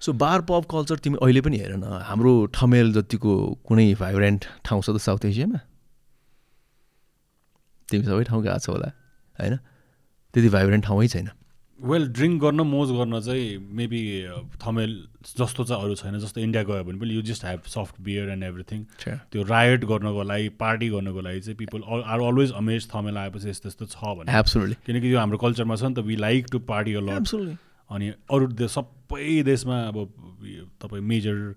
सो बार पब कल्चर तिमी अहिले पनि हेर न हाम्रो ठमेल जतिको कुनै भाइब्रेन्ट ठाउँ छ त साउथ एसियामा तिमी सबै ठाउँ गएको छ होला होइन? त्यति भाइब्रेन्ट ठाउँै छैन. वेल ड्रिङ्क गर्न मोज गर्न चाहिँ मेबी थमेल जस्तो चाहिँ अरू छैन। जस्तो इन्डिया गयो भने पनि you just have soft beer and everything त्यो रायट गर्नको लागि पार्टी गर्नको लागि चाहिँ people are always amaze Thamel आएपछि यस्तो यस्तो छ भने। एब्सोल्युटली किनकि यो हाम्रो कल्चरमा छ नि त we like to party a lot absolutely अनि अरू देश सबै देशमा अब तपाईँ मेजर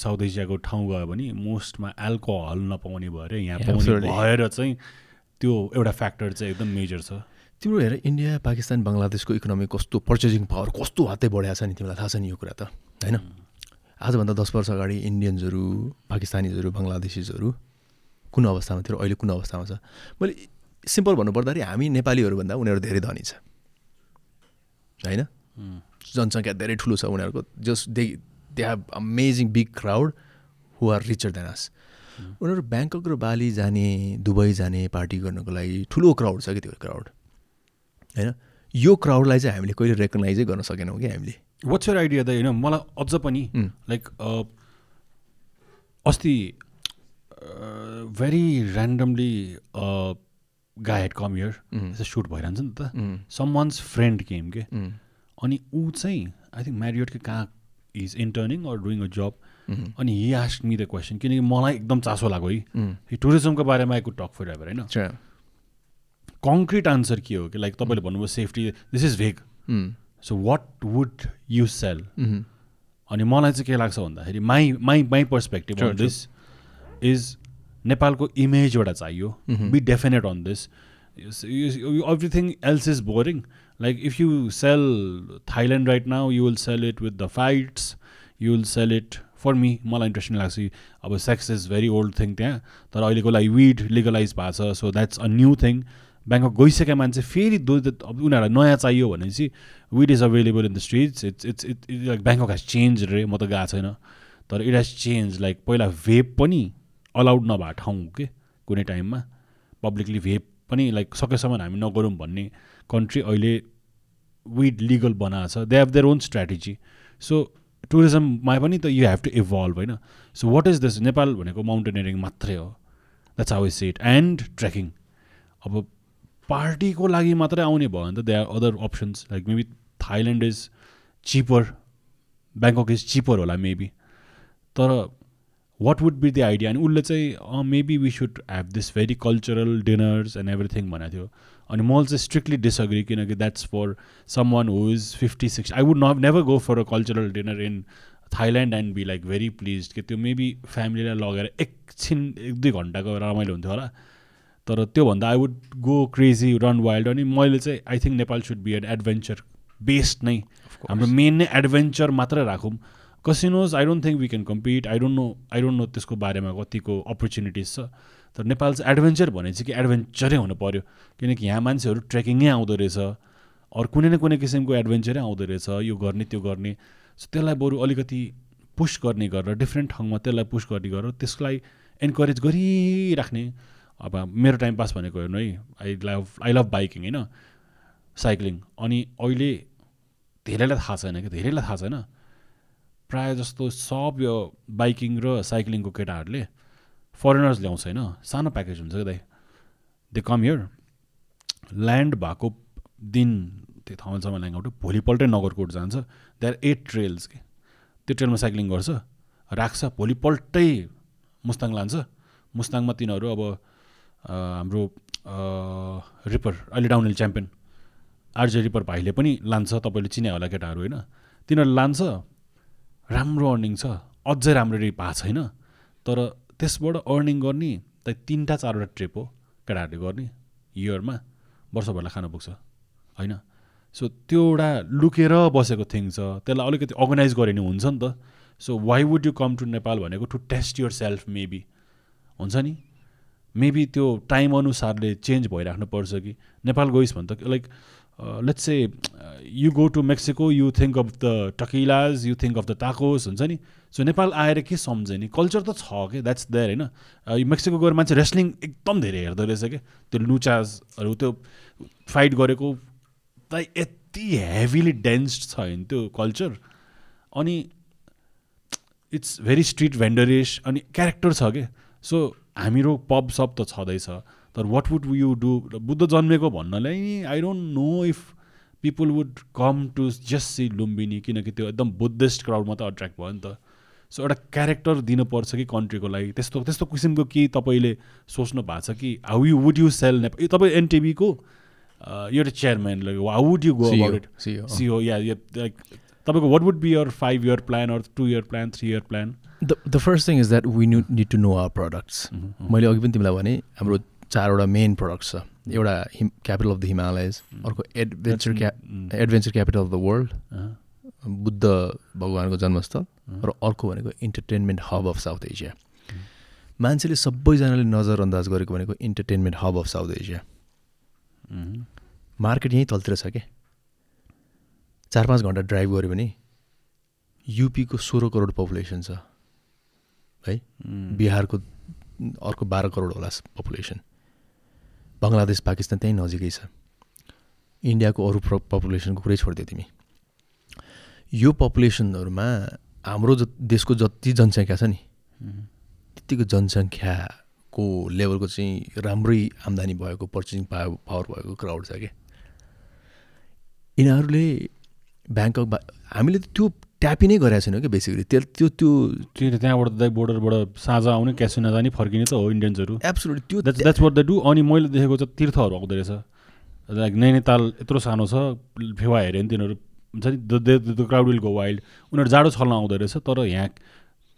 साउथ एसियाको ठाउँ गयो भने मोस्टमा एल्कोहल नपाउने भएर यहाँ पाउने. भएर चाहिँ त्यो एउटा फ्याक्टर चाहिँ एकदम मेजर छ। तिम्रो हेर इन्डिया पाकिस्तान बङ्गलादेशको इकोनोमी कस्तो पर्चेजिङ पावर कस्तो हातै बढाएको छ नि तिमीलाई थाहा छ नि यो कुरा त होइन? आजभन्दा दस वर्ष अगाडि इन्डियन्सहरू पाकिस्तानीजहरू बङ्गलादेशीजहरू कुन अवस्थामा थियो अहिले कुन अवस्थामा छ? मैले सिम्पल भन्नुपर्दाखेरि हामी नेपालीहरूभन्दा उनीहरू धेरै धनी छ होइन? जनसङ्ख्या धेरै ठुलो छ उनीहरूको just they they have amazing big crowd who are richer than us उनीहरू ब्याङ्कक र बाली जाने दुबई जाने पार्टी गर्नको लागि ठुलो क्राउड छ कि त्यो क्राउड होइन? यो क्राउडलाई चाहिँ हामीले कहिले रेकगनाइजै गर्न सकेनौँ कि हामीले? वाट्स यर आइडिया द होइन मलाई अझ पनि. लाइक अस्ति very randomly guy had come here. यसो सुट भइरहन्छ नि त। सम वान्स फ्रेन्ड गेम के अनि ऊ चाहिँ आई थिङ्क म्यारियटकै कहाँ is interning or doing a job अनि he ask me the question किनकि मलाई एकदम चासो लाग्यो है। टुरिज्मको बारेमा I could talk for ever होइन कङ्क्रिट आन्सर के हो? कि लाइक तपाईँले भन्नुभयो safety this is vague so what would you sell अनि मलाई चाहिँ के लाग्छ भन्दाखेरि my my my perspective on this is नेपालको इमेज एउटा चाहियो. Be definite on this everything else is boring like if you sell Thailand right now you will sell it with the fights you will sell it for me मलाई इन्ट्रेस्टिङ लाग्छ अब sex is very old thing त्यहाँ। तर अहिलेको लागि विड लिगलाइज भएको छ so that's a new thing Bangkok गइसकेका मान्छे फेरि अब उनीहरूलाई नयाँ चाहियो भनेपछि weed is available in the streets it's it's it like Bangkok has change रे म त गएको छैन तर इट हेज चेन्ज लाइक पहिला भेप पनि अलाउड नभएको ठाउँ कि कुनै टाइममा पब्लिकली भेप पनि लाइक सकेसम्म हामी नगरौँ भन्ने कन्ट्री अहिले विड लिगल बनाएको छ they have their own strategy so टुरिज्ममा पनि त यु हेभ टु इभल्भ होइन so what is this Nepal भनेको माउन्टेनियरिङ मात्रै हो that's how is sit and trekking अब पार्टीको लागि मात्रै आउने भयो भने त they are other options like maybe Thailand is cheaper Bangkok is cheaper होला मेबी तर what would be the idea अनि उसले चाहिँ maybe we should have this very cultural dinners and everything भनेको थियो। अनि मैले चाहिँ स्ट्रिक्टली डिसअग्री किनकि that's for someone who is fifty six I would not never go for a cultural dinner in Thailand and be like very please कि त्यो मेबी फ्यामिलीलाई लगेर एकछिन एक दुई घन्टाको रमाइलो हुन्थ्यो होला। तर त्योभन्दा I would go crazy run wild अनि मैले चाहिँ I think Nepal should be an adventure based नै हाम्रो मेन नै एडभेन्चर मात्रै राखौँ। Casinos I don't think we can compete I don't know I don't know त्यसको बारेमा कतिको अपर्च्युनिटिज छ। तर नेपाल चाहिँ एडभेन्चर भने चाहिँ कि एडभेन्चरै हुनु पऱ्यो किनकि यहाँ मान्छेहरू ट्रेकिङै आउँदो रहेछ। अरू कुनै न कुनै किसिमको एडभेन्चरै आउँदो रहेछ। यो गर्ने त्यो गर्ने। सो त्यसलाई बरु अलिकति पुस गर्ने गरेर डिफ्रेन्ट ठाउँमा त्यसलाई पुस गर्ने गरेर त्यसलाई एन्करेज गरिराख्ने। अब मेरो टाइम पास भनेको हेर्नु है I love I love biking होइन साइक्लिङ अनि अहिले धेरैलाई थाहा छैन कि धेरैलाई थाहा छैन। प्रायः जस्तो सब यो बाइकिङ र साइक्लिङको केटाहरूले फरेनर्स ल्याउँछ होइन सानो प्याकेज हुन्छ दाइ। दे कम हियर ल्यान्ड भएको दिन त्यो थमलसम्म ल्याङ आउट भोलिपल्टै नगरकोट जान्छ। दे आर एट ट्रेल्स के। त्यो ट्रेलमा साइक्लिङ गर्छ राख्छ भोलिपल्टै मुस्ताङ लान्छ। मुस्ताङमा तिनीहरू अब हाम्रो रिपर अहिले डाउनहिल च्याम्पियन आरजे रिपर भाइले पनि लान्छ तपाईँले चिने होला केटाहरू होइन? तिनीहरू लान्छ राम्रो अर्निङ छ अझै राम्ररी भएको छैन तर त्यसबाट अर्निङ गर्ने त तिनवटा चारवटा ट्रिप हो केटाहरूले गर्ने इयरमा वर्षभरलाई खान पुग्छ होइन? सो त्यो एउटा लुकेर बसेको थिङ छ त्यसलाई अलिकति अर्गनाइज गरे नि हुन्छ नि त। So why would you come to Nepal भनेको to test yourself maybe हुन्छ नि? मेबी त्यो टाइम अनुसारले चेन्ज भइराख्नु पर्छ कि। नेपाल गइस् भने त like let's say you go to Mexico you think of the tequilas you think of the tacos हुन्छ नि। सो नेपाल आएर के सम्झे नि? कल्चर त छ कि? द्याट्स देयर होइन? यो मेक्सिको गएर मान्छे रेस्लिङ एकदम धेरै हेर्दो रहेछ क्या त्यो लुचाजहरू त्यो फाइट गरेको त यति हेभिली डेन्स्ड छ होइन त्यो कल्चर अनि इट्स भेरी स्ट्रिट भेन्डरिस अनि क्यारेक्टर छ क्या सो हामीहरू पब सब त छँदैछ। तर what would you do Buddha जन्मेको भन्नलाई I don't know if people would come to just see Lumbini किनकि त्यो एकदम बुद्धिस्ट क्राउड मात्रै अट्र्याक्ट भयो नि त। सो एउटा क्यारेक्टर दिनुपर्छ कि कन्ट्रीको लागि। त्यस्तो त्यस्तो किसिमको कि तपाईँले सोच्नु भएको छ कि? How you would you sell Nepal तपाईँ एनटिभीको एउटा chairman how would you go about it CEO yeah like तपाईँको what would be your five year plan or two year plan three year plan the the first thing is that we new need to know our products मैले अघि पनि तिमीलाई भने हाम्रो चारवटा मेन प्रडक्ट छ। एउटा हिम क्यापिटल अफ द हिमालयज अर्को एडभेन्चर क्या adventure capital of the world Buddha भगवान्को जन्मस्थल र अर्को भनेको entertainment hub of South Asia मान्छेले सबैजनाले नजरअन्दाज गरेको भनेको entertainment hub of South Asia market यहीँ तलतिर छ क्या चार पाँच घन्टा ड्राइभ गऱ्यो भने युपीको सोह्र करोड पपुलेसन छ। है। बिहारको अर्को बाह्र करोड होला पपुलेसन। बङ्गलादेश पाकिस्तान त्यहीँ नजिकै छ। इन्डियाको अरू पपुलेसनको कुरै छोडिदियो तिमी। यो पपुलेसनहरूमा हाम्रो ज देशको जति जनसङ्ख्या छ नि त्यतिको जनसङ्ख्याको लेभलको चाहिँ राम्रै आम्दानी भएको पर्चेसिङ पावर भएको क्राउड छ क्या यिनीहरूले ब्याङ्कक हामीले त त्यो ट्यापी नै गरेको छैनौँ कि बेसिकली त्यो त्यो त्यो त्यहाँबाट दाइ बोर्डरबाट साझा आउने क्यास जाने फर्किने त हो इन्डियन्सहरू एब्सोल्युट त्यो that's that's what the do अनि मैले देखेको चाहिँ तीर्थहरू आउँदो रहेछ। लाइक नैनीताल यत्रो सानो छ फेवा हेऱ्यो भने तिनीहरू। हुन्छ नि? The crowd will go wild उनीहरू जाडो छल्न आउँदो रहेछ तर यहाँ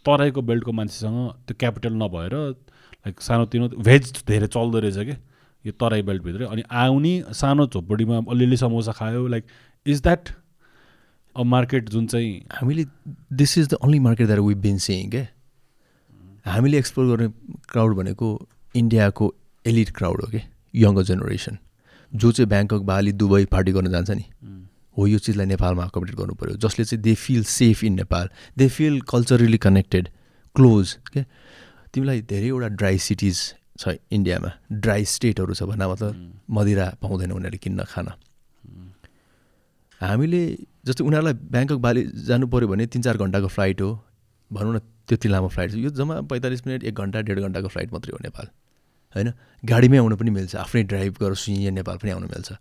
तराईको बेल्टको मान्छेसँग त्यो क्यापिटल नभएर लाइक सानोतिनो भेज धेरै चल्दो रहेछ क्या यो तराई बेल्टभित्रै। अनि आउने सानो झोपडीमा अलिअलि समोसा खायो। Like is that a market जुन चाहिँ हामीले this is the only market that we been seeing क्या हामीले एक्सप्लोर गर्ने क्राउड भनेको इन्डियाको एलिट क्राउड हो कि यङ्गर जेनेरेसन जो चाहिँ ब्याङ्कक बाली दुबई पार्टी गर्न जान्छ नि हो यो चिजलाई नेपालमा अकोमोडेट गर्नु पऱ्यो जसले चाहिँ they feel safe in Nepal they feel culturally connected close क्या तिमीलाई धेरैवटा ड्राई सिटिज छ इन्डियामा ड्राई स्टेटहरू छ भन्दा मतलब मदिरा पाउँदैन उनीहरूले किन्न खान। हामीले जस्तै उनीहरूलाई ब्याङ्कक बाली जानु पऱ्यो भने तिन चार घन्टाको फ्लाइट हो। भनौँ न त्यति लामो फ्लाइट यो जम्मा पैँतालिस मिनट एक घन्टा डेढ घन्टाको फ्लाइट मात्रै हो नेपाल। होइन? गाडीमै आउनु पनि मिल्छ। आफ्नै ड्राइभ गरेर सुइँ नेपाल पनि आउनु मिल्छ।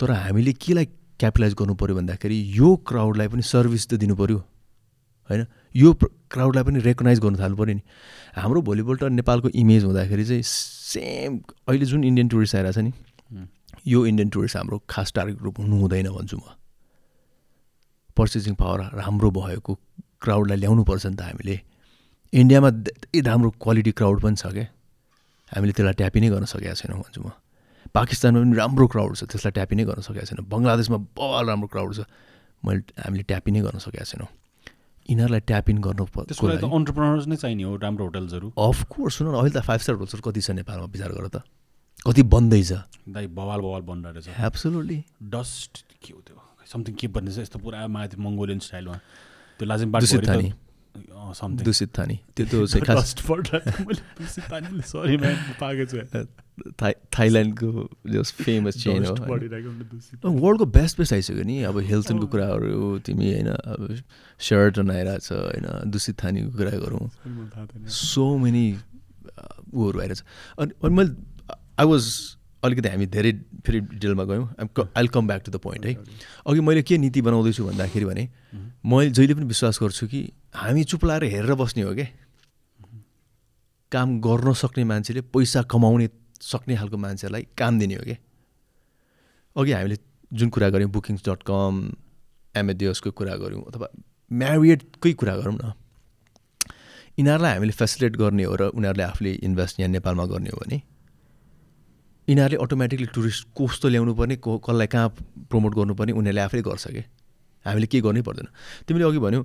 तर हामीले केलाई क्यापिटलाइज गर्नु पऱ्यो भन्दाखेरि यो क्राउडलाई पनि सर्भिस त दिनु पऱ्यो होइन? यो क्राउडलाई पनि रेकगनाइज गर्नु थाल्नु पऱ्यो नि। हाम्रो भोलिपल्ट नेपालको इमेज हुँदाखेरि चाहिँ सेम अहिले जुन इन्डियन टुरिस्ट आइरहेको छ नि यो इन्डियन टुरिस्ट हाम्रो खास टार्गेट ग्रुप हुनु हुँदैन भन्छु म। पर्चेसिङ पावर राम्रो भएको क्राउडलाई ल्याउनुपर्छ नि त हामीले। इन्डियामा धेरै राम्रो क्वालिटी क्राउड पनि छ क्या। हामीले त्यसलाई ट्यापी नै गर्न सकेका छैनौँ भन्छु म। पाकिस्तानमा पनि राम्रो क्राउड छ त्यसलाई ट्यापी नै गर्न सकेका छैनौँ। बङ्गलादेशमा बल राम्रो क्राउड छ मैले हामीले ट्यापी नै गर्न सकेका छैनौँ। यिनीहरूलाई ट्याप इन गर्नु अन्टरप्रोनर्स नै चाहिने हो राम्रो होटल्सहरू। अफकोर्स सुन न अहिले त फाइभ स्टार होटल्सहरू कति छ नेपालमा विचार गर त। कति बन्दैछ दाइ बवाल बवाल बन्द रहेछ। एब्सोल्युटली डस्ट के हो त्यो? समथिङ के भन्ने यस्तो पुरा माथि मङ्गोलियन स्टाइलमा त्यो लाजिम दूषित थानी। समथिङ दूषित थानी। त्यो चाहिँ खास सरी म्यान पाएको छु। थाइल्यान्डको जस्ट फेमस चेन हो। वर्ल्डको बेस्ट बेस्ट आइसक्यो नि। अब हेल्थनको कुराहरू तिमी होइन अब सर्ट आइरहेछ होइन दूषित थानीको कुरा गरौँ। सो मेनी उयोहरू आइरहेछ। अनि अनि मैले आई वाज अलिकति हामी धेरै फेरि डिटेलमा गयौँ। I'll come back to the point है। अघि मैले के नीति बनाउँदैछु भन्दाखेरि भने मैले जहिले पनि विश्वास गर्छु कि हामी चुप लाएर हेरेर बस्ने हो क्या काम गर्न सक्ने मान्छेले पैसा कमाउने सक्ने खालको मान्छेहरूलाई काम दिने हो क्या अघि हामीले जुन कुरा गऱ्यौँ बुकिङ्स डट कम एमएडिएसको कुरा गऱ्यौँ अथवा म्यारिएटकै कुरा गरौँ न। यिनीहरूलाई हामीले फेसिलिटेट गर्ने हो र उनीहरूले आफूले इन्भेस्ट यहाँ नेपालमा गर्ने हो भने। यिनीहरूले अटोमेटिकली टुरिस्ट कस्तो ल्याउनु पर्ने को कसलाई कहाँ प्रमोट गर्नुपर्ने उनीहरूले आफै गर्छ कि? हामीले केही गर्नै पर्दैन। तिमीले अघि भन्यौ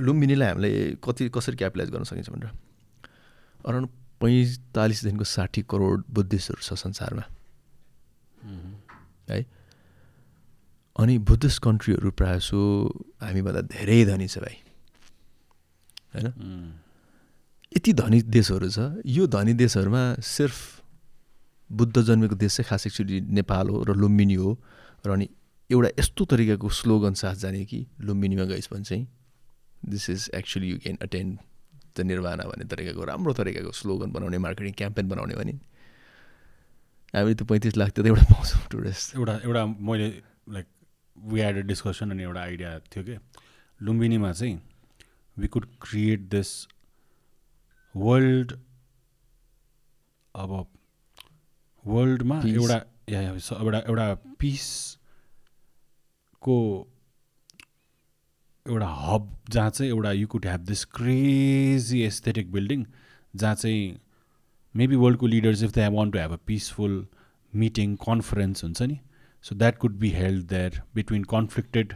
लुम्बिनीलाई हामीले कति कसरी क्यापिटलाइज गर्न सकिन्छ भनेर? अराउन्ड पैँतालिसदेखिको साठी करोड बुद्धिस्टहरू छ संसारमा। है? अनि बुद्धिस्ट कन्ट्रीहरू प्रायः सो हामीभन्दा धेरै धनी छ भाइ। होइन? यति धनी देशहरू छ। यो धनी देशहरूमा सिर्फ बुद्ध जन्मेको देश चाहिँ खास एक्चुली नेपाल हो र लुम्बिनी हो र अनि एउटा यस्तो तरिकाको स्लोगन साथ जाने कि लुम्बिनीमा गइस् भने चाहिँ this is actually you can attend the nirvana भन्ने तरिकाको राम्रो तरिकाको स्लोगन बनाउने मार्केटिङ क्याम्पेन बनाउने भने हामीले त्यो पैँतिस लाख त एउटा पाउँछौँ टुरिस्ट एउटा एउटा मैले like we had a discussion अनि एउटा आइडिया थियो कि? लुम्बिनीमा चाहिँ we could create this world अब वर्ल्डमा. एउटा एउटा एउटा पिसको एउटा हब जहाँ चाहिँ एउटा you could have this crazy aesthetic building जहाँ चाहिँ मेबी वर्ल्डको leaders if they want to have a peaceful meeting conference हुन्छ नि। So that could be held there between conflicted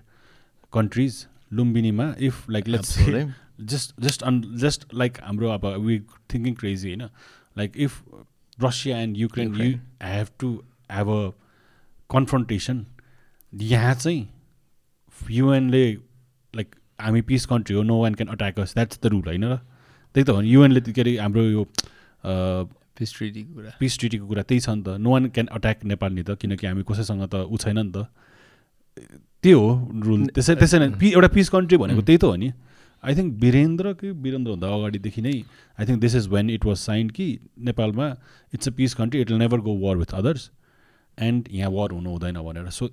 countries लुम्बिनीमा if like let's just just on just like हाम्रो अब वी थिङ्किङ क्रेजी होइन like if Russia and Ukraine you. Have to have a confrontation यहाँ चाहिँ युएनले लाइक हामी पिस कन्ट्री हो no one can attack us that's the rule होइन र? त्यही त हो। नि युएनले के अरे हाम्रो यो पिस ट्रिटीको कुरा। पिस ट्रिटीको कुरा त्यही छ नि त। No one can attack Nepal नि त किनकि हामी कसैसँग त ऊ छैन नि त। त्यो हो रुल त्यसै त्यसै नै एउटा पिस कन्ट्री भनेको त्यही त हो नि। आई थिङ्क वीरेन्द्र कि वीरेन्द्रभन्दा अगाडिदेखि नै I think this is when it was sign कि नेपालमा it's a peace country it will never go war with others and यहाँ वार हुनु हुँदैन भनेर। सो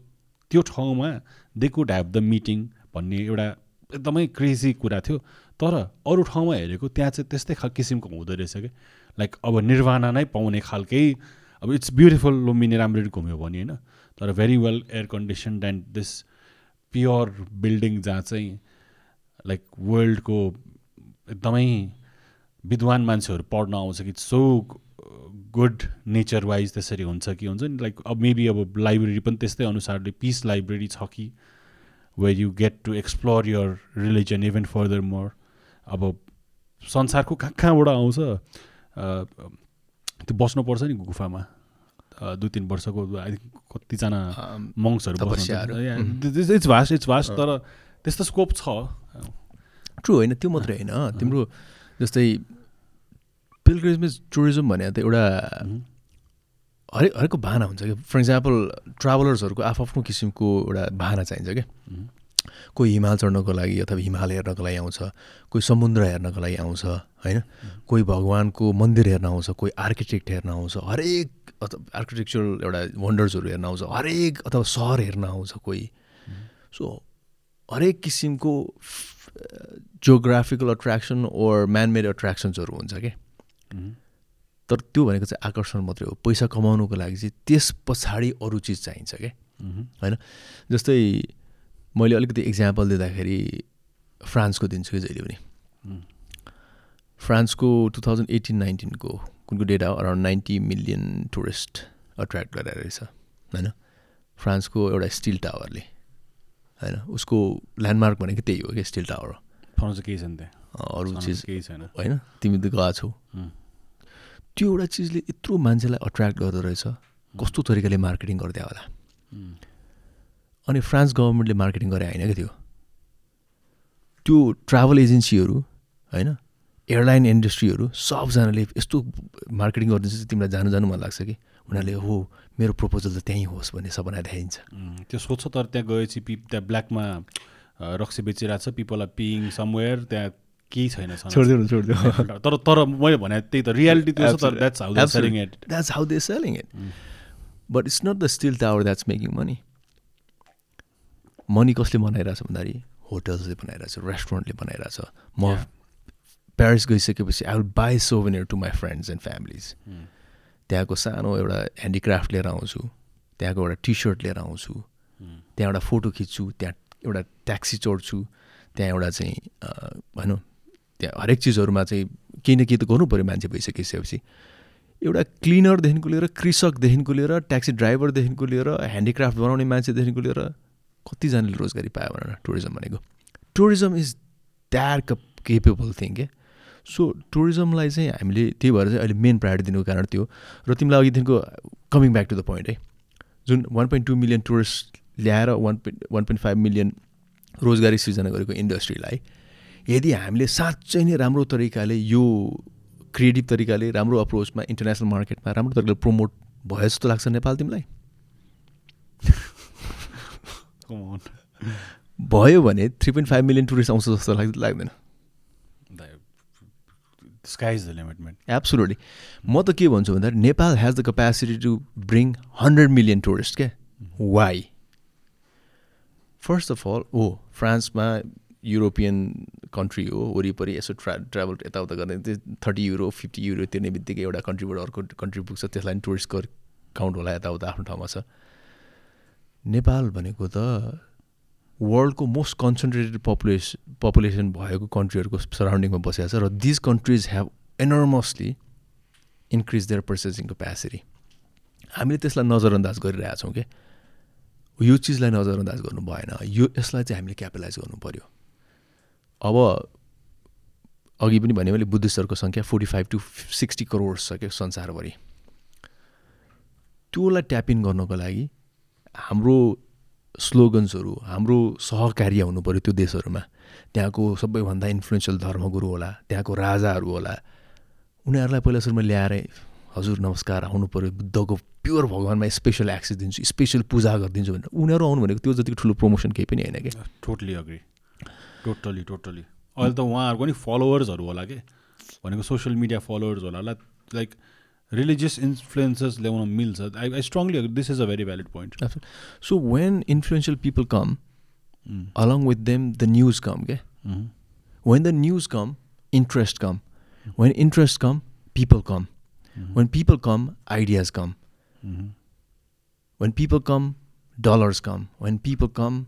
त्यो ठाउँमा they could have the meeting भन्ने एउटा एकदमै क्रेजी कुरा थियो। तर अरू ठाउँमा हेरेको त्यहाँ चाहिँ त्यस्तै खाल किसिमको हुँदो रहेछ कि? लाइक अब निर्वाणा नै पाउने खालकै अब इट्स ब्युटिफुल लुम्बिनी राम्ररी घुम्यो भने होइन। तर very well air condition and this pure building जहाँ चाहिँ लाइक वर्ल्डको एकदमै विद्वान मान्छेहरू पढ्न आउँछ कि सो गुड नेचर वाइज त्यसरी हुन्छ कि हुन्छ नि लाइक अब मेबी अब लाइब्रेरी पनि त्यस्तै अनुसारले पिस लाइब्रेरी छ कि way you get to explore your religion even further more अब संसारको कहाँ कहाँबाट आउँछ? त्यो बस्नुपर्छ नि गुफामा। दुई तिन वर्षको आई थिङ्क कतिजना मङ्सहरू तपस्याहरू। इट्स भास्ट इट्स भास्ट तर त्यस्तो स्कोप छ। ट्रु होइन त्यो मात्रै होइन तिम्रो जस्तै पिलग्रिमेज टुरिज्म भने त एउटा हरेक हरेकको बाहना हुन्छ कि फर इक्जाम्पल ट्राभलर्सहरूको आफ्नो किसिमको एउटा बाहना चाहिन्छ क्या। कोही हिमाल चढ्नको लागि अथवा हिमाल हेर्नको लागि आउँछ कोही समुद्र हेर्नको लागि आउँछ होइन? कोही भगवान्को मन्दिर हेर्न आउँछ कोही आर्किटेक्ट हेर्न आउँछ हरेक अथवा आर्किटेक्चरल एउटा वन्डर्सहरू हेर्न आउँछ हरेक अथवा सहर हेर्न आउँछ कोही। सो हरेक किसिमको जियोग्राफिकल अट्र्याक्सन ओर म्यानमेड अट्र्याक्सन्सहरू हुन्छ क्या तर त्यो भनेको चाहिँ आकर्षण मात्रै हो। पैसा कमाउनुको लागि चाहिँ त्यस पछाडि अरू चिज चाहिन्छ क्या होइन? जस्तै मैले अलिकति इक्जाम्पल दिँदाखेरि फ्रान्सको दिन्छु कि जहिले पनि। फ्रान्सको टु थाउजन्ड एटिन नाइन्टिनको कुनको data around ninety million tourist attract गरेर रहेछ। होइन? फ्रान्सको एउटा स्टिल टावरले होइन उसको ल्यान्डमार्क भनेको त्यही हो क्या? स्टिल टावर फर्म चाहिँ केही छैन त्यहाँ। अरू चिज केही छैन होइन? तिमी त गएको छौ. त्यो एउटा चिजले यत्रो मान्छेलाई अट्र्याक्ट गर्दो रहेछ। कस्तो तरिकाले मार्केटिङ गरिदियो होला. अनि फ्रान्स गभर्मेन्टले मार्केटिङ गरे होइन क्या त्यो? त्यो ट्राभल एजेन्सीहरू होइन? एयरलाइन इन्डस्ट्रीहरू सबजनाले यस्तो मार्केटिङ गरिदिन्छ तिमीलाई जानु जानु मन लाग्छ कि? उनीहरूले हो मेरो प्रपोजल त त्यहीँ होस् भन्ने सपना देखाइन्छ। त्यो सोध्छ तर त्यहाँ गएपछि पि त्यहाँ ब्ल्याकमा रक्सी बेचिरहेको छ पिपल आर पिङ समवेयर त्यहाँ केही छैन छोडिदिनु छोडिदिनु तर तर मैले भने त्यही त रियालिटी त्यो छ तर that's how they selling it that's how they selling it but it's not the steel tower that's making money money कसले बनाइरहेछ भन्दाखेरि होटल्सले बनाइरहेछ रेस्टुरेन्टले बनाइरहेछ। म. प्यारिस गइसकेपछि I will buy souvenir to my friends and families त्यहाँको सानो एउटा ह्यान्डिक्राफ्ट लिएर आउँछु त्यहाँको एउटा टी सर्ट लिएर आउँछु त्यहाँ एउटा फोटो खिच्छु त्यहाँ एउटा ट्याक्सी चढ्छु त्यहाँ एउटा चाहिँ भनौँ त्यहाँ हरेक चिजहरूमा चाहिँ केही न केही त गर्नु पऱ्यो मान्छे भइसकिसकेपछि। एउटा क्लिनरदेखिको लिएर कृषकदेखिको लिएर ट्याक्सी ड्राइभरदेखिको लिएर ह्यान्डिक्राफ्ट बनाउने मान्छेदेखिको लिएर कतिजनाले रोजगारी पायो भनेर टुरिज्म भनेको। Tourism is that capable thing के? सो टुरिज्मलाई चाहिँ हामीले त्यही भएर चाहिँ अहिले मेन प्रायोरिटी दिनुको कारण त्यो र तिमीलाई अघिदेखिको coming back to the point है। जुन one point two million tourist ल्याएर one point one point five million रोजगारी सृजना गरेको इन्डस्ट्रीलाई यदि हामीले साँच्चै नै राम्रो तरिकाले यो क्रिएटिभ तरिकाले राम्रो अप्रोचमा इन्टरनेसनल मार्केटमा राम्रो तरिकाले प्रमोट भयो जस्तो लाग्छ नेपाल तिमीलाई? भयो भने three point five million tourist आउँछ जस्तो लाग्छ लाग्दैन स्काइज द लिमिट एब्सोल्युटली म त के भन्छु भन्दाखेरि Nepal has the capacity to bring hundred million tourist क्या why first of all oh फ्रान्समा युरोपियन कन्ट्री हो वरिपरि यसो ट्रा ट्राभल यताउता गर्ने थर्टी युरो फिफ्टी युरो तिर्ने बित्तिकै एउटा कन्ट्रीबाट अर्को कन्ट्री पुग्छ त्यसलाई पनि टुरिस्ट काउन्ट होला यताउता आफ्नो ठाउँमा छ। नेपाल भनेको त वर्ल्डको मोस्ट कन्सन्ट्रेटेड पपुलेसन पपुलेसन भएको कन्ट्रीहरूको सराउन्डिङमा बसेको छ र these countries have enormously increase their purchasing capacity हामीले त्यसलाई नजरअन्दाज गरिरहेछौँ कि? यो चिजलाई नजरअन्दाज गर्नु भएन। यो यसलाई चाहिँ हामीले क्यापिटलाइज गर्नु पऱ्यो अब अघि पनि भने मैले बुद्धिस्टहरूको सङ्ख्या forty five to sixty crore छ क्या संसारभरि। त्योलाई ट्याप इन गर्नको लागि हाम्रो स्लोगन्सहरू हाम्रो सहकार्य हुनु पऱ्यो त्यो देशहरूमा। त्यहाँको सबैभन्दा इन्फ्लुएन्सियल धर्मगुरु होला त्यहाँको राजाहरू होला। उनीहरूलाई पहिला सुरुमा ल्याएर हजुर नमस्कार आउनु पऱ्यो बुद्धको प्योर भगवान्मा स्पेसल एक्सेस दिन्छु स्पेसल पूजा गरिदिन्छु भनेर। उनीहरू आउनु भनेको त्यो जतिको ठुलो प्रमोसन केही पनि होइन क्या टोटली अग्री टोटली टोटली अहिले त उहाँहरूको नि फलोवर्सहरू होला कि? भनेको सोसियल मिडिया फलोवर्स होला लाइक रिलिजियस इन्फ्लुएन्सेस ल्याउन मिल्छ I I strongly this is a very valid point so when influential people come along with them the news come के when the news come interest come when interest come people come when people come ideas come when people come dollars come when people come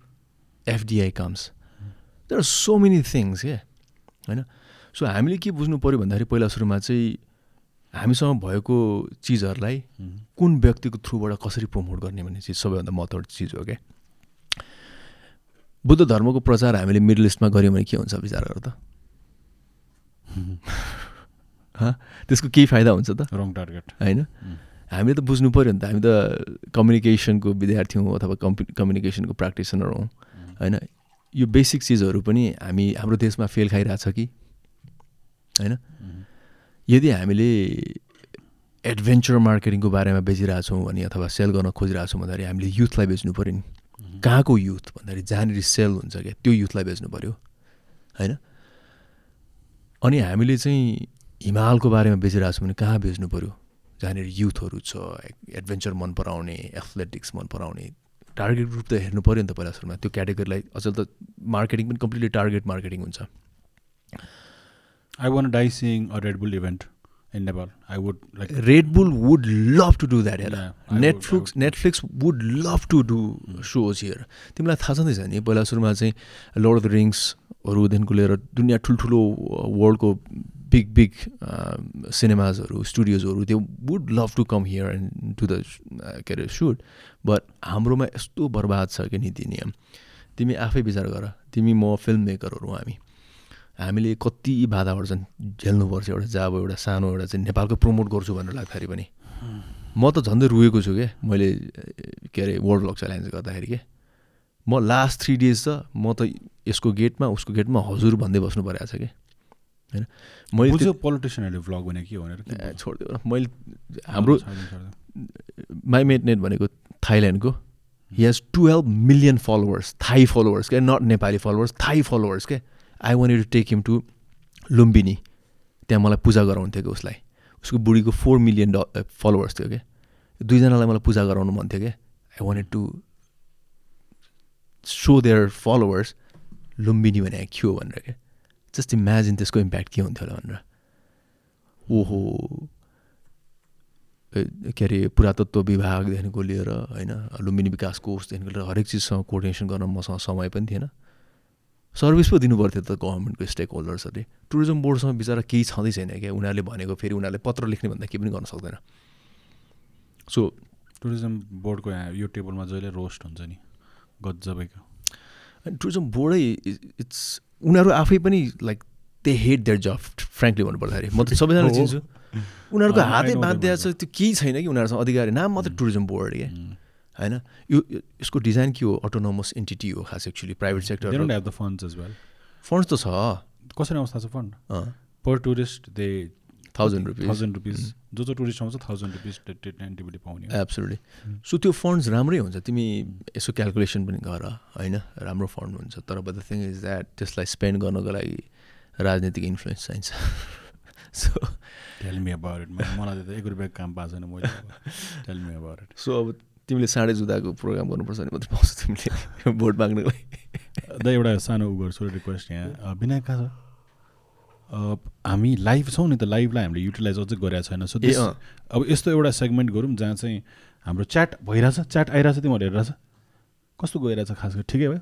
FDI comes there are so many things के होइन सो हामीले के बुझ्नु पऱ्यो भन्दाखेरि पहिला सुरुमा चाहिँ हामीसँग भएको चिजहरूलाई कुन व्यक्तिको थ्रुबाट कसरी प्रमोट गर्ने भन्ने चिज सबैभन्दा महत्त्वपूर्ण चिज हो क्या? बुद्ध धर्मको प्रचार हामीले मिडल इस्टमा गऱ्यौँ भने के हुन्छ विचार गर त त्यसको केही फाइदा हुन्छ त? रङ टार्गेट होइन? हामीले त बुझ्नु पऱ्यो नि त। हामी त कम्युनिकेसनको विद्यार्थी हौँ अथवा कम्पि कम्युनिकेसनको प्र्याक्टिसनर हौँ। होइन? यो बेसिक चिजहरू पनि हामी हाम्रो देशमा फेल खाइरहेछ कि? होइन? यदि हामीले एडभेन्चर मार्केटिङको बारेमा बेचिरहेछौँ भने अथवा सेल गर्न खोजिरहेछौँ भन्दाखेरि हामीले युथलाई बेच्नु पऱ्यो नि। कहाँको युथ भन्दाखेरि जहाँनिर सेल हुन्छ क्या त्यो युथलाई बेच्नु पऱ्यो होइन? अनि हामीले चाहिँ हिमालको बारेमा बेचिरहेछौँ भने कहाँ बेच्नु पऱ्यो? जहाँनिर युथहरू छ एडभेन्चर मन पराउने एथलेटिक्स मन पराउने टार्गेट ग्रुप त हेर्नु पऱ्यो नि त पहिला सुरुमा। त्यो क्याटेगोरीलाई अचल त मार्केटिङ पनि कम्प्लिटली टार्गेट मार्केटिङ हुन्छ। I want design a Red Bull event in Nepal I would like Red Bull would love to do that here Netflix Netflix would love to do shows here तिमीलाई थाहा छँदैछ नि पहिला सुरुमा चाहिँ लर्ड अफ द रिङ्सहरूदेखिको लिएर दुनियाँ ठुल्ठुलो वर्ल्डको बिग बिग सिनेमाजहरू स्टुडियोजहरू त्यो would love to come here and to the के अरे सुट बट हाम्रोमा यस्तो बर्बाद छ कि नीति नियम तिमी आफै विचार गर। तिमी म फिल्म मेकरहरू हामी। हामीले कति बाधा पर्छन् झेल्नुपर्छ एउटा जब एउटा सानो एउटा चाहिँ नेपालको प्रमोट गर्छु भनेर लाग्दाखेरि पनि। म त झन्डै रुएको छु क्या मैले के अरे वर्ल्ड ब्लग च्यालेन्ज गर्दाखेरि के? म लास्ट थ्री डेज त म त यसको गेटमा उसको गेटमा हजुर भन्दै बस्नु परेको छ कि? होइन? मैले पोलिटिसियनहरूले भ्लग भने के भनेर छोडिदियो मैले हाम्रो माई नेट भनेको थाइल्यान्डको he has twelve million followers Thai followers क्या not Nepali followers Thai followers क्या I want to take him to Lumbini त्यहाँ मलाई पूजा गराउँथ्यो कि उसलाई उसको बुढीको फोर मिलियन ड फलोवर्स थियो क्या दुईजनालाई मलाई पूजा गराउनु मन थियो क्या I wanted to show their followers Lumbini भने के हो भनेर क्या जस्ट इमेजिन त्यसको इम्प्याक्ट के हुन्थ्यो होला भनेर ओहो के अरे पुरातत्व विभागदेखिको लिएर होइन लुम्बिनी विकास कोषदेखिको लिएर हरेक चिजसँग कोर्डिनेसन गर्न मसँग समय पनि थिएन सर्भिस पो दिनु पर्थ्यो त गभर्मेन्टको स्टेक होल्डर्सहरूले टुरिज्म बोर्डसँग बिचरा केही छँदै छैन क्या? उनीहरूले भनेको फेरि उनीहरूले पत्र लेख्ने भन्दा केही पनि गर्न सक्दैन। सो टुरिज्म बोर्डको यहाँ यो टेबलमा जहिले रोस्ट हुन्छ नि? गजबैको। अनि टुरिज्म बोर्डै इट्स उनीहरू आफै पनि like they hate their job frankly भन्नुपर्दाखेरि म त सबैजना चिन्छु। उनीहरूको हातै बाँधिदिएको छ त्यो केही छैन कि उनीहरूसँग अधिकारी। नाम मात्रै टुरिज्म बोर्ड क्या? होइन? यो यो- यसको डिजाइन के हो? अटोनोमस एन्टिटी हो खास actually private sector funds funds त छ। कसरी थाहा छ fund per tourist they thousand rupees thousand rupees जो जो टुरिस्ट आउँछ थाउजन्ड रुपिस एन्टिबडी पाउने। एब्सोल्युटली सो त्यो फन्ड्स राम्रै हुन्छ। तिमी यसो क्यालकुलेसन पनि गर होइन? राम्रो फन्ड हुन्छ। तर but the thing is that त्यसलाई स्पेन्ड गर्नको लागि राजनीतिक इन्फ्लुएन्स चाहिन्छ। सो टेल मी अबाउट मलाई त एक रुपियाँ काम पाएको छैन। मैले टेल मी अबाउट सो अब तिमीले साँडे जुदाको प्रोग्राम गर्नुपर्छ भने मात्रै पाउँछ तिमीले भोट माग्नको लागि। दा एउटा सानो उ गर्छु रिक्वेस्ट यहाँ। विनायक कहाँ छ हामी लाइभ छौँ नि त लाइभलाई हामीले युटिलाइज अझै गरेको छैन। सो। अब यस्तो एउटा सेगमेन्ट गरौँ जहाँ चाहिँ हाम्रो च्याट भइरहेछ च्याट आइरहेछ तिमीहरू हेरिरहेछ। कस्तो गइरहेछ खास गरी? ठिकै भयो?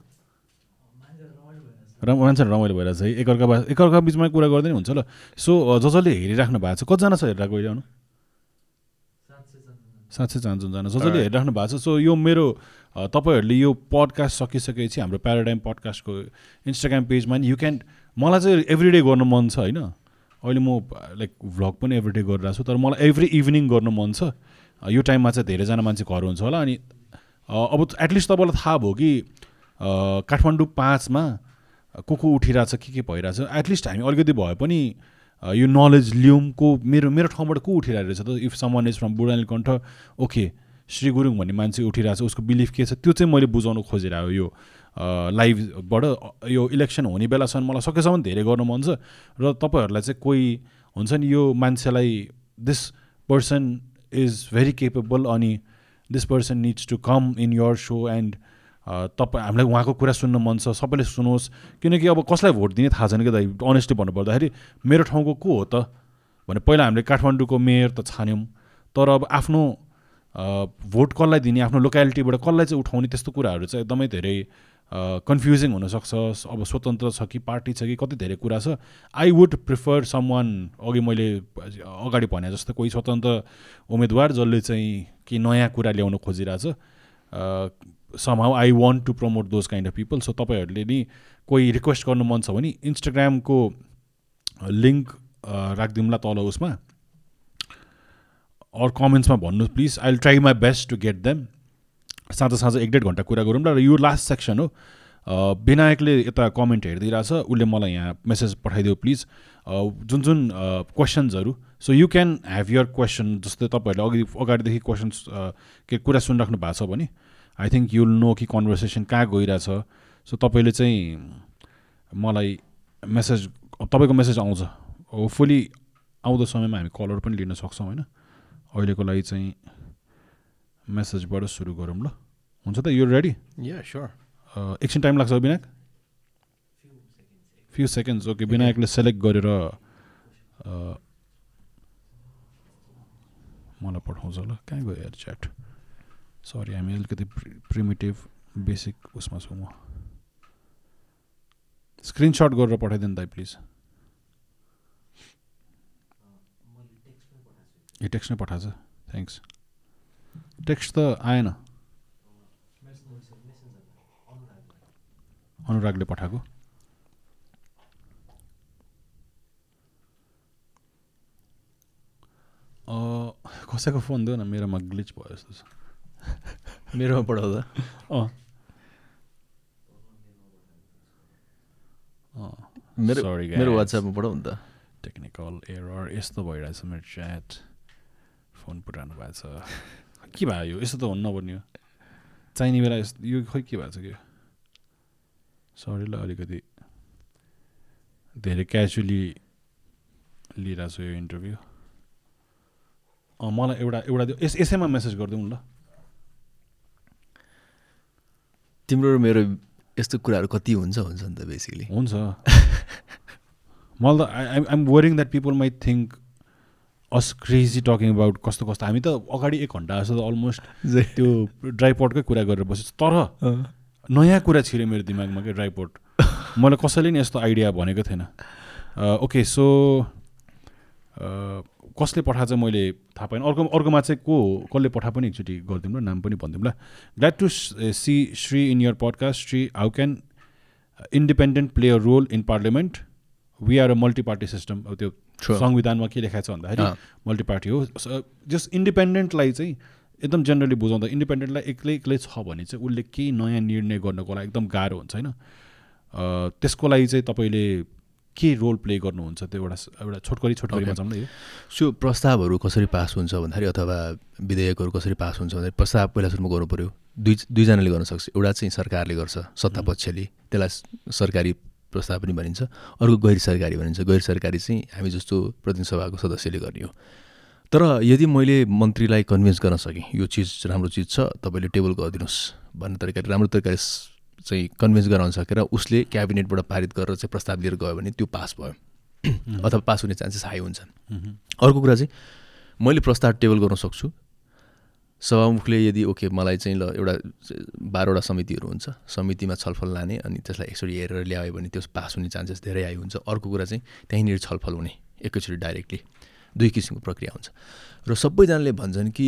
र मान्छेहरू रमाइलो भइरहेछ है। एकअर्का एकअर्का बिचमा कुरा गर्दै नि हुन्छ ल। सो जसले हेरिराख्नु भएको छ कतिजना छ हेरिरहेको अहिले साँच्चै चाहन्छु जान जसले. हेरिराख्नु भएको छ। सो यो मेरो तपाईँहरूले यो पडकास्ट सकिसकेपछि हाम्रो प्याराडाइम पडकास्टको इन्स्टाग्राम पेजमा नि यु क्यान मलाई चाहिँ एभ्री डे गर्न मन छ होइन? अहिले म लाइक भ्लग पनि एभ्री डे गरिरहेको छु तर मलाई एभ्री इभिनिङ गर्न मन छ। यो टाइममा चाहिँ धेरैजना मान्छे घर हुन्छ होला। अनि अब एटलिस्ट तपाईँलाई थाहा भयो कि काठमाडौँ पाँचमा को को उठिरहेछ के के भइरहेछ। एटलिस्ट हामी अलिकति भए पनि यो नलेज लिउँ को मेरो मेरो ठाउँबाट को उठिरहेको रहेछ त? If someone is from Budhanilkantha okay Shri Gurung भन्ने मान्छे उठिरहेको छ उसको बिलिफ के छ? त्यो चाहिँ मैले बुझाउनु खोजिरहेको यो लाइभबाट यो इलेक्सन हुने बेलासम्म मलाई सकेसम्म धेरै गर्नु मन छ। र तपाईँहरूलाई चाहिँ कोही हुन्छ नि यो मान्छेलाई this person is very capable अनि this person needs to come in your show and तपाईँ हामीलाई उहाँको कुरा सुन्न मन छ सबैले सुनोस्। किनकि अब कसलाई भोट दिने थाहा छैन कि दाइ अनेस्टली भन्नुपर्दाखेरि मेरो ठाउँको को हो त? भने पहिला हामीले काठमाडौँको मेयर त छान्यौँ। तर अब आफ्नो भोट कसलाई दिने आफ्नो लोकालिटीबाट कसलाई चाहिँ उठाउने त्यस्तो कुराहरू चाहिँ एकदमै धेरै कन्फ्युजिङ हुनसक्छ। अब स्वतन्त्र छ कि पार्टी छ कि कति धेरै कुरा छ। I would prefer someone अघि मैले अगाडि भने जस्तो कोही स्वतन्त्र उम्मेदवार जसले चाहिँ कि नयाँ कुरा ल्याउन खोजिरहेछ। Somehow I want to promote those kind of people so तपाईँहरूले नि कोही रिक्वेस्ट गर्नु मन छ भने इन्स्टाग्रामको लिङ्क राखिदिउँला तल उसमा। अर कमेन्ट्समा भन्नु please I will try my best to get them साँझ साँझ एक डेढ घन्टा कुरा गरौँ र यो लास्ट सेक्सन हो। विनायकले यता कमेन्ट हेरिदिइरहेछ उसले मलाई यहाँ मेसेज पठाइदियो प्लिज जुन जुन क्वेसन्सहरू so you can have your question जस्तै तपाईँहरूले अघि अगाडिदेखि क्वेसन्स के कुरा सुनिराख्नु भएको छ भने। आई थिङ्क युल नो कि कन्भर्सेसन कहाँ गइरहेछ। सो तपाईँले चाहिँ मलाई मेसेज तपाईँको मेसेज आउँछ। होपफुली आउँदो समयमा हामी कलर पनि लिन सक्छौँ होइन? अहिलेको लागि चाहिँ मेसेजबाट सुरु गरौँ ल। हुन्छ त? यो रेडी या स्योर एकछिन टाइम लाग्छ विनायक? फ्यु सेकेन्ड्स ओके विनायकले सेलेक्ट गरेर मलाई पठाउँछ ल। कहाँ गयो यार च्याट सरी हामी अलिकति प्रिमिटिभ बेसिक उसमा छौँ म स्क्रिनसट गरेर पठाइदिनु दाइ प्लिज ए टेक्स्ट नै पठाएछ थ्याङ्क्स टेक्स्ट त आएन अनुरागले पठाएको कसैको फोन दियो न मेरोमा ग्लिच भयो जस्तो छ मेरोमा पठाउँदा अँ। मेरो मेरो. वाट्सएपमा पठाउ नि त। टेक्निकल एरर यस्तो भइरहेछ मेरो च्याट फोन पुरानो भएको छ। के भयो यो? यस्तो त हुनु नपर्ने हो। चाहिने बेला यस्तो यो खोइ के भएको छ कि? सरी ल अलिकति धेरै क्याजुअली लिइरहेको छु यो इन्टरभ्यू अँ मलाई एउटा एउटा यसैमा मेसेज गरिदिउँ ल। तिम्रो र मेरो यस्तो कुराहरू कति हुन्छ हुन्छ नि त बेसिकली हुन्छ। मलाई त I I'm worrying that people might think us crazy talking about कस्तो कस्तो। हामी त अगाडि एक घन्टा जस्तो त अलमोस्ट त्यो ड्राइपोर्टकै कुरा गरेर बसेको। तर नयाँ कुरा छिर्यो मेरो दिमागमा क्या ड्राइपोर्ट मलाई कसैले नि यस्तो आइडिया भनेको थिएन। ओके सो कसले पठाएको चाहिँ मैले थाहा पाइनँ। अर्को अर्कोमा चाहिँ को कसले पठा पनि एकचोटि गरिदिउँ ल नाम पनि भनिदिउँ ल। Glad to see Shri in your podcast Shri how can independent play a role in parliament we are a multi party system अब त्यो. संविधानमा के लेखाएको छ भन्दाखेरि। मल्टी पार्टी हो। जस इन्डिपेन्डेन्टलाई चाहिँ एकदम जेनरली बुझाउँदा इन्डिपेन्डेन्टलाई एक्लै एक्लै छ भने चाहिँ उसले केही नयाँ निर्णय गर्नको लागि एकदम गाह्रो हुन्छ होइन? त्यसको लागि चाहिँ तपाईँले के रोल प्ले गर्नुहुन्छ त्यो एउटा एउटा छोटकरी छोटकरीमा जाउँ न यो सो प्रस्तावहरू कसरी पास हुन्छ भन्दाखेरि अथवा विधेयकहरू कसरी पास हुन्छ भन्दाखेरि प्रस्ताव पहिला सुरुमा गर्नु पऱ्यो। दुई दुईजनाले गर्न सक्छ। एउटा चाहिँ सरकारले गर्छ सत्तापक्षले त्यसलाई सरकारी प्रस्ताव पनि भनिन्छ। अर्को गैर सरकारी भनिन्छ। गैर सरकारी चाहिँ हामी जस्तो प्रतिनिधि सभाको सदस्यले गर्ने हो। तर यदि मैले मन्त्रीलाई कन्भिन्स गर्न सकेँ यो चिज राम्रो चिज छ तपाईँले टेबल गरिदिनुहोस् भन्ने तरिकाले राम्रो तरिकाले चाहिँ कन्भिन्स गराउन सकेर उसले क्याबिनेटबाट पारित गरेर चाहिँ प्रस्ताव लिएर गयो भने त्यो पास भयो। अथवा पास हुने चान्सेस हाई हुन्छन् अर्को कुरा चाहिँ मैले प्रस्ताव टेबल गर्न सक्छु। सभामुखले यदि ओके मलाई चाहिँ ल एउटा बाह्रवटा समितिहरू हुन्छ। समितिमा छलफल लाने अनि त्यसलाई एकचोटि हेरेर ल्यायो भने त्यो पास हुने चान्सेस धेरै हाई हुन्छ। अर्को कुरा चाहिँ त्यहीँनिर छलफल हुने एकैचोटि डाइरेक्टली दुई किसिमको प्रक्रिया हुन्छ। र सबैजनाले भन्छन् कि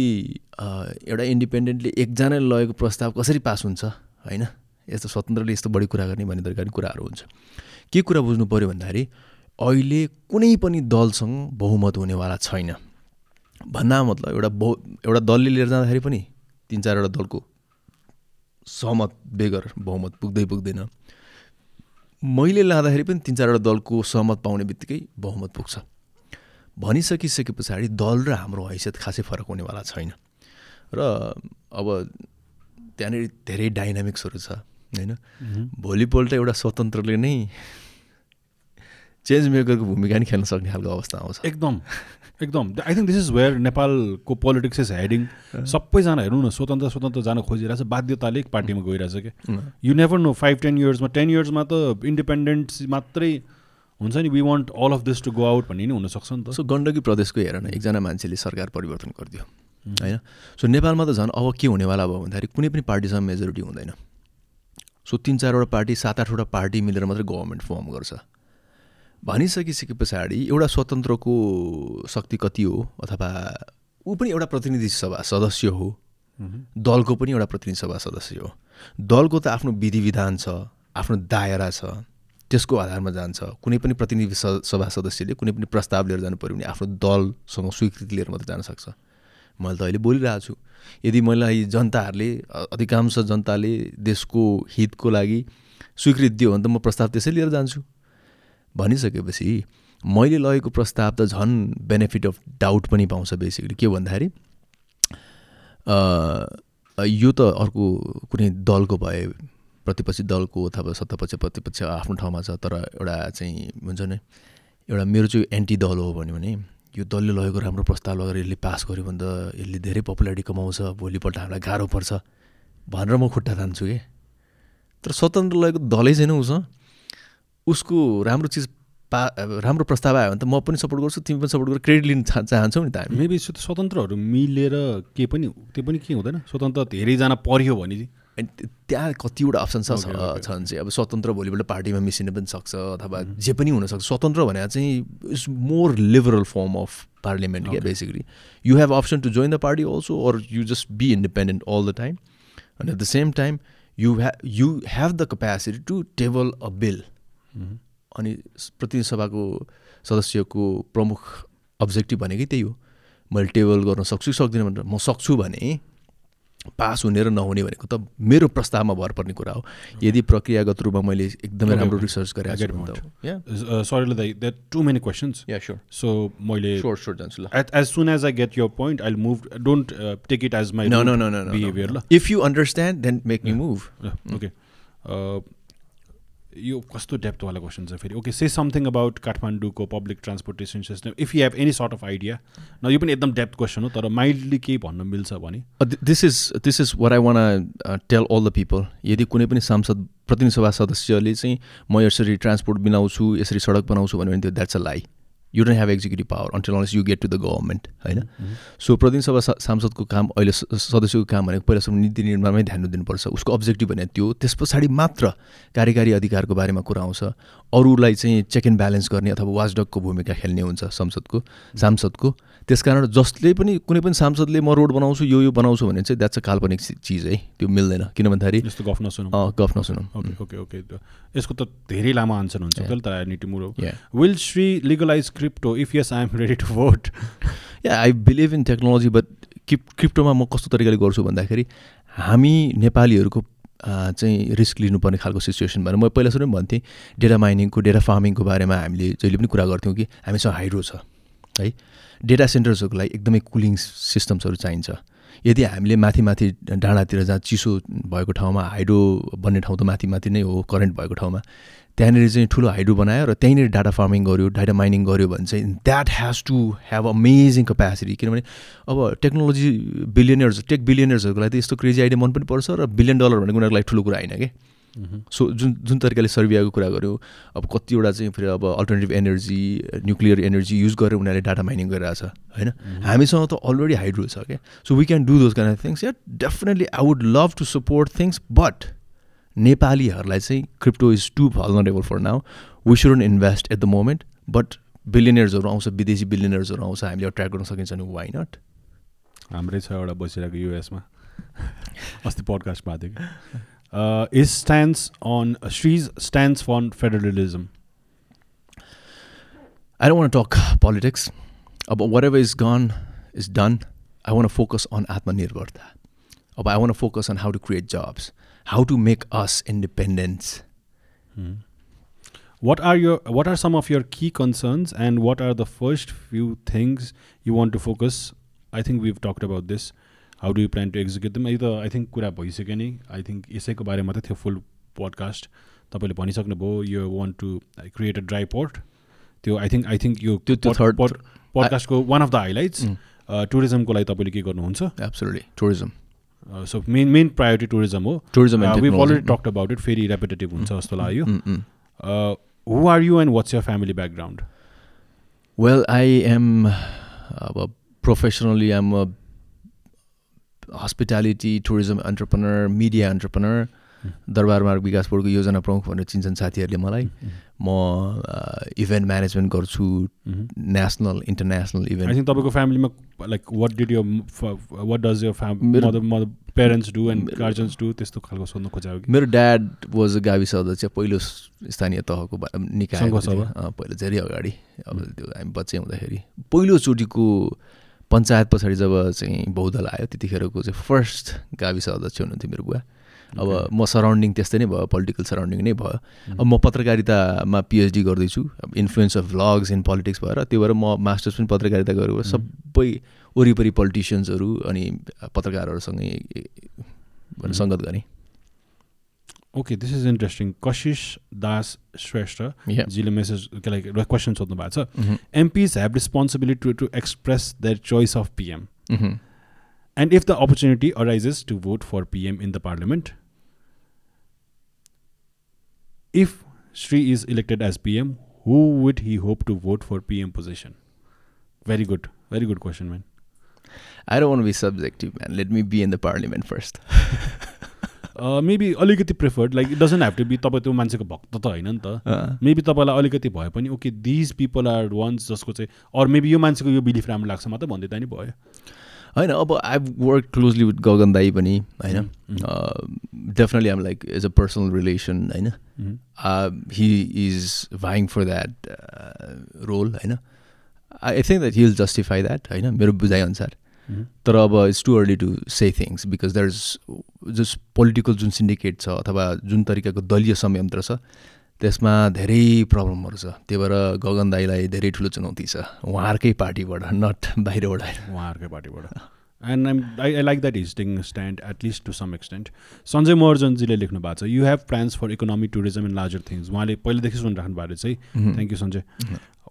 एउटा इन्डिपेन्डेन्टले एकजनाले लगेको प्रस्ताव कसरी पास हुन्छ होइन? यस्तो स्वतन्त्रले यस्तो बढी कुरा गर्ने भन्ने तरिकाले कुराहरू हुन्छ। के कुरा बुझ्नु पऱ्यो भन्दाखेरि अहिले कुनै पनि दलसँग बहुमत हुनेवाला छैन। भन्दा मतलब एउटा बहु एउटा दलले लिएर जाँदाखेरि पनि तिन चारवटा दलको सहमत बेगर बहुमत पुग्दै पुग्दैन। मैले लाँदाखेरि पनि तिन चारवटा दलको सहमत पाउने बित्तिकै बहुमत पुग्छ। भनिसकिसके पछाडि दल र हाम्रो हैसियत खासै फरक हुनेवाला छैन। र अब त्यहाँनिर धेरै डाइनामिक्सहरू छ। होइन? भोलिपल्ट एउटा स्वतन्त्रले नै चेन्ज मेकरको भूमिका नि खेल्न सक्ने खालको अवस्था आउँछ। एकदम एकदम। I think this is where नेपालको पोलिटिक्स इज हेडिङ सबैजना हेर्नु न स्वतन्त्र स्वतन्त्र जान खोजिरहेछ। बाध्यताले पार्टीमा गइरहेछ कि you never know five ten इयर्समा ten इयर्समा त इन्डिपेन्डेन्ट मात्रै हुन्छ नि। We want all of this to go out भन्ने नै हुनसक्छ नि त। सो गण्डकी प्रदेशको हेर न एकजना मान्छेले सरकार परिवर्तन गरिदियो होइन? सो नेपालमा त झन् अब के हुनेवाला भयो भन्दाखेरि कुनै पनि पार्टीसँग मेजोरिटी हुँदैन। सो तिन चारवटा पार्टी सात आठवटा पार्टी मिलेर मात्रै गभर्मेन्ट फर्म गर्छ। भनिसकिसके पछाडि एउटा स्वतन्त्रको शक्ति कति हो अथवा ऊ पनि एउटा प्रतिनिधि सभा सदस्य हो। दलको पनि एउटा प्रतिनिधि सभा सदस्य हो। दलको त आफ्नो विधि विधान छ आफ्नो दायरा छ त्यसको आधारमा जान्छ। कुनै पनि प्रतिनिधि सभा सदस्यले कुनै पनि प्रस्ताव लिएर जानु पऱ्यो भने आफ्नो दलसँग स्वीकृति लिएर मात्रै जान सक्छ। मैले त अहिले बोलिरहेको छु। यदि मलाई जनताहरूले अधिकांश जनताले देशको हितको लागि स्वीकृति दियो भने त म प्रस्ताव त्यसै लिएर जान्छु। भनिसकेपछि मैले लगेको प्रस्ताव त झन् बेनिफिट अफ डाउट पनि पाउँछ बेसिकली के भन्दाखेरि यो त अर्को कुनै दलको भए प्रतिपक्षी दलको अथवा सत्तापक्ष प्रतिपक्ष आफ्नो ठाउँमा छ तर एउटा चाहिँ हुन्छ नि एउटा मेरो चाहिँ एन्टी दल हो भन्यो भने यो दलले लगेको राम्रो प्रस्ताव लगेर यसले पास गर्यो भने त यसले धेरै पपुलारिटी कमाउँछ भोलिपल्ट हामीलाई गाह्रो पर्छ भनेर म खुट्टा तान्छु कि? तर स्वतन्त्र लगेको दलै छैन उसँग उसको राम्रो चिज पा राम्रो प्रस्ताव आयो भने त म पनि सपोर्ट गर्छु तिमी पनि सपोर्ट गरेर क्रेडिट लिन चाहन्छौ नि त हामी। मेबी स्वतन्त्रहरू मिलेर के पनि त्यो पनि के हुँदैन? स्वतन्त्र धेरैजना पऱ्यो भने अनि त्यहाँ कतिवटा अप्सन छ छन् चाहिँ। अब स्वतन्त्र भोलिपल्ट पार्टीमा मिसिन पनि सक्छ अथवा जे पनि हुनसक्छ। स्वतन्त्र भने चाहिँ it's more liberal form of parliament क्या basically you have option to join the party also or you just be independent all the time and at the same time you ha you have the capacity to table a bill अनि प्रतिनिधि सभाको सदस्यको प्रमुख अब्जेक्टिभ भनेकै त्यही हो। मैले टेबल गर्न सक्छु सक्दिनँ भनेर म सक्छु भने पास हुने र नहुने भनेको त मेरो प्रस्तावमा भर पर्ने कुरा हो। यदि प्रक्रियागत रूपमा मैले एकदमै राम्रो रिसर्च गरेँ sorry too many questions so मैले जान्छु ल as soon as I get your point I move don't take it as my behaviour ल if you understand then make me move okay यो कस्तो डेप्थवाला क्वेसन छ फेरि? ओके से समथिङ अबाउट काठमाडौँको public transportation system if you have any sort of idea न यो पनि एकदम डेप्थ क्वेसन हो तर माइल्डली केही भन्न मिल्छ भने। This is this is where I want tell all the people यदि कुनै पनि सांसद प्रतिनिधि सभा सदस्यले चाहिँ म यसरी ट्रान्सपोर्ट बनाउँछु यसरी सडक बनाउँछु भन्यो भने त्यो that's a lie you don't have executive power until unless you get to the government होइन? सो प्रतिनिधि सभा सांसदको काम अहिले सदस्यको काम भनेको पहिलासम्म नीति निर्माणमै ध्यान दिनुपर्छ उसको अब्जेक्टिभ भने त्यो त्यस पछाडि मात्र कार्यकारी अधिकारको बारेमा कुरा आउँछ। अरूलाई चाहिँ चेक एन्ड ब्यालेन्स गर्ने अथवा वाचडकको भूमिका खेल्ने हुन्छ संसदको सांसदको त्यसकारण जसले पनि कुनै पनि सांसदले म रोड बनाउँछु यो यो बनाउँछु भने चाहिँ द्याट्स अ काल्पनिक चिज है त्यो मिल्दैन। किन भन्दाखेरि गफ नसुनौँ। गफ नसुनौँ। Okay okay okay. यसको त धेरै लामो आन्सर हुन्छ will Shri legalize crypto if yes I am ready to vote yeah I believe in technology but crip क्रिप्टोमा म कस्तो तरिकाले गर्छु भन्दाखेरि हामी नेपालीहरूको चाहिँ रिस्क लिनुपर्ने खालको सिचुएसन भएर म पहिला सुरु भन्थेँ डेटा माइनिङको डेटा फार्मिङको बारेमा हामीले जहिले पनि कुरा गर्थ्यौँ कि हामीसँग हाइड्रो छ है? डेटा सेन्टर्सहरूको लागि एकदमै कुलिङ सिस्टम्सहरू चाहिन्छ। यदि हामीले माथि माथि डाँडातिर जहाँ चिसो भएको ठाउँमा हाइड्रो बन्ने ठाउँ त माथि माथि नै हो करेन्ट भएको ठाउँमा त्यहाँनिर चाहिँ ठुलो हाइड्रो बनायो र त्यहीँनिर डाटा फार्मिङ गऱ्यो डाटा माइनिङ गऱ्यो भने चाहिँ that has to have amazing capacity किनभने अब टेक्नोलोजी बिलियनर्स टेक बिलियनर्सहरूको लागि त यस्तो क्रेजी आइडिया मन पनि पर्छ र बिलियन डलर भनेको उनीहरूको लागि ठुलो कुरा होइन कि? सो जुन जुन तरिकाले सर्बियाको कुरा गऱ्यो अब कतिवटा चाहिँ फेरि अब alternative energy nuclear energy use गरेर उनीहरूले डाटा माइनिङ गरिरहेछ होइन? हामीसँग त अलरेडी हाइड्रो छ क्या so we can do those kind of things yeah definitely I would love to support things but नेपालीहरूलाई चाहिँ crypto is too vulnerable for now we shouldn't invest at the moment but बिलियनर्सहरू आउँछ विदेशी बिलियनर्सहरू आउँछ हामीले ट्र्याक गर्न सकिन्छ भने वाइ नट हाम्रै छ एउटा बसिरहेको युएसमा अस्ति पडकास्ट भएको थियो कि is stands on Shri's stands for federalism want to talk politics. About whatever is gone is done. I want to focus on Atmanirbharta. About I want to focus on how to create jobs, how to make us independent. What are your what are some of your key concerns and what are the first few things you want to focus? I think we've talked about this. How do you plan to execute them? either I think कुरा भइसक्यो नि आई थिङ्क यसैको बारेमा मात्रै थियो फुल पडकास्ट तपाईँले भनिसक्नुभयो you want to create a dry port त्यो आई थिङ्क आई थिङ्क यो पडकास्टको one of the highlights Mm. टुरिज्मको लागि तपाईँले के गर्नुहुन्छ Absolutely. Tourism. So main main priority tourism हो technology. Already talked about it फेरि रेपिटेटिभ हुन्छ जस्तो लाग्यो Mm, mm. Who are you and what's your family background Well, I am uh, professionally, I'm a hospitality, tourism entrepreneur, media entrepreneur. Durbar Marg विकास बोर्डको योजना प्रमुख भनेर चिन्छन् साथीहरूले मलाई। म इभेन्ट म्यानेजमेन्ट गर्छु नेसनल इन्टरनेसनल आई इभेन्ट तपाईँको फ्यामिलीमा लाइक वाट डिड यो what does mother parents do and guardians do त्यस्तो खालको सोध्नु खोजेको मेरो ड्याड वाज अ गाविस अध्यक्ष पहिलो स्थानीय तहको निकाय पहिला धेरै अगाडि। अब त्यो हामी बच्चे हुँदाखेरि। पहिलोचोटिको पञ्चायत पछाडि जब चाहिँ बहुदल आयो त्यतिखेरको चाहिँ फर्स्ट गाविस अध्यक्ष हुनुहुन्थ्यो मेरो बुवा। अब म सराउन्डिङ त्यस्तै नै भयो पोलिटिकल सराउन्डिङ नै भयो। अब म पत्रकारितामा पिएचडी गर्दैछु अब influence of vlogs in politics भएर त्यो भएर म मास्टर्स पनि पत्रकारिता गरेको भएर सबै वरिपरि पोलिटिसियन्सहरू अनि पत्रकारहरूसँगै भनेर सङ्गत गरेँ ओके दिस इज इन्ट्रेस्टिङ कशिश दास श्रेष्ठ. जीले मेसेज के लाइक क्वेसन सोध्नु भएको छ. MPs have responsibility to to express their choice of PM. And if the opportunity arises to vote for PM in the parliament, if Sri is elected as PM, who would he hope to vote for PM position? Very good. Very good question, man. I don't want to be subjective, man. Let me be in the parliament first. Uh, maybe अलिकति preferred like it doesn't have to be तपाईँ त्यो मान्छेको भक्त त होइन नि त Uh, मेबी तपाईँलाई अलिकति भए पनि okay these people are ones जसको चाहिँ अर मेबी यो मान्छेको यो बिलिफ राम्रो लाग्छ मात्रै भनिदिँदा नि भयो होइन अब I work closely with Gagan दाई पनि होइन. Definitely um like as a personal relation होइन. He is vying for that role होइन I think that he will justify that होइन मेरो बुझाइअनुसार Mhm. तर अब it's too early to say things because there is just political जुन सिन्डिकेट छ अथवा जुन तरिकाको दलीय संयन्त्र छ त्यसमा धेरै प्रब्लमहरू छ। त्यही भएर गगन दाईलाई धेरै ठुलो चुनौती छ। उहाँहरूकै पार्टीबाट नट बाहिरबाट। उहाँहरूकै पार्टीबाट। And I'm I I like that is taking stand at least to some extent Sanjay महर्जनजीले लेख्नु भएको छ you have plans for economy tourism and larger things उहाँले पहिलेदेखि सुनिराख्नु भएको चाहिँ. Thank you Sanjay.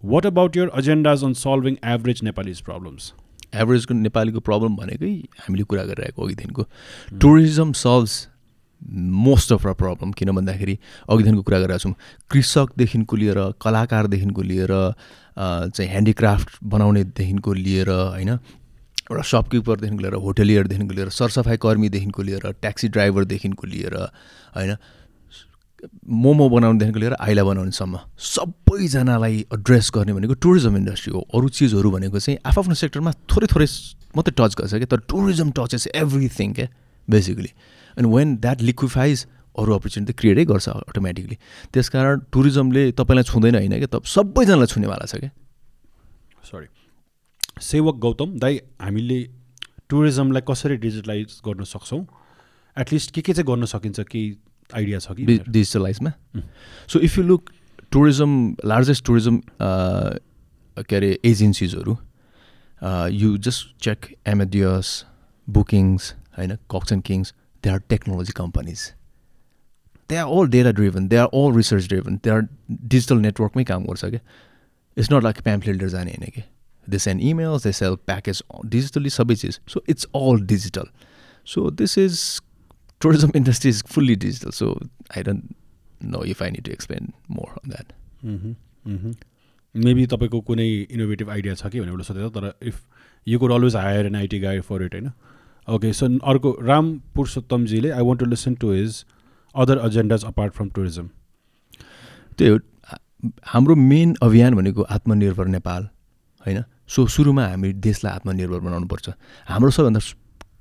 What about your agendas on solving average Nepalis problems एभरेजको नेपालीको प्रब्लम भनेकै हामीले कुरा गरिरहेको अघिदेखिको tourism solves most of our problem किन भन्दाखेरि अघिदेखिको कुरा गरिरहेको छौँ कृषकदेखिको लिएर कलाकारदेखिको लिएर चाहिँ ह्यान्डिक्राफ्ट बनाउनेदेखिको लिएर होइन एउटा सपकिपरदेखिको लिएर होटेलियरदेखिको लिएर सरसफाइ कर्मीदेखिको लिएर ट्याक्सी ड्राइभरदेखिको लिएर होइन मोमो बनाउनेदेखिको लिएर आइला बनाउनेसम्म सबैजनालाई एड्रेस गर्ने भनेको टुरिज्म इन्डस्ट्री हो। अरू चिजहरू भनेको चाहिँ आफ्नो सेक्टरमा थोरै थोरै मात्रै टच गर्छ क्या। तर टुरिज्म टचेस एभ्रिथिङ क्या बेसिकली अनि वेन द्याट लिक्विफाइज अरू अपर्च्युनिटी क्रिएटै गर्छ अटोमेटिकली त्यसकारण टुरिज्मले तपाईँलाई छुँदैन होइन क्या? त सबैजनालाई छुनेवाला छ क्या? सरी सेवक गौतम दाई हामीले टुरिज्मलाई कसरी डिजिटलाइज गर्न सक्छौँ? एटलिस्ट के के चाहिँ गर्न सकिन्छ? केही आइडिया छ कि? डिजिटलाइजमा so if you look tourism largest tourism के अरे एजेन्सिजहरू you just check Amadeus bookings होइन Cox and Kings they are technology companies they are all data driven they are all research driven they are digital नेटवर्कमै काम गर्छ क्या? इट्स नट लाइक प्याम्पलेटर जाने होइन कि? They send emails they sell package digitally सबै चिज। So it's all digital so this is tourism industry is fully digital. So i don't know if i need to explain more on that. Maybe तपाईँको कुनै इनोभेटिभ आइडिया छ कि भनेर सोधेको तर if you could always hire an IT guide for it होइन? ओके सो अर्को Ram पुरुषोत्तमजीले I want to listen to his other agendas apart from tourism त्यही हो हाम्रो मेन अभियान भनेको आत्मनिर्भर नेपाल होइन? सो सुरुमा हामी देशलाई आत्मनिर्भर बनाउनुपर्छ। हाम्रो सबैभन्दा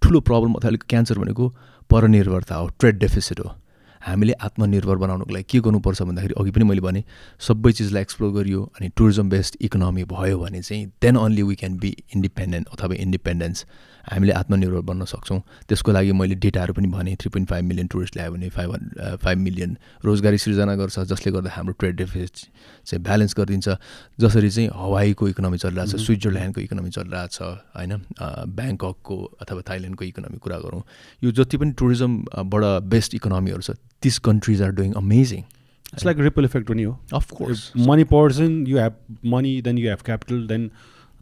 ठुलो प्रब्लम अथवा अलिक क्यान्सर भनेको परनिर्भरता हो ट्रेड डेफिसिट हो। हामीले आत्मनिर्भर बनाउनुको लागि के गर्नुपर्छ भन्दाखेरि अघि पनि मैले भने सबै चिजलाई एक्सप्लोर गरियो अनि टुरिज्म बेस्ड इकोनोमी भयो भने चाहिँ then only we can be independent अथवा इन्डिपेन्डेन्स हामीले आत्मनिर्भर बन्न सक्छौँ। त्यसको लागि मैले डेटाहरू पनि भने three point five million tourist ल्यायो भने फाइभ फाइभ मिलियन रोजगारी सृजना गर्छ जसले गर्दा हाम्रो ट्रेड डेफिसिट चाहिँ ब्यालेन्स गरिदिन्छ। जसरी चाहिँ हवाईको इकोनोमी चलिरहेको छ स्विजरल्यान्डको इकोनोमी चलिरहेको छ होइन ब्याङ्ककको अथवा थाइल्यान्डको इकोनोमी कुरा गरौँ। यो जति पनि टुरिज्मबाट बेस्ट इकोनोमीहरू छ these countries are doing amazing it's like ripple effect पनि हो of course money person you have money then you have capital then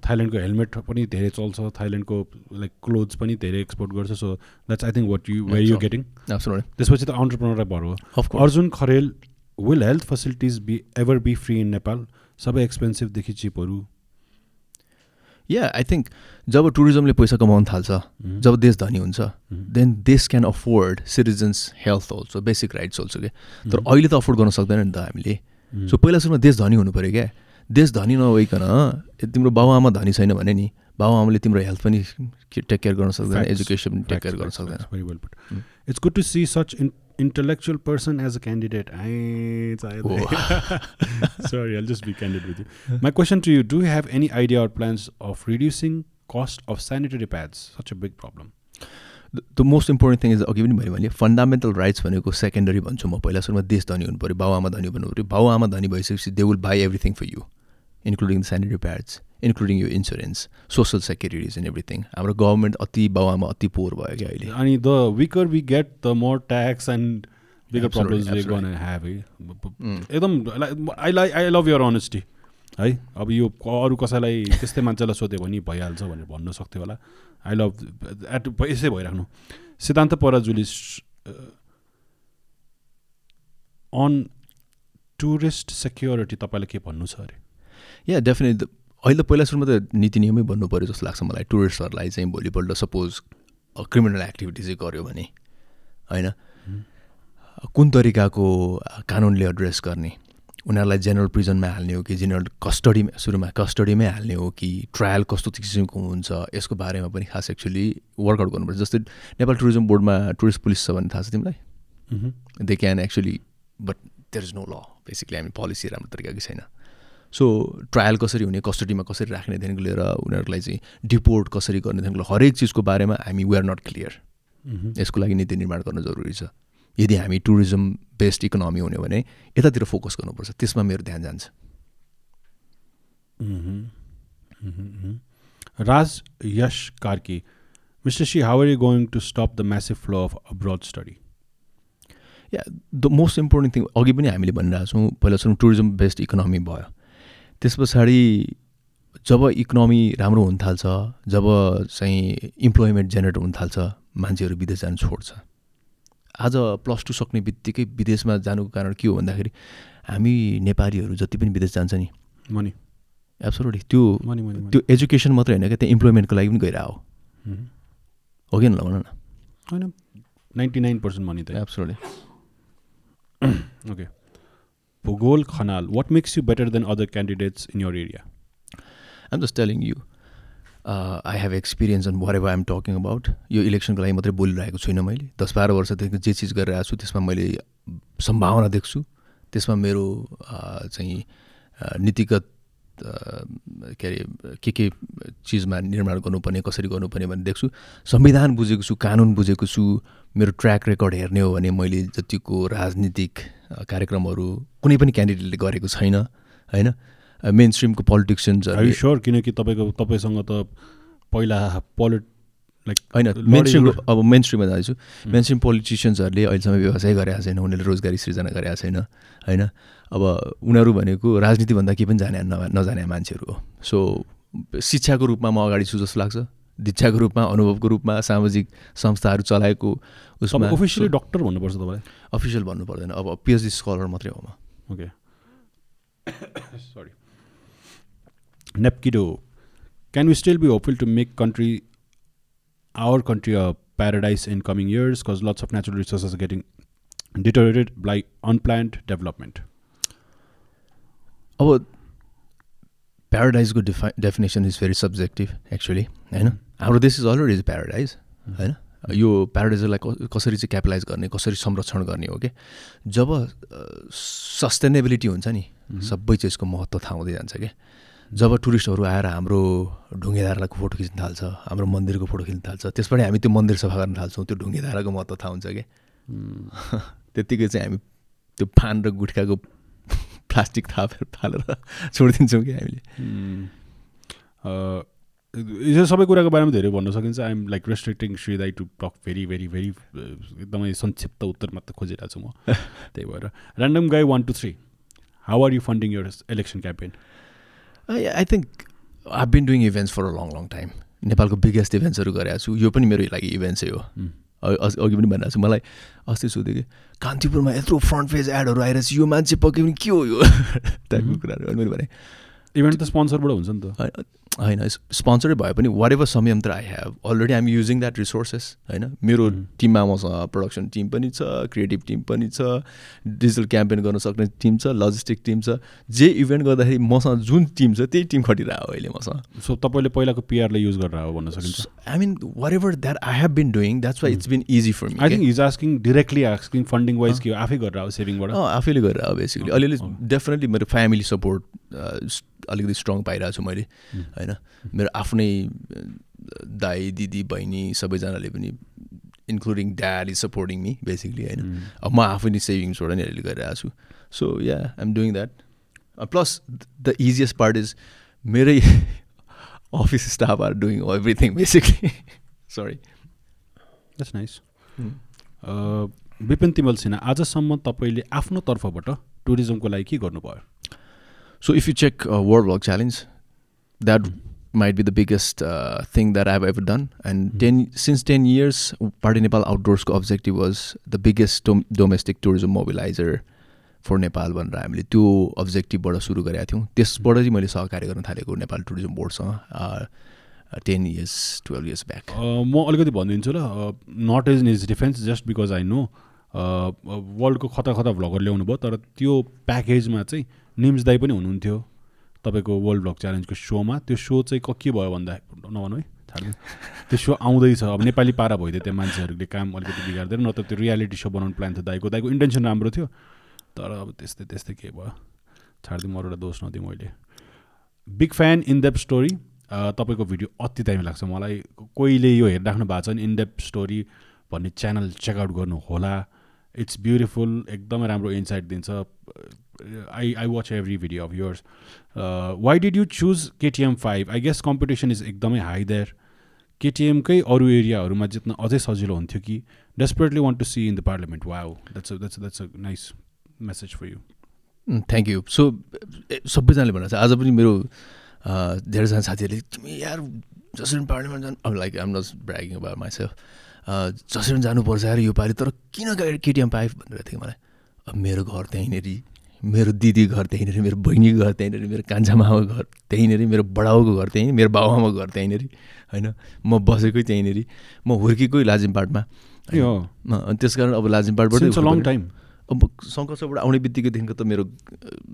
थाइल्यान्डको helmet पनि धेरै चल्छ थाइल्यान्डको लाइक क्लोथ्स पनि धेरै एक्सपोर्ट गर्छ so that's I think what you way you getting त्यसपछि त अन्टरप्रोनर भर हो Arjun Kharel will health facilities be ever be free in Nepal सबै एक्सपेन्सिभदेखि चिपहरू या आई थिङ्क जब टुरिज्मले पैसा कमाउन थाल्छ. जब देश धनी हुन्छ देन देश can afford citizens health also basic rights also क्या तर. अहिले त अफोर्ड गर्न सक्दैन नि त हामीले। सो पहिला सुरुमा देश धनी हुनु पऱ्यो क्या। देश धनी नभइकन तिम्रो बाबुआमा धनी छैन भने नि बाबुआमाले तिम्रो हेल्थ पनि टेक केयर गर्न सक्दैन एजुकेसन पनि टेक केयर गर्न सक्दैन। It's good to see such intellectual person as a candidate. I, sorry, I'll just be candid with you. My question to you Do you have any idea or plans of reducing cost of sanitary pads? Such a big problem. The most important thing is अघि पनि भयो मैले फन्डामेन्टल राइट्स भनेको सेकेन्डरी भन्छु म। पहिला सुरुमा देश धनी हुनु पऱ्यो बाबुआमा धनी भन्नु पऱ्यो बाबुआमा धनी भइसकेपछि they will buy everything for you including the sanitary pads including यो insurance social securities and everything हाम्रो गभर्मेन्ट अति बाबुआमा अति पोर भयो क्या अहिले? अनि the weaker we get the more tax and bigger problems way है एकदम I like I love your honesty है? अब यो अरू कसैलाई त्यस्तै मान्छेलाई सोध्यो भने भइहाल्छ भनेर भन्न सक्थ्यो होला। आई लभ एट यसै भइराख्नु। सिद्धान्त पराजुली अन टुरिस्ट सेक्युरिटी तपाईँलाई के भन्नु छ अरे? या डेफिनेट अहिले पहिला सुरुमा त नीति नियमै भन्नु पऱ्यो जस्तो लाग्छ मलाई। टुरिस्टहरूलाई चाहिँ भोलिपल्ट सपोज क्रिमिनल एक्टिभिटी चाहिँ गऱ्यो भने होइन? कुन तरिकाको कानुनले एड्रेस गर्ने? उनीहरूलाई जेनरल प्रिजनमा हाल्ने हो कि जेनरल कस्टडीमा सुरुमा कस्टडीमै हाल्ने हो कि ट्रायल कस्तो किसिमको हुन्छ? यसको बारेमा पनि खास एक्चुली वर्कआउट गर्नुपर्छ। जस्तै नेपाल टुरिज्म बोर्डमा टुरिस्ट पुलिस छ भन्ने थाहा छ तिमीलाई? They can actually but there is no law basically हामी पोलिसी राम्रो तरिकाको छैन। सो ट्रायल कसरी हुने कस्टडीमा कसरी राख्नेदेखिको लिएर उनीहरूलाई चाहिँ डिपोर्ट कसरी गर्नेदेखिको हरेक चिजको बारेमा हामी वी आर नट क्लियर यसको लागि नीति निर्माण गर्न जरुरी छ। यदि हामी टुरिज्म बेस्ड इकोनोमी हुने भने यतातिर फोकस गर्नुपर्छ। त्यसमा मेरो ध्यान जान्छ। Raj Yash Karki mister C how are you going to stop the massive flow of abroad study yeah the most important thing अघि पनि हामीले भनिरहेको छौँ पहिला सुरु टुरिज्म बेस्ड इकोनोमी भयो। त्यस पछाडि जब इकोनोमी राम्रो हुन थाल्छ जब चाहिँ इम्प्लोइमेन्ट जेनेरेट हुन थाल्छ मान्छेहरू विदेश जानु छोड्छ। आज प्लस टू सक्ने बित्तिकै विदेशमा जानुको कारण के हो भन्दाखेरि हामी नेपालीहरू जति पनि विदेश जान्छ नि मनी। एब्सोल्युटली त्यो त्यो एजुकेसन मात्रै होइन क्या त्यहाँ इम्प्लोइमेन्टको लागि पनि गइरहेको हो। कि न भन न? होइन नाइन्टी नाइन पर्सेन्ट मनी त। Absolutely okay Bhugol Khanal, what makes you better than other candidates in your area? I'm just telling you. Uh, I have experience on whatever I'm talking about. यो इलेक्सनको लागि मात्रै बोलिरहेको छुइनँ मैले दस बाह्र वर्षदेखि जे चिज गरिरहेको छु त्यसमा मैले सम्भावना देख्छु त्यसमा मेरो चाहिँ नीतिगत के अरे के के चिजमा निर्माण गर्नुपर्ने कसरी गर्नुपर्ने भन्ने देख्छु संविधान बुझेको छु कानुन बुझेको छु मेरो ट्र्याक रेकर्ड हेर्ने हो भने मैले जतिको राजनीतिक कार्यक्रमहरू कुनै पनि क्यान्डिडेटले गरेको छैन होइन? मेन स्ट्रिमको पोलिटिक्सन्सहरू स्योर किनकि तपाईँको तपाईँसँग त पहिला पोलिट लाइक होइन मेन स्ट्रिम अब मेन स्ट्रिममा जाँदैछु। मेन स्ट्रिम पोलिटिसियन्सहरूले अहिलेसम्म व्यवसाय गरेका छैन उनीहरूले रोजगारी सृजना गरेका छैन होइन? अब उनीहरू भनेको राजनीतिभन्दा केही पनि जाने नजाने मान्छेहरू हो। सो शिक्षाको रूपमा म अगाडि छु जस्तो लाग्छ। दीक्षाको रूपमा अनुभवको रूपमा सामाजिक संस्थाहरू चलाएको उसमा अफिसियली डक्टर भन्नुपर्छ तपाईँलाई? अफिसियल भन्नु पर्दैन। अब पिएचडी स्कलर मात्रै हो म। Okay sorry नेप्किडो can we still be hopeful to make country country a paradise in coming years? Because lots of natural resources are getting deteriorated by unplanned development. अब प्याराडाइजको defi definition is very subjective actually होइन हाम्रो देश इज अलरेडी इज प्याराडाइज होइन? यो प्याराडाइजलाई कसरी चाहिँ क्यापिटलाइज गर्ने कसरी संरक्षण गर्ने हो कि? जब सस्टेनेबिलिटी हुन्छ नि सबै चिजको महत्त्व थाहा हुँदै जान्छ क्या जब टुरिस्टहरू आएर हाम्रो ढुङ्गेधाराको फोटो खिच्न थाल्छ हाम्रो मन्दिरको फोटो खिच्न थाल्छ त्यसबाट हामी त्यो मन्दिर सफा गर्न थाल्छौँ त्यो ढुङ्गेधाराको महत्त्व थाहा हुन्छ क्या त्यत्तिकै चाहिँ हामी त्यो फान र गुट्काको प्लास्टिक थापेर फालेर छोडिदिन्छौँ कि हामीले। यो सबै कुराको बारेमा धेरै भन्न सकिन्छ। आइएम लाइक रेस्ट्रिक्टिङ श्री दाई to talk very very very एकदमै संक्षिप्त उत्तर मात्र खोजिरहेको छु म। त्यही भएर। Random guy one two three how are you funding your election campaign I think I been doing events for a long long time नेपालको बिगेस्ट इभेन्ट्सहरू गरेको छु। यो पनि मेरो लागि इभेन्ट्सै हो। अघि पनि भनिरहेको छु। मलाई अस्ति सोधेँ कि कान्तिपुरमा यत्रो फ्रन्ट पेज एडहरू आइरहेको यो मान्छे पक्कै पनि के हो यो? टाइपको कुराहरू अनि मैले भने। इभेन्ट त स्पोन्सरबाट हुन्छ नि त। होइन स्पोन्सरै भए पनि वाट एभर संयन्त्र I have already I'm using that resources होइन? मेरो टिममा मसँग प्रोडक्सन टिम पनि छ क्रिएटिभ टिम पनि छ डिजिटल क्याम्पेन गर्न सक्ने टिम छ लजिस्टिक टिम छ. जे इभेन्ट गर्दाखेरि मसँग जुन टिम छ त्यही टिम खटिरहेको अहिले मसँग सो तपाईँले पहिलाको पिआरले युज गरेर हो भन्न सकिन्छ? I mean whatever that I have been doing that's why it's been easy for me I think is asking directly asking funding wise के आफै गरेर हो सेभिङबाट आफैले गरेर हो बेसिकली अलिअलि डेफिनेटली मेरो फ्यामिली सपोर्ट अलिकति स्ट्रङ पाइरहेको छु मैले होइन? मेरो आफ्नै दाई दिदी बहिनी सबैजनाले पनि including dad is supporting me basically होइन? अब म आफै नै सेभिङ्सबाट नै अहिले गरिरहेको छु। So yeah I'm doing that plus the easiest part is मेरै office staff are doing everything basically sorry that's nice Bipin Timal Sinha आजसम्म तपाईँले आफ्नो तर्फबाट टुरिज्मको लागि के गर्नुभयो? So if you check uh, World Vlog Might be the biggest uh, thing that I've ever done. And mm. 10, since 10 years, Party Nepal Outdoors objective was the biggest dom domestic tourism mobilizer for Nepal भनेर हामीले त्यो अब्जेक्टिभबाट सुरु गरेका थियौँ त्यसबाट चाहिँ मैले सहकार्य गर्न थालेको Nepal tourism बोर्डसँग ten years twelve years back म अलिकति भनिदिन्छु ल not is is defence just because I know वर्ल्डको खता खता भ्लगर ल्याउनु भयो तर त्यो प्याकेजमा चाहिँ निम्स दाई पनि हुनुहुन्थ्यो तपाईँको वर्ल्ड ब्लक च्यालेन्जको सोमा त्यो सो चाहिँ के भयो भन्दा नभनौँ है छाड्नु त्यो सो आउँदैछ अब नेपाली पारा भइदियो त्यहाँ मान्छेहरूले काम अलिकति बिगार्दैन न त त्यो रियालिटी सो बनाउनु प्लान थियो दाइको। दाइको इन्टेन्सन राम्रो थियो तर अब त्यस्तै त्यस्तै के भयो? छाडिदिउँ अरूलाई दोष नदिउँ मैले। Big fan in depth story तपाईँको भिडियो अति दामी लाग्छ। मलाई कोहीले यो हेरिराख्नु भएको छ भने इनडेप स्टोरी भन्ने च्यानल चेकआउट गर्नु होला। इट्स ब्युटिफुल एकदमै राम्रो इन्साइट दिन्छ। I I watch every video of yours. Why did you choose KTM five I guess competition is एकदमै हाई देयर केटिएमकै अरू एरियाहरूमा जित्न अझै सजिलो हुन्थ्यो कि? Desperately want to see in the parliament wow that's that's that's a nice message for you thank you so सबैजनाले भन्छ आज पनि मेरो धेरैजना साथीहरूले तिमी यार जसरी पार्लियामेन्ट जानु like um not bragging about myself जसरी जानुपर्छ यार यो पालि तर किन केटिएम फाइभ भनेर थियो मलाई? मेरो घर त्यहीँनिर मेरो दिदी घर त्यहीँनिर मेरो बहिनी घर त्यहीँनिर मेरो कान्छा मामाको घर त्यहीँनिर मेरो बडाउको घर त्यहीँ मेरो बाबुआमाको घर त्यहीँनिर होइन? म बसेकै त्यहीँनिर म हुर्केकै लाजिमपाटमा त्यस कारण अब लाजिमपाटबाट लङ टाइम अब सङ्कर्षबाट आउने बित्तिकैदेखिको त मेरो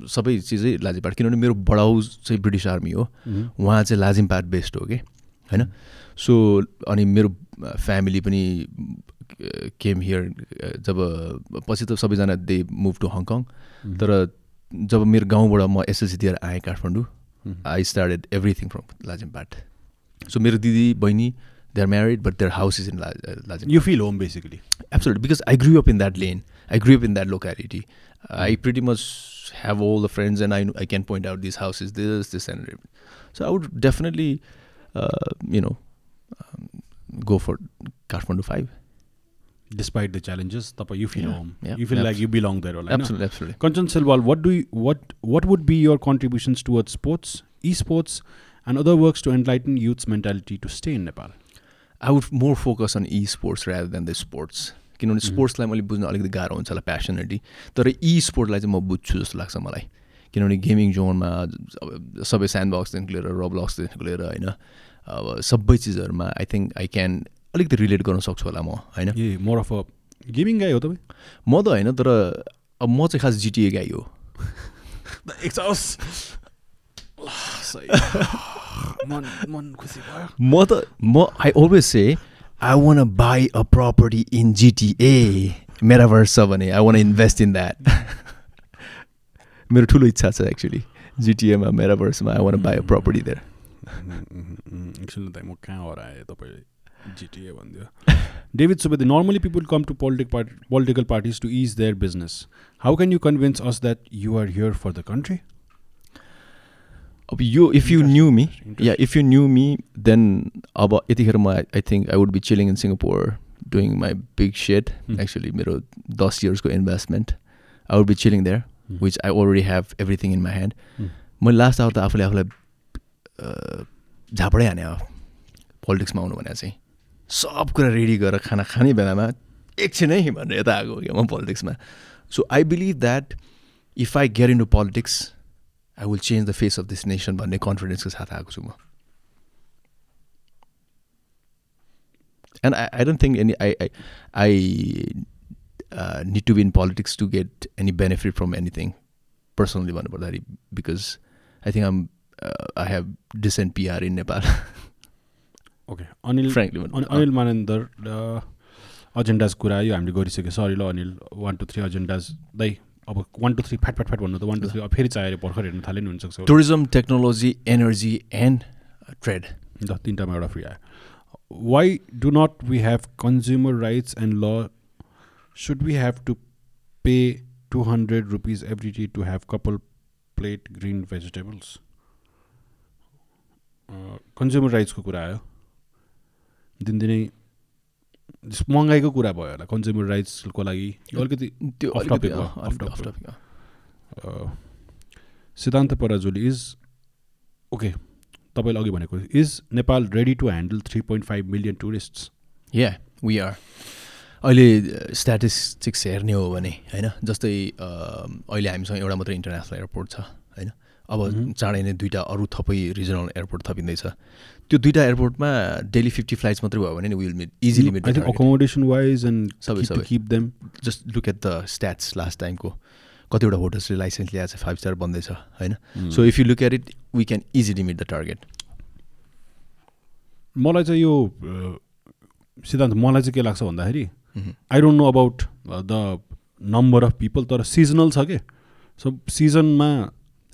सबै चिजै लाजिमपाट किनभने मेरो बडाउ चाहिँ ब्रिटिस आर्मी हो। उहाँ चाहिँ लाजिमपाट बेस्ड हो कि? होइन? सो अनि मेरो फ्यामिली पनि केम हियर जब पछि त सबैजना दे मुभ टु हङकङ तर जब मेरो गाउँबाट म एसएसजी दिएर आएँ Kathmandu I started everything from लाज सो मेरो दिदी बहिनी they are married but their house is in लाजिम you feel home basically एप्सो because I grew up in that lane I grew up in that locality I pretty much have all the friends and I I can point out this house is this this and so I would definitely you know, um, go for Kathmandu Five. Despite the challenges, tapa you feel Yeah, home. yeah, you feel like you belong there. होइन? Absolutely, absolutely. Kanchan Silwal, what do you, what what would be your contributions towards sports, esports, and other works to enlighten youth's mentality to stay in Nepal? I would more focus on e-sports rather than the sports. किनभने स्पोर्ट्सलाई मैले बुझ्न अलिकति गाह्रो हुन्छ होला प्यासनेटली तर ई स्पोर्टलाई चाहिँ म बुझ्छु जस्तो लाग्छ मलाई किनभने गेमिङ जोनमा सबै स्यान्ड बक्सदेखिको लिएर रबलक्सदेखिको लिएर होइन अब सबै चिजहरूमा आई थिङ्क आई क्यान अलिकति रिलेट गर्न सक्छु होला म होइन? A more of a gaming guy हो तपाईँ? म त होइन तर अब म चाहिँ खास जिटिए गाई हो। म त म I always say I want buy a property in GTA metaverse छ भने I want invest in that मेरो ठुलो इच्छा छ एक्चुली जिटिएमा मेराभर्समा I want a property there एकछिन त म कहाँ हराएँ तपाईँले जिटिए भनिदियो? David Subedi normally people come to politic party political parties to is there business how can you convince us that you are here for the country अब यो if you knew me. Yeah if you knew me then अब यतिखेर म I think I would be chilling in Singapore doing my big said. Actually मेरो दस इयर्सको investment I would be chilling there which I already have everything in my hand. मैले लास्ट आवर त आफूले आफूलाई झापडै हाने पोलिटिक्समा आउनु भने चाहिँ सब कुरा रेडी गरेर खाना खाने बेलामा एकछिनै भनेर यता आएको क्या म पोलिटिक्समा so I believe that if I get in to politics I will change the face of this nation भन्ने कन्फिडेन्सको साथ आएको छु म। And I I don't think any I I I need to be in politics to get any benefit from anything personally भन्नुपर्दाखेरि because I think um I have decent PR in Nepal okay Anil frankly Anil Manandhar agendas कुरा यो हामीले गरिसक्यो सरी ल Anil one two three agendas दाइ अब one two three fat fat fat भन्नु त वान टू थ्री अब फेरि चाहिएर भर्खर हेर्नु थाल्यो नि हुनसक्छ। Tourism technology energy and trade ल तिनवटामा एउटा फ्री आयो। Why do not we have consumer rights and ल we have to pay two hundred rupees every day to have कपाल प्लेट ग्रिन भेजिटेबल्स कन्ज्युमर राइट्सको कुरा आयो। दिनदिनै महँगाइको कुरा भयो होला कन्ज्युमर राइट्सको लागि। अलिकति त्यो। सिद्धान्त पराजुली इज ओके तपाईँले अघि भनेको is Nepal ready to handle three point five million tourists yeah we are अहिले स्ट्याटिस्टिक्स हेर्ने हो भने होइन? जस्तै अहिले हामीसँग एउटा मात्रै इन्टरनेसनल एयरपोर्ट छ होइन? अब। चाँडै नै दुइटा अरू थपै रिजनल एयरपोर्ट थपिँदैछ। त्यो दुइटा एयरपोर्टमा डेली फिफ्टी फ्लाइट्स मात्रै भयो भने नि will meet easily meet accommodation wise and सबै सबै। Keep them just look at the stats last टाइमको कतिवटा होटल्सले लाइसेन्स ल्याएको छ फाइभ स्टार बन्दैछ होइन? So if you look at it we can easily meet the target मलाई चाहिँ यो सिद्धान्त मलाई चाहिँ के लाग्छ भन्दाखेरि I don't know about the number of people तर सिजनल छ कि? सो सिजनमा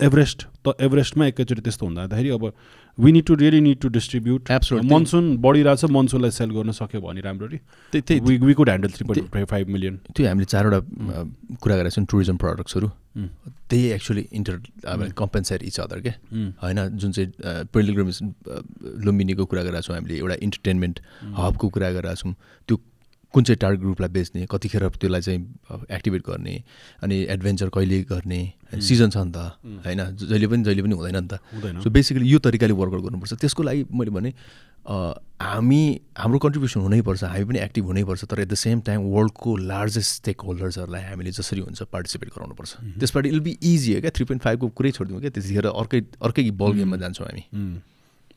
एभरेस्ट त एभरेस्टमा एकैचोटि त्यस्तो हुँदाखेरि अब we need to really need to distribute. Monsoon बढिरहेछ मनसुनलाई सेल गर्न सक्यो भने राम्ररी। त्यही त्यही we could handle three point five million त्यो हामीले चारवटा अ, कुरा गरेका छौँ टुरिज्म प्रडक्ट्सहरू त्यही actually inter compensate each other के? होइन जुन चाहिँ पिलग्रिमेज लुम्बिनीको कुरा गरेका छौँ हामीले एउटा इन्टरटेन्मेन्ट हबको कुरा गरेका छौँ। त्यो कुन चाहिँ टार्गेट ग्रुपलाई बेच्ने कतिखेर त्यसलाई चाहिँ एक्टिभेट गर्ने अनि एडभेन्चर कहिले गर्ने सिजन छ नि त होइन? जहिले पनि जहिले पनि हुँदैन नि त। सो बेसिकली यो तरिकाले वर्कआउट गर्नुपर्छ। त्यसको लागि मैले भने हामी हाम्रो कन्ट्रिब्युसन हुनैपर्छ हामी पनि एक्टिभ हुनैपर्छ तर एट द सेम टाइम वर्ल्डको लार्जेस्ट स्टेक होल्डर्सहरूलाई हामीले जसरी हुन्छ पार्टिसिपेट गराउनुपर्छ। त्यसबाट इल बी इजी हो क्या थ्री पोइन्ट फाइभको कुरै छोडिदिउँ क्या? त्यतिखेर अर्कै अर्कै बल गेममा जान्छौँ हामी.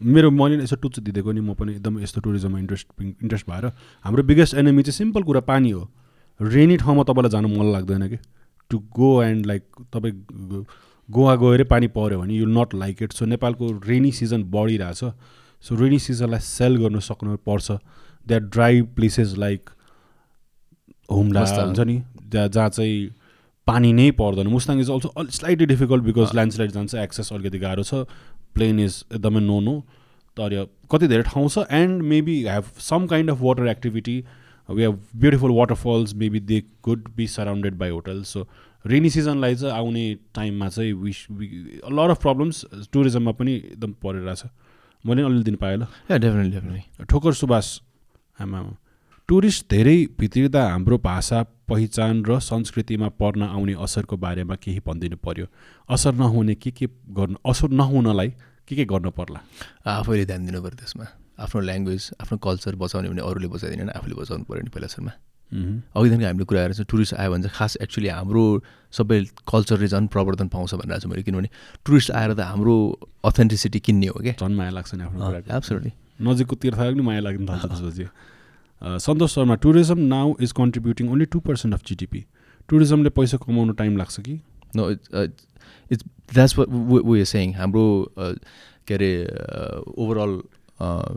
मेरो मैले यसो टुच्च दिँदैको नि म पनि एकदम यस्तो टुरिज्ममा इन्ट्रेस्ट इन्ट्रेस्ट भएर। हाम्रो बिगेस्ट एनिमी चाहिँ सिम्पल कुरा पानी हो। रेनी ठाउँमा तपाईँलाई जानु मन लाग्दैन कि? टु गो एन्ड लाइक तपाईँ गोवा गएरै पानी पऱ्यो भने you not like it so नेपालको रेनी सिजन बढिरहेछ सो रेनी सिजनलाई सेल गर्नु सक्नु पर्छ। That dry places like Humla. हुन्छ नि जहाँ जहाँ चाहिँ पानी नै पर्दैन। Mustang is also slightly difficult because landslide जान्छ एक्सेस अलिकति गाह्रो छ। प्लेन इज एकदमै नो नो तर कति धेरै ठाउँ छ and maybe have some kind of water activity we have beautiful waterfalls maybe they could be surrounded by hotel so rainy सिजनलाई चाहिँ आउने टाइममा चाहिँ विस लट अफ प्रब्लम्स टुरिज्ममा पनि एकदम परिरहेछ मैले अलिअलि दिन पाएँ ल डेफिनेटली डेफिनेटली ठोकर सुबास आमा टुरिस्ट धेरै भित्रिँदा हाम्रो भाषा पहिचान र संस्कृतिमा पर्न आउने असरको बारेमा केही भनिदिनु पर्यो। असर नहुने के के गर्नु असर नहुनलाई के के गर्नु पर्ला? आफैले ध्यान दिनु पऱ्यो त्यसमा। आफ्नो ल्याङ्ग्वेज आफ्नो कल्चर बचाउने भने अरूले बचाइदिने आफूले बचाउनु पऱ्यो नि पहिला सुरुमा। अघिदेखि हामीले कुरा गरेर चाहिँ टुरिस्ट आयो भने चाहिँ खास एक्चुली हाम्रो सबै कल्चरले झन् प्रवर्धन पाउँछ भनेर चाहिँ मैले किनभने टुरिस्ट आएर त हाम्रो अथेन्टिसिटी किन्ने हो क्या झन् माया लाग्छ नि आफ्नो नजिकको तीर्थ पनि माया लाग्नु थाल्छ त्यसपछि। Santosh Sharma tourism now is contributing only two percent of GDP टुरिज्मले पैसा कमाउनु टाइम लाग्छ कि? इट्स द्याट्स वे सेङ हाम्रो के अरे ओभरअल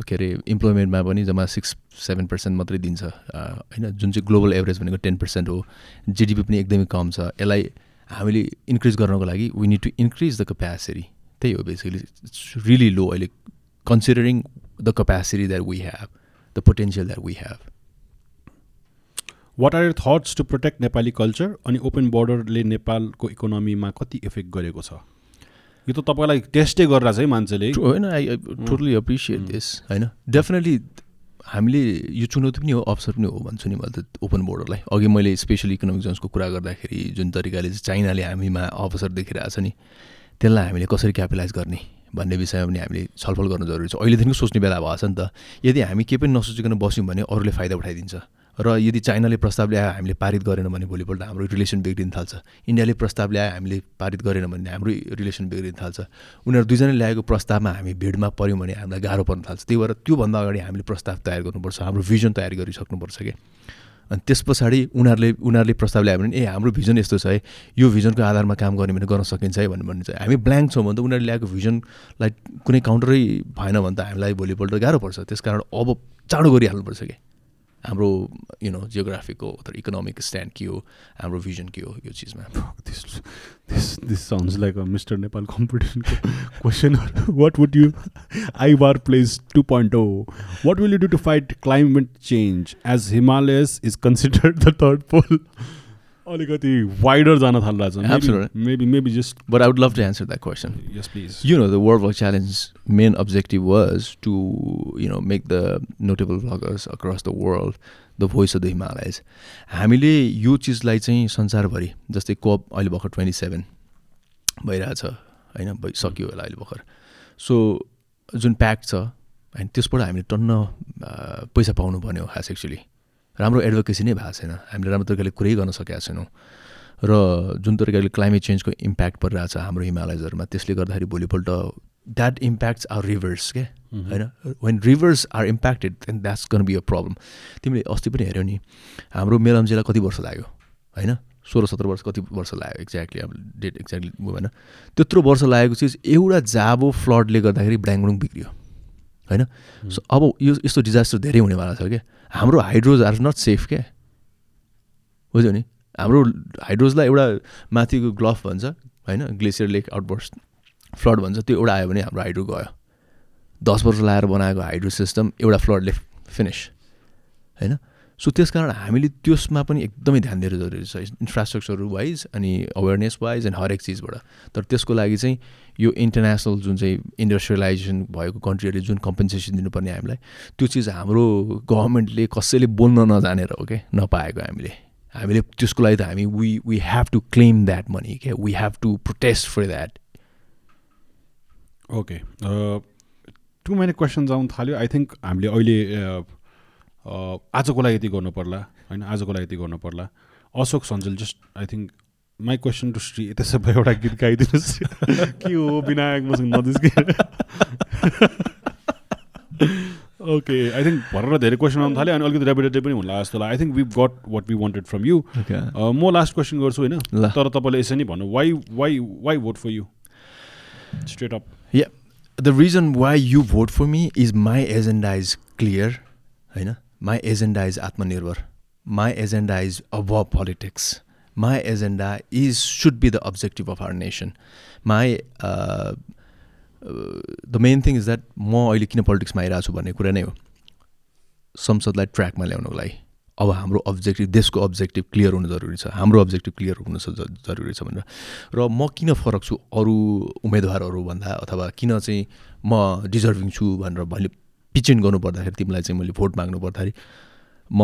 के अरे इम्प्लोइमेन्टमा पनि जम्मा सिक्स सेभेन पर्सेन्ट मात्रै दिन्छ। होइन जुन चाहिँ ग्लोबल एभरेज भनेको टेन पर्सेन्ट हो। जिडिपी पनि एकदमै कम छ। यसलाई हामीले इन्क्रिज गर्नको लागि we need to increase the capacity त्यही हो बेसिकली इट्स रियली लो अहिले considering the capacity that we have the potential that we have what are your thoughts to protect Nepali culture अनि ओपन बोर्डरले नेपालको इकोनोमीमा कति इफेक्ट गरेको छ? यो त तपाईँलाई टेस्टै गरेर चाहिँ मान्छेले होइन आई टोटली एप्रिसिएट दिस होइन। डेफिनेटली हामीले यो चुनौती पनि हो अवसर पनि हो भन्छु नि मैले त ओपन बोर्डरलाई अघि मैले स्पेसल इकोनोमिक जोन्सको कुरा गर्दाखेरि जुन तरिकाले चाहिँ चाइनाले हामीमा अवसर देखिरहेको छ नि त्यसलाई हामीले कसरी क्यापिटलाइज गर्ने भन्ने विषयमा पनि हामीले छलफल गर्नु जरुरी छ। अहिलेदेखिको सोच्ने बेला भएको छ नि त यदि हामी केही पनि नसोचिकन बस्यौँ भने अरूले फाइदा उठाइदिन्छ र यदि चाइनाले प्रस्ताव ल्यायो हामीले पारित गरेन भने भोलिपल्ट हाम्रो रिलेसन बिग्रिन थाल्छ। इन्डियाले प्रस्ताव ल्यायो हामीले पारित गरेन भने हाम्रो रिलेसन बिग्रिन थाल्छ। उनीहरू दुईजनाले ल्याएको प्रस्तावमा हामी भिडमा पऱ्यौँ भने हामीलाई गाह्रो पर्न थाल्छ। त्यही भएर त्योभन्दा अगाडि हामीले प्रस्ताव तयार गर्नुपर्छ हाम्रो भिजन तयार गरिसक्नुपर्छ कि? अनि त्यस पछाडि उनीहरूले उनीहरूले प्रस्ताव ल्यायो भने ए हाम्रो भिजन यस्तो छ है। यो भिजनको आधारमा काम गर्ने भने गर्न सकिन्छ है भन्ने चाहिँ हामी ब्ल्याङ्क छौँ भने त उनीहरूले ल्याएको भिजनलाई कुनै काउन्टरै भएन भने त हामीलाई भोलिपल्ट गाह्रो पर्छ। त्यस कारण अब चाँडो गरिहाल्नुपर्छ कि? हाम्रो यु नो जियोग्राफीको अथवा इकोनोमिक स्ट्यान्ड के हो हाम्रो भिजन के हो यो चिजमा। This sounds like a mister Nepal कम्पिटिसनको question what would you I war place two point O what will you do to fight climate change as Himalayas is considered the third pole अलिकति वाइडर जान थालिरहेको छ maybe maybe just but I would love to answer that question yes please you know the world work challenge main objective was to you know make the notable vloggers across the world the voice of the Himalayas हामीले यो चिजलाई चाहिँ संसारभरि जस्तै कोप अहिले भर्खर ट्वेन्टी सेभेन भइरहेछ होइन भइसक्यो होला अहिले भर्खर। सो जुन प्याक छ होइन त्यसबाट हामीले टन्न पैसा पाउनु पर्ने हो खास एक्चुली राम्रो एडभोकेसी नै भएको छैन। हामीले राम्रो तरिकाले कुरै गर्न सकेका छैनौँ। र जुन तरिकाले क्लाइमेट चेन्जको इम्प्याक्ट परिरहेको छ हाम्रो हिमालयजहरूमा त्यसले गर्दाखेरि भोलिपल्ट द्याट इम्प्याक्ट्स आर रिभर्स के? होइन? When rivers are impacted then that's gonna be a problem तिमीले अस्ति पनि हेऱ्यौ नि हाम्रो मेलम्जेलाई कति वर्ष लाग्यो? होइन? सोह्र सत्र वर्ष कति वर्ष लाग्यो एक्ज्याक्टली अब डेट एक्ज्याक्टली होइन त्यत्रो वर्ष लागेको चिज एउटा जाबो फ्लडले गर्दाखेरि ब्ल्याङडुङ बिग्रियो। होइन? सो अब यो यस्तो डिजास्टर धेरै हुनेवाला छ क्या। हाम्रो हाइड्रोज आर नट सेफ क्या। बुझ्यो नि? हाम्रो हाइड्रोजलाई एउटा माथिको ग्लफ भन्छ होइन? ग्लेसियर लेक आउटबर्स फ्लड भन्छ त्यो एउटा आयो भने हाम्रो हाइड्रो गयो। दस वर्ष लगाएर बनाएको हाइड्रो सिस्टम एउटा फ्लडले फिनिस होइन? सो त्यस कारण हामीले त्यसमा पनि एकदमै ध्यान दिएर जरुरी छ। इन्फ्रास्ट्रक्चर वाइज अनि अवेरनेस वाइज अनि हरेक चिजबाट। तर त्यसको लागि चाहिँ यो इन्टरनेसनल जुन चाहिँ इन्डस्ट्रियलाइजेसन भएको कन्ट्रीहरूले जुन कम्पेन्सेसन दिनुपर्ने हामीलाई त्यो चिज हाम्रो गभर्मेन्टले कसैले बोल्न नजानेर हो क्या नपाएको हामीले। हामीले त्यसको लागि त हामी we we have to claim that money क्या we have to protest for that okay two महिना क्वेसन्स आउनु थाल्यो। आई थिङ्क हामीले अहिले आजको लागि यति गर्नु पर्ला होइन? आजको लागि यति गर्नु पर्ला Ashok Sanjal just I think my question to Shri त्यसो भए एउटा गीत गाइदिनुहोस् के हो विनायक मसँग नदिस् ओके आई थिङ्क भरेर धेरै क्वेसन आउनु थाल्यो अनि अलिकति रेपिटेटिभ पनि होला जस्तो I think we got what we wanted from you म लास्ट क्वेसन गर्छु होइन तर तपाईँले यसरी नै भन्नु why why why vote for you straight up yeah the reason why you vote for me is my agenda is clear होइन माई एजेन्डा इज आत्मनिर्भर my agenda is above politics. My agenda is should be the objective of our nation. My uh, the main thing is that म अहिले किन पोलिटिक्समा आइरहेको छु भन्ने कुरा नै हो। संसदलाई ट्र्याकमा ल्याउनको लागि अब हाम्रो अब्जेक्टिभ देशको अब्जेक्टिभ क्लियर हुनु जरुरी छ। हाम्रो अब्जेक्टिभ क्लियर हुनु जरुरी छ भनेर। र म किन फरक छु अरू उम्मेदवारहरूभन्दा अथवा किन चाहिँ म डिजर्भिङ छु भनेर मैले पिचेन्ट गर्नु पर्दाखेरि तिमीलाई चाहिँ मैले भोट माग्नु पर्दाखेरि म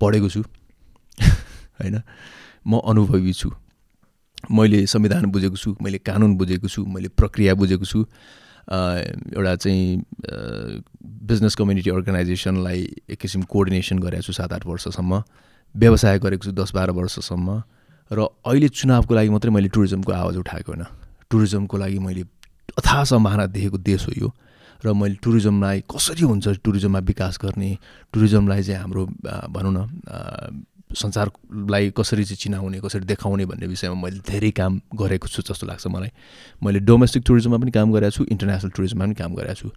पढेको छु। होइन? म अनुभवी छु। मैले संविधान बुझेको छु मैले कानुन बुझेको छु मैले प्रक्रिया बुझेको छु। एउटा चाहिँ बिजनेस कम्युनिटी अर्गनाइजेसनलाई एक किसिम कोअर्डिनेसन गरेको छु सात आठ वर्षसम्म। व्यवसाय गरेको छु दस बाह्र वर्षसम्म। र अहिले चुनावको लागि मात्रै मैले टुरिज्मको आवाज उठाएको होइन। टुरिज्मको लागि मैले अथाह सम्भावना देखेको देश हो यो। र मैले टुरिज्मलाई कसरी हुन्छ टुरिज्ममा विकास गर्ने? टुरिज्मलाई चाहिँ हाम्रो भनौँ न संसारलाई कसरी चाहिँ चिनाउने कसरी देखाउने भन्ने विषयमा मैले धेरै काम गरेको छु जस्तो लाग्छ मलाई। मैले डोमेस्टिक टुरिज्ममा पनि काम गरेको छु इन्टरनेसनल टुरिज्ममा पनि काम गरेको छु।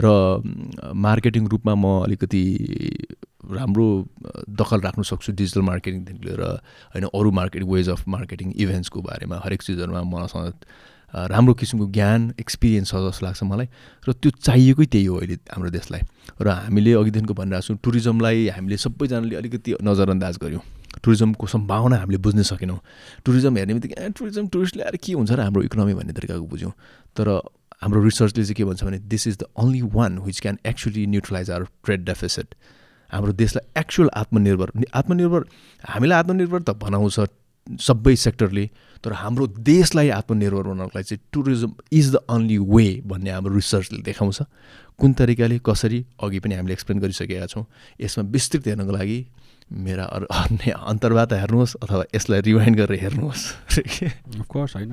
र मार्केटिङ रूपमा म अलिकति राम्रो दखल राख्नु सक्छु डिजिटल मार्केटिङदेखि लिएर होइन अरू मार्केटिङ वेज अफ मार्केटिङ इभेन्ट्सको बारेमा हरेक चिजहरूमा मसँग राम्रो किसिमको ज्ञान एक्सपिरियन्स छ जस्तो लाग्छ मलाई। र त्यो चाहिएकै त्यही हो अहिले हाम्रो देशलाई। र हामीले अघिदेखिको भनिरहेको छौँ टुरिज्मलाई हामीले सबैजनाले अलिकति नजरअन्दाज गऱ्यौँ। टुरिज्मको सम्भावना हामीले बुझ्न सकेनौँ। टुरिज्म हेर्ने बित्तिकै टुरिज्म टुरिस्ट ल्याएर के हुन्छ र हाम्रो इकोनोमी? भन्ने तरिकाको बुझ्यौँ। तर हाम्रो रिसर्चले चाहिँ के भन्छ भने this is the only one which can actually neutralise our trade deficit हाम्रो देशलाई एक्चुअल आत्मनिर्भर आत्मनिर्भर हामीलाई आत्मनिर्भर त बनाउँछ सबै सेक्टरले तर हाम्रो देशलाई आत्मनिर्भर बनाउनको लागि चाहिँ tourism is the only way भन्ने हाम्रो रिसर्चले देखाउँछ। कुन तरिकाले कसरी अघि पनि हामीले एक्सप्लेन गरिसकेका छौँ। यसमा विस्तृत हेर्नको लागि मेरा अन्य अन्तर्वार्ता हेर्नुहोस् अथवा यसलाई रिवाइन्ड गरेर हेर्नुहोस्। अफकोर्स होइन।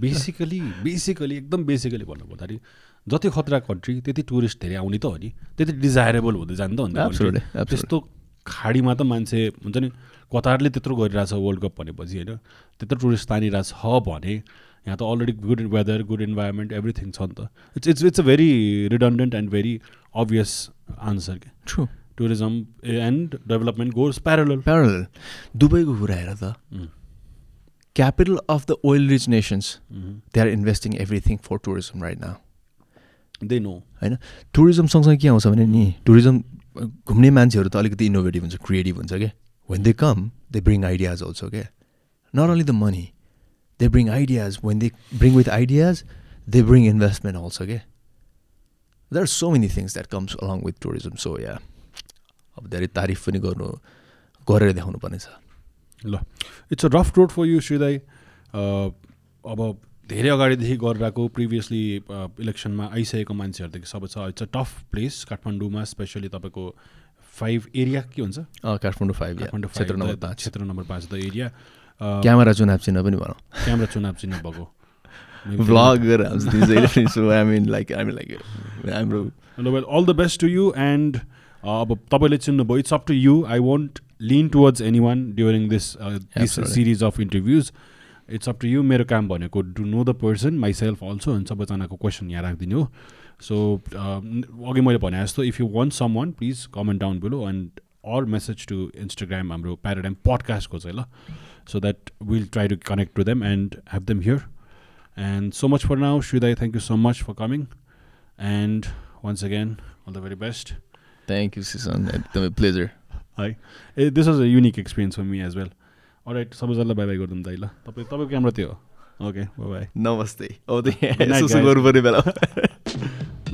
बेसिकली बेसिकली एकदम बेसिकली भन्नु पर्दाखेरि जति खतरा कन्ट्री त्यति टुरिस्ट धेरै आउने त हो नि। त्यति डिजायरेबल हुँदै जान्छ त अन्त त्यस्तो खाडीमा त मान्छे हुन्छ नि कतारले त्यत्रो गरिरहेछ वर्ल्ड कप भनेपछि होइन त्यत्रो टुरिस्ट तानिरहेछ भने यहाँ त already good weather good environment everything छ नि त। It's it's it's a very redundant and very obvious answer के true tourism and development goes parallel parallel दुबईको कुरा हेर त। Capital of the oil rich nations they are investing everything for tourism right now they know होइन? टुरिज्म सँगसँगै के आउँछ भने नि टुरिज्म घुम्ने मान्छेहरू त अलिकति इनोभेटिभ हुन्छ क्रिएटिभ हुन्छ क्या when they come, they bring ideas also, okay? Not only the money, they bring ideas. When they bring with ideas, they bring investment also, okay? There are so many things that comes along with tourism. So yeah, अब धेरै तारिफ पनि गर्नु गरेर देखाउनु पर्ने छ ल it's a rough road for you श्रीदाई अब धेरै अगाडिदेखि गरिरहेको प्रिभियसली इलेक्सनमा आइसकेको मान्छेहरूदेखि सबै छ इट्स अ टफ प्लेस काठमाडौँमा स्पेसली तपाईँको फाइभ एरिया के हुन्छ? काठमाडौँ फाइभ काठमाडौँ क्षेत्र नम्बर पाँच। क्षेत्र नम्बर पाँच द एरिया। क्यामेरा चुनाव चिन्ह पनि भनौँ। क्यामेरा चुनाव चिन्ह भएको। All the best to you and अब तपाईँले चिन्नुभयो it's up to you I won't lean towards any one during this this series of interviews it's up to you मेरो काम भनेको to know the person myself also अनि सबैजनाको क्वेसन यहाँ राखिदिने हो। सो अघि मैले भने जस्तो if you want some one please comment down below and or message to Instagram हाम्रो प्याराडाइम पडकास्टको चाहिँ ल. So that will try to connect to them and have them here and so much for now श्रीदाई thank you so much for coming and once again all the very best thank you सिसन एकदमै प्लेजर है ए this was a unique experience for me as well right सबैजनालाई बाई बाई गरिदिउँ दाइ ल। तपाईँ तपाईँको क्यामरा त्यो हो। ओके बाई नमस्ते। पर्ने बेला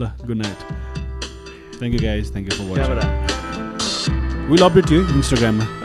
ल good night thank you guys thank you for watching will update you इन्स्टाग्राममा